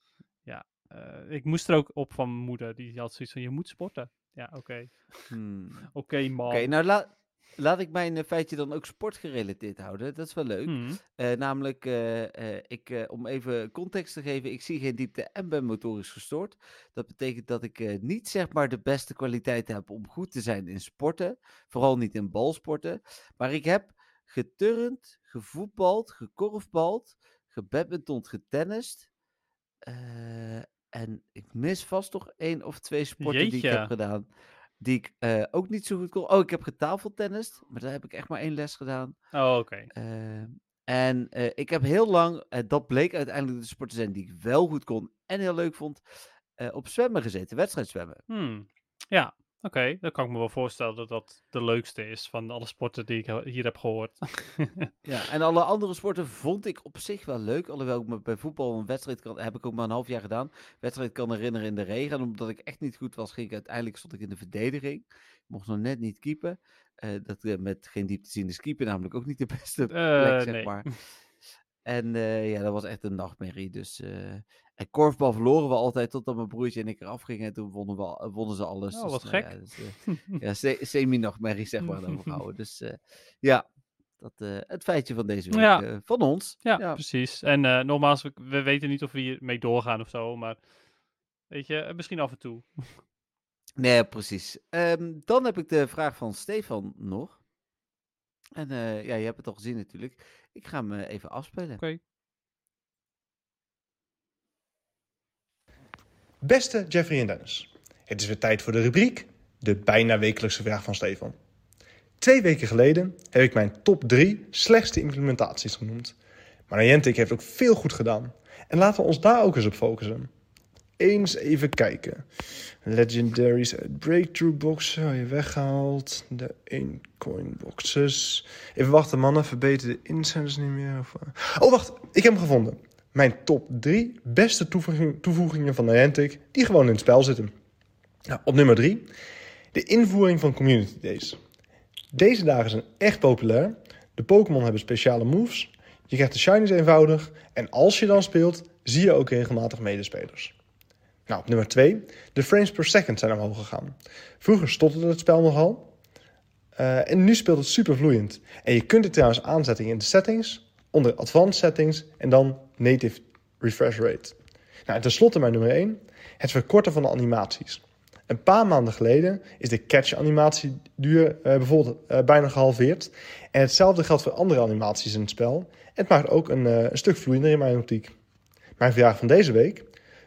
ja. eh, ik moest er ook op van mijn moeder. Die had zoiets van, je moet sporten. Ja, oké. Hmm. Oké, man. Oké, nou laat, laat ik mijn eh, feitje dan ook sportgerelateerd houden. Dat is wel leuk. Hmm. Eh, namelijk, eh, ik, om even context te geven, ik zie geen diepte en ben motorisch gestoord. Dat betekent dat ik niet zeg maar de beste kwaliteit heb om goed te zijn in sporten. Vooral niet in balsporten. Maar ik heb geturnd, gevoetbald, gekorfbald, gebadmintond, getennist. En ik mis vast toch één of twee sporten die ik heb gedaan. Die ik eh, ook niet zo goed kon. Oh, ik heb getafeltennist. Maar daar heb ik echt maar één les gedaan. Oh, oké. Eh, en eh, ik heb heel lang, en dat bleek uiteindelijk de sport te zijn die ik wel goed kon en heel leuk vond, eh, op zwemmen gezeten, wedstrijdzwemmen. Hmm. Ja, oké. Dan kan ik me wel voorstellen dat dat de leukste is van alle sporten die ik hier heb gehoord. Ja, en alle andere sporten vond ik op zich wel leuk. Alhoewel ik me bij voetbal een wedstrijd kan, heb ik ook maar een half jaar gedaan. Wedstrijd kan herinneren in de regen. En omdat ik echt niet goed was, ging ik uiteindelijk stond ik in de verdediging. Ik mocht nog net niet keepen. Eh, dat eh, met geen diepte zien is keeper namelijk ook niet de beste plek, Eh, zeg nee. maar. En ja, dat was echt een nachtmerrie. Dus, en korfbal verloren we altijd totdat mijn broertje en ik eraf gingen. En toen wonnen, we, al- wonnen ze alles. Oh, Dus, wat nou gek. Ja, dus, eh, ja, se- semi-nachtmerrie zeg maar dan overhouden. Dus eh, ja, dat, eh, het feitje van deze week Ja. eh, van ons. Ja, Ja. precies. En eh, nogmaals, we, we weten niet of we hiermee doorgaan of zo, maar weet je, eh, misschien af en toe. Nee, precies. Ehm, dan heb ik de vraag van Stefan nog. En eh, ja, je hebt het al gezien natuurlijk. Ik ga hem eh, even afspelen. Oké. Beste Jeffrey en Dennis, het is weer tijd voor de rubriek De bijna wekelijkse vraag van Stefan. Twee weken geleden heb ik mijn top 3 slechtste implementaties genoemd. Maar Niantic heeft ook veel goed gedaan. En laten we ons daar ook eens op focussen. Eens even kijken. Legendaries uit Breakthrough Box heb je weggehaald. De 1 coin boxes. Even wachten mannen, verbeter de insiders niet meer. Of, eh. Oh wacht, ik heb hem gevonden. Mijn top 3 beste toevoeging- toevoegingen van Niantic die gewoon in het spel zitten. Nou, op nummer 3, de invoering van Community Days. Deze dagen zijn echt populair. De Pokémon hebben speciale moves. Je krijgt de shinies eenvoudig. En als je dan speelt, zie je ook regelmatig medespelers. Nou, op nummer 2, de frames per second zijn omhoog gegaan. Vroeger stotterde het spel nogal. Eh, en nu speelt het super vloeiend. En je kunt het trouwens aanzetten in de settings, onder advanced settings en dan native refresh rate. Nou, en tenslotte mijn nummer 1, het verkorten van de animaties. Een paar maanden geleden is de catch animatieduur eh, bijvoorbeeld eh, bijna gehalveerd. En hetzelfde geldt voor andere animaties in het spel. Het maakt ook een, eh, een stuk vloeiender in mijn optiek. Mijn vraag van deze week,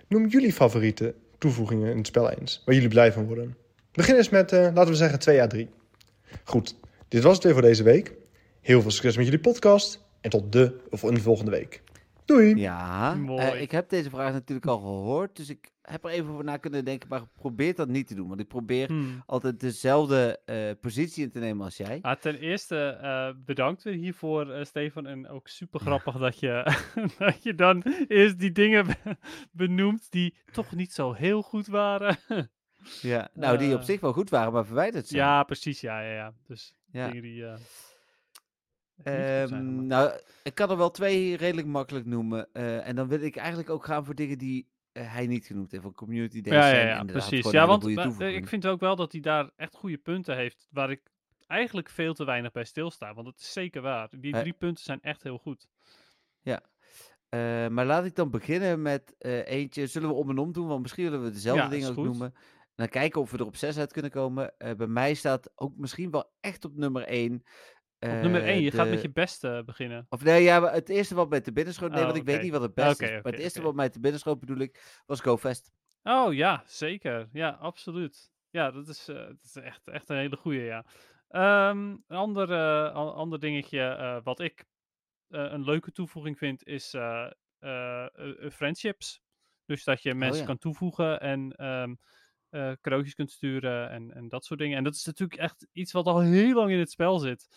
noem jullie favoriete toevoegingen in het spel eens, waar jullie blij van worden. Begin eens met, eh, laten we zeggen, 2 à 3. Goed, dit was het weer voor deze week. Heel veel succes met jullie podcast en tot de of in de volgende week. Doei! Ja, eh, Mooi. ik heb deze vraag natuurlijk al gehoord. Dus ik heb er even over na kunnen denken. Maar probeer dat niet te doen. Want ik probeer Hmm. altijd dezelfde eh, positie in te nemen als jij. Ah, ten eerste eh, bedankt weer hiervoor, eh, Stefan. En ook super grappig dat, je, dat je dan eerst die dingen be- benoemt die toch niet zo heel goed waren. Ja, nou, die op zich wel goed waren, maar verwijderd zijn. ja, precies. Ja, ja, ja. Dus Ja. dingen die... eh, Ehm, nou, ik kan er wel twee redelijk makkelijk noemen. eh, en dan wil ik eigenlijk ook gaan voor dingen die eh, hij niet genoemd heeft. Van community days Ja, ja, ja, precies. Ja, want ik vind ook wel dat hij daar echt goede punten heeft, waar ik eigenlijk veel te weinig bij stilsta. Want dat is zeker waar. Die drie punten zijn echt heel goed. Eh, maar laat ik dan beginnen met eentje. Zullen we om en om doen? Want misschien willen we dezelfde Ja, dingen ook goed. noemen. En dan kijken of we er op zes uit kunnen komen. Bij mij staat ook misschien wel echt op nummer één. Op nummer eh, één, je gaat met je beste beginnen. Of nee, ja, maar het eerste wat mij te binnen schoot. Nee, Oh, want ik weet niet wat het beste is. Maar het eerste wat mij te binnen schoot bedoel ik, was GoFest. Oh ja, zeker. Ja, absoluut. Ja, dat is, eh, dat is echt, echt een hele goeie, ja. Ehm, een ander, an- ander dingetje eh, wat ik een leuke toevoeging vind, is friendships. Dus dat je mensen ja. kan toevoegen en eh, cadeautjes kunt sturen en, en dat soort dingen. En dat is natuurlijk echt iets wat al heel lang in het spel zit.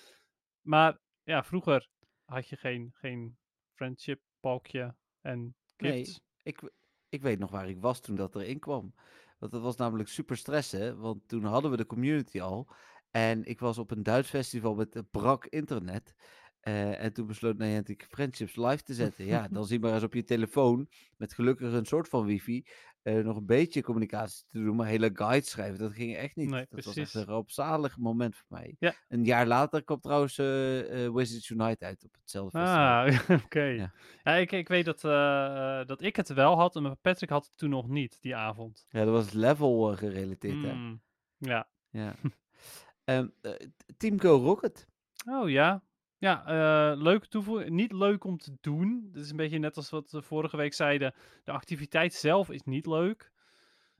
Maar ja, vroeger had je geen, geen friendship balkje en Nee. gifts. Ik, ik weet nog waar ik was toen dat erin kwam. Want dat was namelijk super stressen. Want toen hadden we de community al. En ik was op een Duits festival met brak internet. Eh, en toen besloot Niantic Friendships live te zetten. Ja, dan zie maar eens op je telefoon. Met gelukkig een soort van wifi. Eh, nog een beetje communicatie te doen. Maar hele guides schrijven, dat ging echt niet. Nee, dat was echt een rampzalig moment voor mij. Ja. Een jaar later kwam trouwens eh, eh, Wizards Unite uit op hetzelfde festival. Ah, oké. Ja. Ja. ik, ik weet dat, dat ik het wel had, maar Patrick had het toen nog niet, die avond. Ja, dat was level gerelateerd, hè? Mm, Ja. Ja. Eh, Team Go Rocket. Oh ja. Ja, eh leuke toevoeging. Niet leuk om te doen. Het is een beetje net als wat we vorige week zeiden. De activiteit zelf is niet leuk.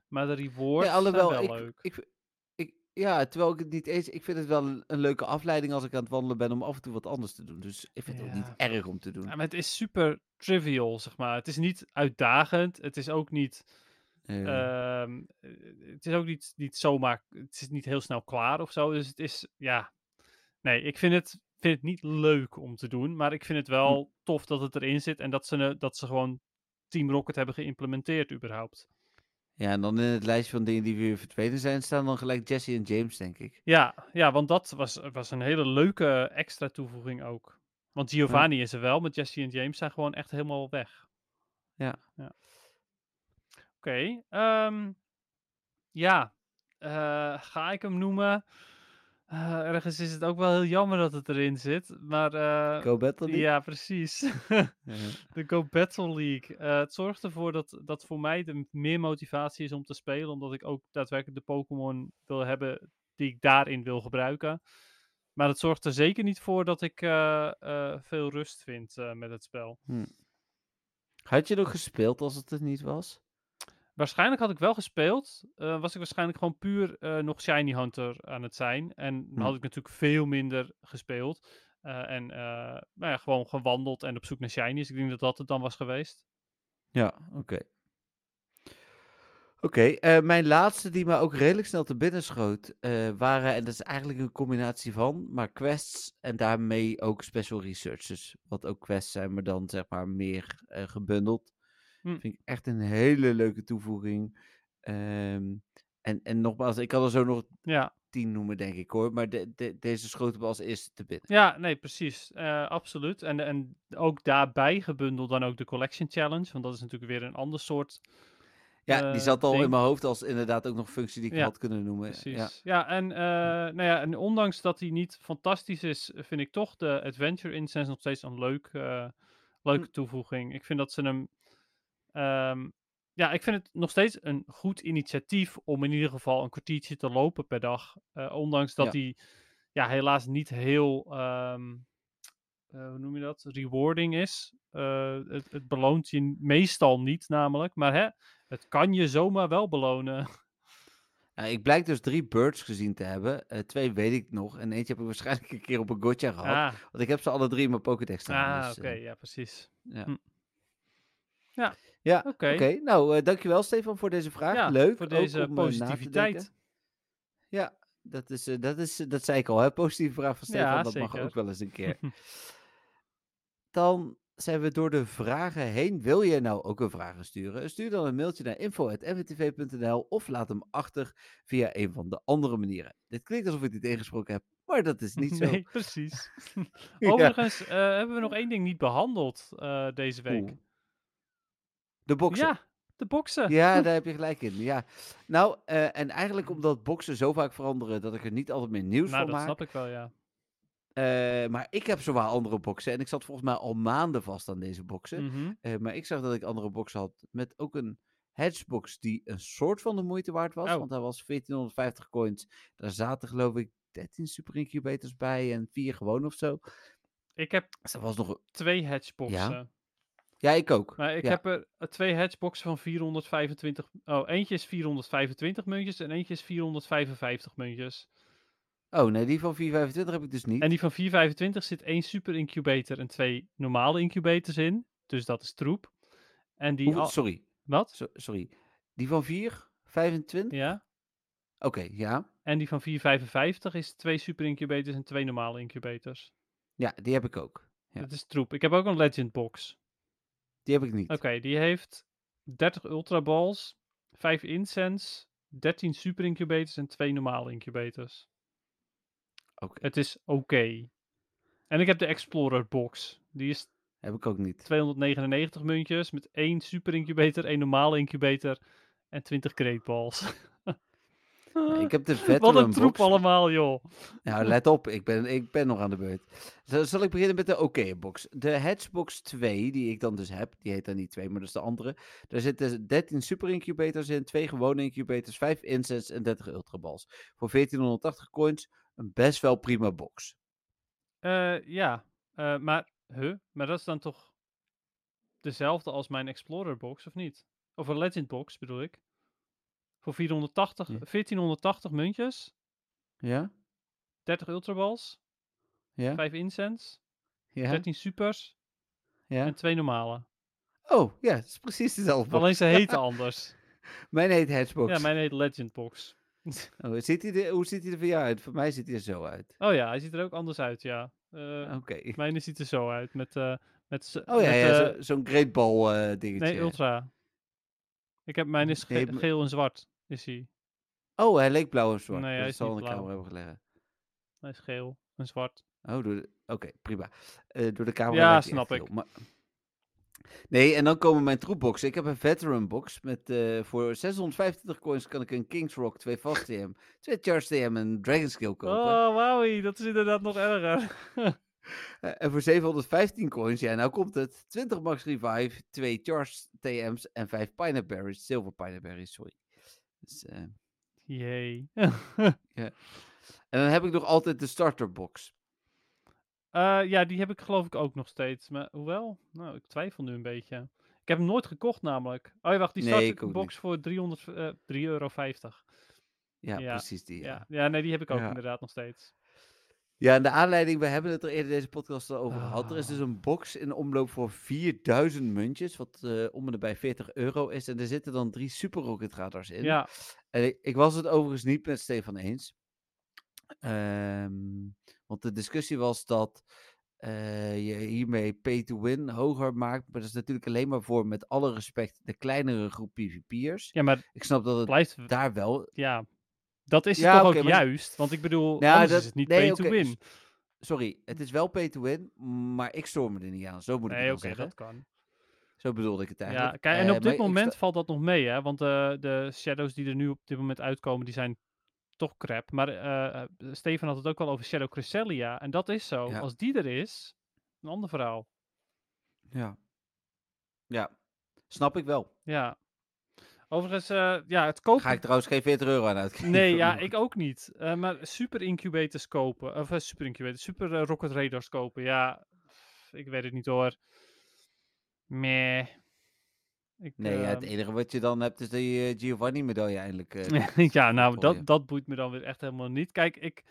Maar de rewards Ja, alhoewel, zijn wel ik, leuk. Ik, ik, ja, terwijl ik het niet eens... Ik vind het wel een, een leuke afleiding als ik aan het wandelen ben om af en toe wat anders te doen. Dus ik vind het ook niet erg om te doen. Ja, maar het is super trivial, zeg maar. Het is niet uitdagend. Het is ook niet... Eh, Ehm, eh, het is ook niet, niet zomaar, het is niet heel snel klaar of zo. Dus het is, ja. Nee, ik vind het, vind het niet leuk om te doen. Maar ik vind het wel tof dat het erin zit. En dat ze, dat ze gewoon Team Rocket hebben geïmplementeerd, überhaupt. ja, en dan in het lijstje van dingen die weer verdwenen zijn, staan dan gelijk Jesse en James, denk ik. Ja, ja want dat was, was een hele leuke extra toevoeging ook. Want Giovanni is er wel, maar Jesse en James zijn gewoon echt helemaal weg. Ja. ja. Oké, ehm, ja. eh, ga ik hem noemen? Eh, ergens is het ook wel heel jammer dat het erin zit, maar... eh, Go Battle League? ja, precies. De Go Battle League. Eh, het zorgt ervoor dat, dat voor mij de meer motivatie is om te spelen. Omdat ik ook daadwerkelijk de Pokémon wil hebben die ik daarin wil gebruiken. Maar het zorgt er zeker niet voor dat ik eh, veel rust vind met het spel. Had je nog gespeeld als het er niet was? Waarschijnlijk had ik wel gespeeld. eh, was ik waarschijnlijk gewoon puur eh, nog Shiny Hunter aan het zijn. En Hm. had ik natuurlijk veel minder gespeeld. Eh, en nou ja, gewoon gewandeld en op zoek naar Shinies. Ik denk dat dat het dan was geweest. Ja, oké. Oké, mijn laatste die me ook redelijk snel te binnen schoot, waren, en dat is eigenlijk een combinatie van, maar quests en daarmee ook special researches. Wat ook quests zijn, maar dan zeg maar meer gebundeld. Hm. Vind ik echt een hele leuke toevoeging. Ehm, en, en nogmaals, ik kan er zo nog Ja, tien noemen, denk ik hoor. Maar de, de, deze schoot me als eerste te binnen. Ja, nee, precies. Eh, absoluut. En, en ook daarbij gebundeld dan ook de Collection Challenge. Want dat is natuurlijk weer een ander soort. Ja, die eh, zat al in mijn hoofd als inderdaad ook nog functie die ik Ja, had kunnen noemen. Precies. Ja. Ja, en, eh, nou ja, en ondanks dat die niet fantastisch is, vind ik toch de Adventure Incense nog steeds een leuk, leuke toevoeging. Ik vind dat ze hem. Ehm, ja, ik vind het nog steeds een goed initiatief om in ieder geval een kwartiertje te lopen per dag. Eh, ondanks dat Ja. die ja, helaas niet heel, ehm, eh, hoe noem je dat, rewarding is. Eh, het, het beloont je meestal niet namelijk, maar hè, het kan je zomaar wel belonen. Ik blijk dus drie birds gezien te hebben. Twee weet ik nog. En eentje heb ik waarschijnlijk een keer op een gotcha gehad. Ah, Want ik heb ze alle drie in mijn Pokédex staan. ah dus, oké, ja, precies. ja. Hm. Ja, Ja, oké. Nou, eh, dankjewel Stefan voor deze vraag. Ja, Leuk. voor deze om, eh, positiviteit. Ja, dat, is, eh, dat, is, dat zei ik al. Hè? Positieve vraag van Stefan, Ja, dat mag ook wel eens een keer. Dan zijn we door de vragen heen. Wil je nou ook een vraag sturen? Stuur dan een mailtje naar info.mwtv.nl of laat hem achter via een van de andere manieren. Dit klinkt alsof ik dit ingesproken heb, maar dat is niet zo. Nee, precies. Ja. Overigens hebben we nog één ding niet behandeld eh, deze week. Oeh. De boksen. Ja, de boksen. Ja, daar heb je gelijk in. Ja. Nou, eh, en eigenlijk omdat boksen zo vaak veranderen dat ik er niet altijd meer nieuws nou, van dat maak. snap ik wel, ja. Eh, maar ik heb zowel andere boksen en ik zat volgens mij al maanden vast aan deze boksen. Mhm. Eh, maar ik zag dat ik andere boxen had met ook een hedgebox die een soort van de moeite waard was. Oh. Want hij was 1450 coins. Daar zaten geloof ik 13 super incubators bij en 4 gewoon of zo. Ik heb Dus dat was nog... twee hatchboxen. Ja, ik ook. Maar ik Ja. heb er eh, twee hatchboxen van 425. Oh, eentje is 425 muntjes en eentje is 455 muntjes. Oh nee, die van 425 heb ik dus niet. En die van 425 zit één super incubator en twee normale incubators in. Dus dat is troep. En die. Hoeveel- Sorry, Wat? so- sorry. Die van 4? 25? Ja. Oké, ja. En die van 455 is twee super incubators en twee normale incubators. Ja, die heb ik ook. Ja. Dat is troep. Ik heb ook een legend box. Die heb ik niet. Oké, die heeft 30 ultra balls, 5 incense, 13 super incubators en twee normale incubators. Oké, Het is oké. En ik heb de Explorer box. Die is heb ik ook niet. 299 muntjes met één super incubator, één normale incubator en 20 great balls. Ik heb de Wat veteran een troep box. allemaal, joh. Nou, let op, ik ben, ik ben nog aan de beurt. Zal, zal ik beginnen met de oké-box? De Hatchbox 2, die ik dan dus heb, die heet dan niet 2, maar dat is de andere. Daar zitten 13 super incubators in, 2 gewone incubators, 5 incense en 30 ultraballs. Voor 1480 coins, een best wel prima box. Eh, ja, eh, maar, huh? maar dat is dan toch dezelfde als mijn Explorer box, of niet? Of een Legend box, bedoel ik. Voor 480, Ja. 1480 muntjes, Ja? 30 ultraballs, Ja? 5 incense, Ja? 13 supers ja? en 2 normale. Oh, ja, het is precies dezelfde box. Alleen ze heten anders. Mijn heet Hatchbox. Ja, mijn heet Legend box. Oh, ziet hij er, hoe ziet hij er voor jou uit? Voor mij ziet hij er zo uit. Oh ja, hij ziet er ook anders uit, ja. Eh Oké. Mijne ziet er zo uit, met, eh met, Oh ja, met, ja eh, zo- zo'n great ball dingetje. nee, ultra. Ik heb, mijn is ge- Nee, maar- geel en zwart, is hij. Oh, hij leek blauw en zwart. Nee, hij dat is zal niet de blauw. camera hebben gelegen. Hij is geel en zwart. Oh, door de- oké, prima. Eh, door de camera Ja, hij snap ik. geel, maar- Nee, en dan komen mijn troepboxen. Ik heb een veteran box met eh, voor 625 coins kan ik een Kings Rock, twee Fast TM, twee Charge TM en Dragon Skill kopen. Oh, wauwie, dat is inderdaad nog erger. Eh, en voor 715 coins, ja, nou komt het. 20 Max Revive, twee Charge TM's en 5 Pineapple Berries, Silver Pineapple Berries, sorry. Dus, eh, Jee. en dan heb ik nog altijd de starter box. Eh, ja, die heb ik geloof ik ook nog steeds. Maar hoewel, nou, ik twijfel nu een beetje. Ik heb hem nooit gekocht namelijk. Oh ja, wacht, die Nee, staat ik ook box voor 300, eh 3,50 euro. Ja, Ja, precies die. Ja. Ja. ja, nee, die heb ik ook Ja. inderdaad nog steeds. Ja, en de aanleiding, we hebben het er eerder deze podcast al over gehad. Er is dus Ah. een box in omloop voor 4000 muntjes, wat eh, om en nabij 40 euro is. En er zitten dan drie Super Rocket radars in. Ja, En ik, ik was het overigens niet met Stefan eens. Ehm, want de discussie was dat eh, je hiermee pay to win hoger maakt. Maar dat is natuurlijk alleen maar voor, met alle respect, de kleinere groep PvP'ers. ja, maar Ik snap dat het blijft... daar wel... Ja, dat is Ja, toch ook maar- juist? Want ik bedoel, Ja, anders dat- is het niet nee, pay oké, to win. Sorry, het is wel pay to win, maar ik stoor me er niet aan. Zo moet ik Nee, het wel zeggen. dat kan. Zo bedoelde ik het eigenlijk. Ja, kijk, en Eh, op dit moment sta- valt dat nog mee, hè? Want de, de shadows die er nu op dit moment uitkomen, die zijn toch crap. Maar eh, eh, Steven had het ook al over Shadow Cresselia. En dat is zo. Ja. Als die er is, een ander verhaal. Ja. Ja, snap ik wel. Ja. Overigens, eh, ja, het kopen... Ga ik trouwens geen 40 euro aan uitgeven. Nee, ja, ik ook niet. Eh, maar super incubators kopen, of eh, super incubators, super rocket radars kopen, ja, pff, ik weet het niet hoor. Meh. Ik, Nee, ja, het ehm, enige wat je dan hebt is die Giovanni-medaille eindelijk. ja, nou, dat, dat boeit me dan weer echt helemaal niet. Kijk, ik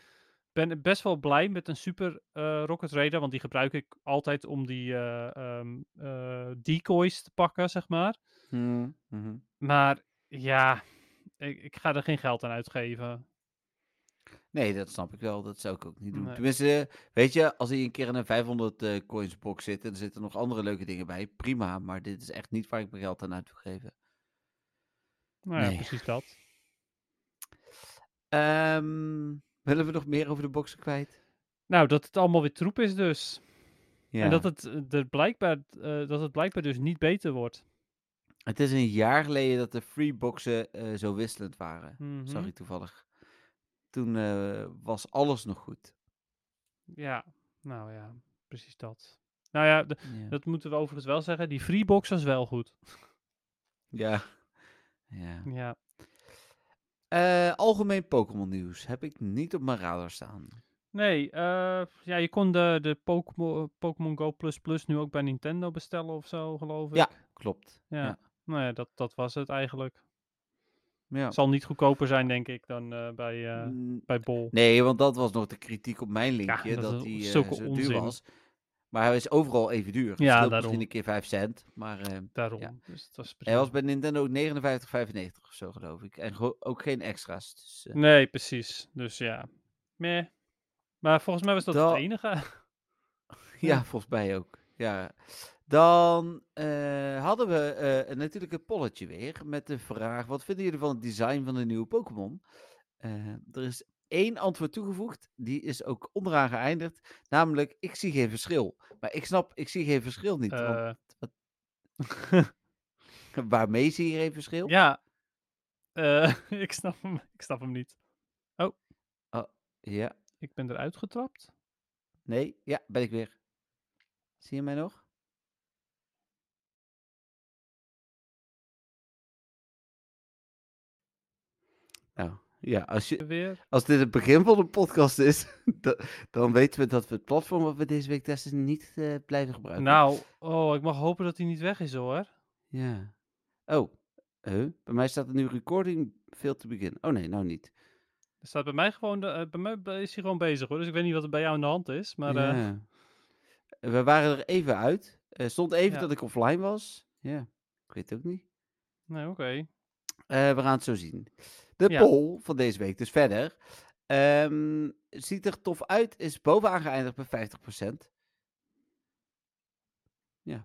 ben best wel blij met een super rocket radar, want die gebruik ik altijd om die eh, ehm, eh, decoys te pakken, zeg maar. Mhm, mhm. Maar ja, ik, ik ga er geen geld aan uitgeven. Nee, dat snap ik wel. Dat zou ik ook niet doen. Nee. Tenminste, weet je, als hij een keer in een 500 eh, coins box zit en er zitten nog andere leuke dingen bij, prima. Maar dit is echt niet waar ik mijn geld aan uit wil geven. Nou ja, Nee. precies dat. Ehm, willen we nog meer over de boxen kwijt? Nou, dat het allemaal weer troep is dus. Ja. En dat het, eh, blijkbaar, eh, dat het blijkbaar dus niet beter wordt. Het is een jaar geleden dat de free boxen eh, zo wisselend waren. Mhm. ik toevallig. Toen eh, was alles nog goed. Ja, nou ja, precies dat. Nou ja, de- Ja. dat moeten we overigens wel zeggen. Die freebox was wel goed. Ja. ja. Ja. Eh, algemeen Pokémon nieuws heb ik niet op mijn radar staan. Nee, ja, je kon de, de Pokémon Pokémon Go Plus Plus nu ook bij Nintendo bestellen of zo, geloof ik. Ja. Klopt. Ja. ja. Nou ja, dat, dat was het eigenlijk. Ja. Zal niet goedkoper zijn, denk ik, dan eh, bij, eh, Mm, bij Bol. Nee, want dat was nog de kritiek op mijn linkje, dat dat is die eh, zo duur was. Maar hij is overal even duur. Ja, daarom. misschien een keer 5 cent, maar Daarom. ja. Dus het was hij was bij Nintendo ook 59,95 of zo, geloof ik. En ook geen extra's. Dus, Nee, precies. Dus ja. Meh. Maar volgens mij was dat Da- het enige. Ja, volgens mij ook. Ja. Dan eh, hadden we eh, natuurlijk een polletje weer met de vraag: wat vinden jullie van het design van de nieuwe Pokémon? Eh, er is één antwoord toegevoegd, die is ook onderaan geëindigd, namelijk: ik zie geen verschil. Maar ik snap, ik zie geen verschil niet. want Eh, waarmee zie je geen verschil? ja. Ik, snap hem, ik snap hem niet. Ja, Ik ben eruit getrapt. nee, ja, ben ik weer. Zie je mij nog? Ja, als je, Weer. Als dit het begin van de podcast is, da- dan weten we dat we het platform wat we deze week testen niet eh, blijven gebruiken. Nou, oh, ik mag hopen dat hij niet weg is hoor. Ja. Oh, huh? bij mij staat er nu recording veel te beginnen. Oh nee, nou niet. Er staat bij mij gewoon, de, eh, bij mij is hij gewoon bezig hoor. Dus ik weet niet wat er bij jou aan de hand is. Maar ja. We waren er even uit. Stond even Ja. dat ik offline was. Ja, ik weet het ook niet. nee, oké. We gaan het zo zien. De Ja. poll van deze week dus verder. Ehm, ziet er tof uit, is bovenaan geëindigd bij 50%.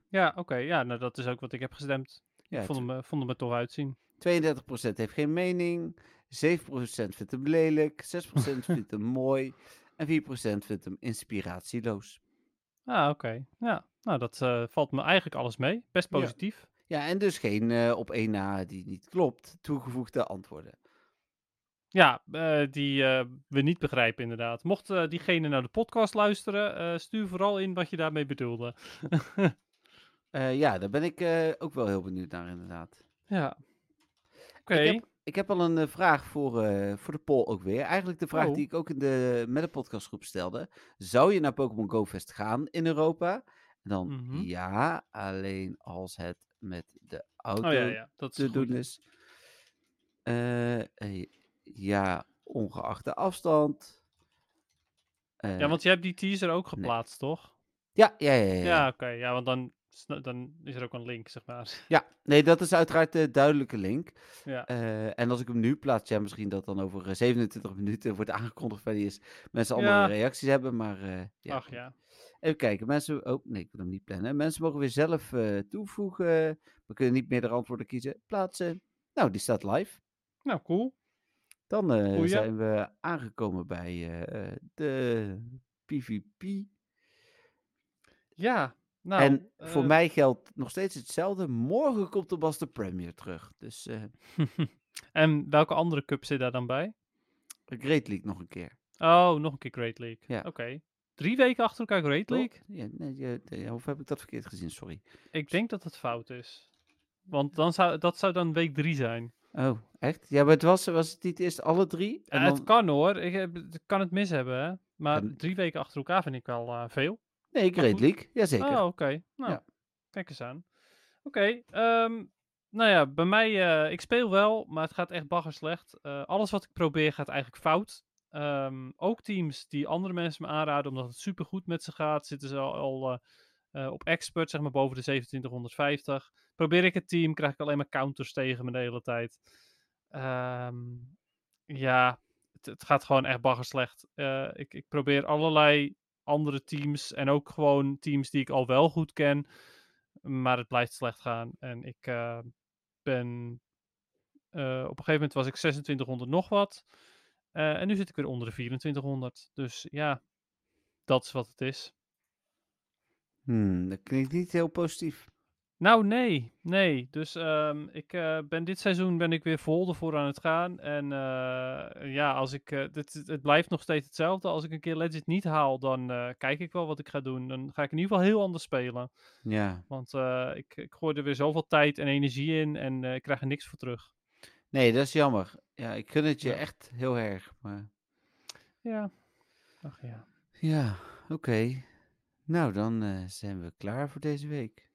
Ja, oké. Ja, nou dat is ook wat ik heb gestemd. Ja, ik vond hem, eh, vond hem er toch uitzien. 32% heeft geen mening, 7% vindt hem lelijk, 6% vindt hem mooi en 4% vindt hem inspiratieloos. Ah, oké. Ja, nou dat eh, valt me eigenlijk alles mee. Best Ja. positief. Ja, en dus geen eh, op één na die niet klopt toegevoegde antwoorden. Ja, eh, die eh, we niet begrijpen inderdaad. Mocht eh, diegene naar de podcast luisteren, stuur vooral in wat je daarmee bedoelde. Ja, daar ben ik ook wel heel benieuwd naar inderdaad. ja. Oké. Ik, heb, ik heb al een vraag voor, voor de poll ook weer. Eigenlijk de vraag Oh. die ik ook in de met de podcastgroep stelde. Zou je naar Pokémon Go Fest gaan in Europa? En dan Mhm. ja, alleen als het met de auto Oh ja, ja, dat is te goed. doen is. Eh, ja, ongeacht de afstand. Eh, Ja, want je hebt die teaser ook geplaatst, toch? ja, ja, ja, ja. Ja, oké. Ja, want dan, dan is er ook een link, zeg maar. Ja, nee, dat is uiteraard de duidelijke link. ja. Eh, en als ik hem nu plaats, ja, misschien dat dan over eh, 27 minuten wordt aangekondigd die is. Mensen Ja. reacties hebben, maar eh, ja. Ach ja. Even kijken, mensen... Oh, nee, ik wil hem niet plannen. Mensen mogen weer zelf eh, toevoegen. We kunnen niet meer de antwoorden kiezen. Plaatsen. Nou, die staat live. Nou, cool. Dan eh, Goeie. zijn we aangekomen bij eh, eh, de PvP. Ja, nou. en voor mij geldt nog steeds hetzelfde. Morgen komt de Master Premier terug. Dus en welke andere cup zit daar dan bij? Great League nog een keer. Oh, nog een keer Great League. Ja. Oké. Drie weken achter elkaar Great Toch? League? Ja, nee, ja, of heb ik dat verkeerd gezien? Sorry. Ik denk dat het fout is. Want dan zou, dat zou dan week drie zijn. Oh, echt? Ja, maar het was, was het niet eerst alle drie? Ja, En Het dan- kan hoor. Ik, ik kan het mis hebben, hè. Maar En- drie weken achter elkaar vind ik wel eh, veel. Nee, goed. League. Jazeker. Oh, oké. Nou, Ja. kijk eens aan. Oké, ehm, nou ja, bij mij, eh, ik speel wel, maar het gaat echt bagger slecht. Eh, alles wat ik probeer gaat eigenlijk fout. Ehm, ook teams die andere mensen me aanraden, omdat het supergoed met ze gaat, zitten ze al, al eh, eh, op expert, zeg maar boven de 2750. Probeer ik het team, krijg ik alleen maar counters tegen me de hele tijd. Ehm, ja, het, het gaat gewoon echt baggerslecht. Eh ik, ik probeer allerlei andere teams en ook gewoon teams die ik al wel goed ken. Maar het blijft slecht gaan. En ik eh, ben... eh, op een gegeven moment was ik 2600 nog wat. En nu zit ik weer onder de 2400. Dus ja, dat is wat het is. Hmm, dat klinkt niet heel positief. Nou, nee, nee. Dus ehm, ik eh, ben dit seizoen ben ik weer vol ervoor aan het gaan. En eh, ja, als ik, eh, dit, het- het blijft nog steeds hetzelfde. Als ik een keer Legend niet haal, dan eh, kijk ik wel wat ik ga doen. Dan ga ik in ieder geval heel anders spelen. Ja. Want eh, ik, ik gooi er weer zoveel tijd en energie in en eh, ik krijg er niks voor terug. Nee, dat is jammer. Ja, ik gun het je Ja. echt heel erg. Maar Ja, ach ja. ja, oké. Nou, dan eh, zijn we klaar voor deze week.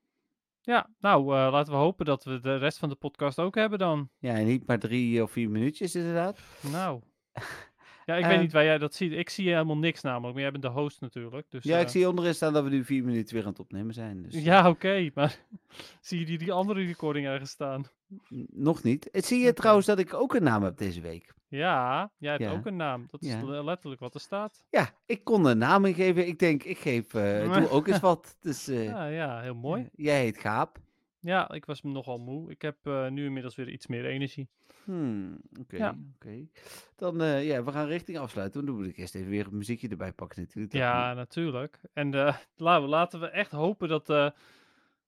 Ja, nou, eh, laten we hopen dat we de rest van de podcast ook hebben dan. Ja, en niet maar drie of vier minuutjes inderdaad. Nou. Ja, ik Eh, weet niet waar jij dat ziet. Ik zie helemaal niks namelijk, maar jij bent de host natuurlijk. Dus, Ja, ik eh, zie onderin staan dat we nu vier minuten weer aan het opnemen zijn. Dus, eh, Ja, oké, maar zie je die, die andere recording ergens staan? Nog niet. Het zie je trouwens dat ik ook een naam heb deze week. Ja, jij hebt Ja. ook een naam. Dat is Ja. le- letterlijk wat er staat. Ja, ik kon een naam ingeven. Ik denk, ik geef, eh, doe ook eens wat. Dus eh, Ja, ja, heel mooi. jij heet Gaap. Ja, ik was nogal moe. Ik heb eh, nu inmiddels weer iets meer energie. Hmm, oké, Ja. oké. Dan, ja, we gaan richting afsluiten. Dan moet ik eerst even weer een muziekje erbij pakken natuurlijk. Ja, natuurlijk. En laten, we, laten we echt hopen dat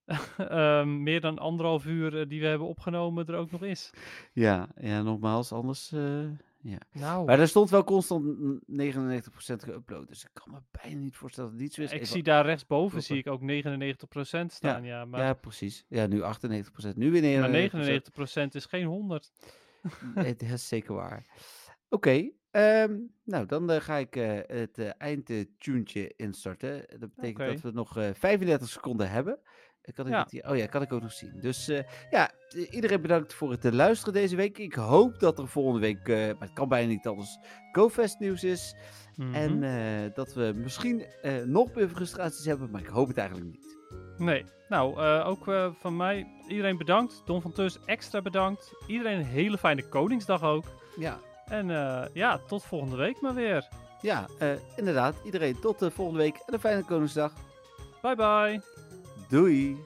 eh, ehm, meer dan anderhalf uur eh, die we hebben opgenomen er ook nog is. ja, ja, nogmaals, anders... eh, ja. Nou, Maar er stond wel constant n- 99% geüpload. Dus ik kan me bijna niet voorstellen dat het niet zo is. ik Even- zie daar rechtsboven zie ik ook 99% staan. Ja, maar, Ja, precies. Ja, nu 98%. Nu weer 99%. maar 99% is geen 100. Nee, dat is zeker waar. Oké, ehm, nou dan eh, ga ik het uh, eindtuntje instarten. Dat betekent dat we nog eh 35 seconden hebben. Kan ik Ja. Oh ja, kan ik ook nog zien. Dus eh, ja, iedereen bedankt voor het luisteren deze week. Ik hoop dat er volgende week, eh, maar het kan bijna niet anders, GoFest nieuws is. En Mhm. eh, dat we misschien nog meer frustraties hebben, maar ik hoop het eigenlijk niet. Nee, nou, ook van mij iedereen bedankt. Don van Tus extra bedankt. Iedereen een hele fijne Koningsdag ook. Ja, En ja, tot volgende week maar weer. ja inderdaad. Iedereen tot de volgende week en een fijne Koningsdag. Bye bye. Doei!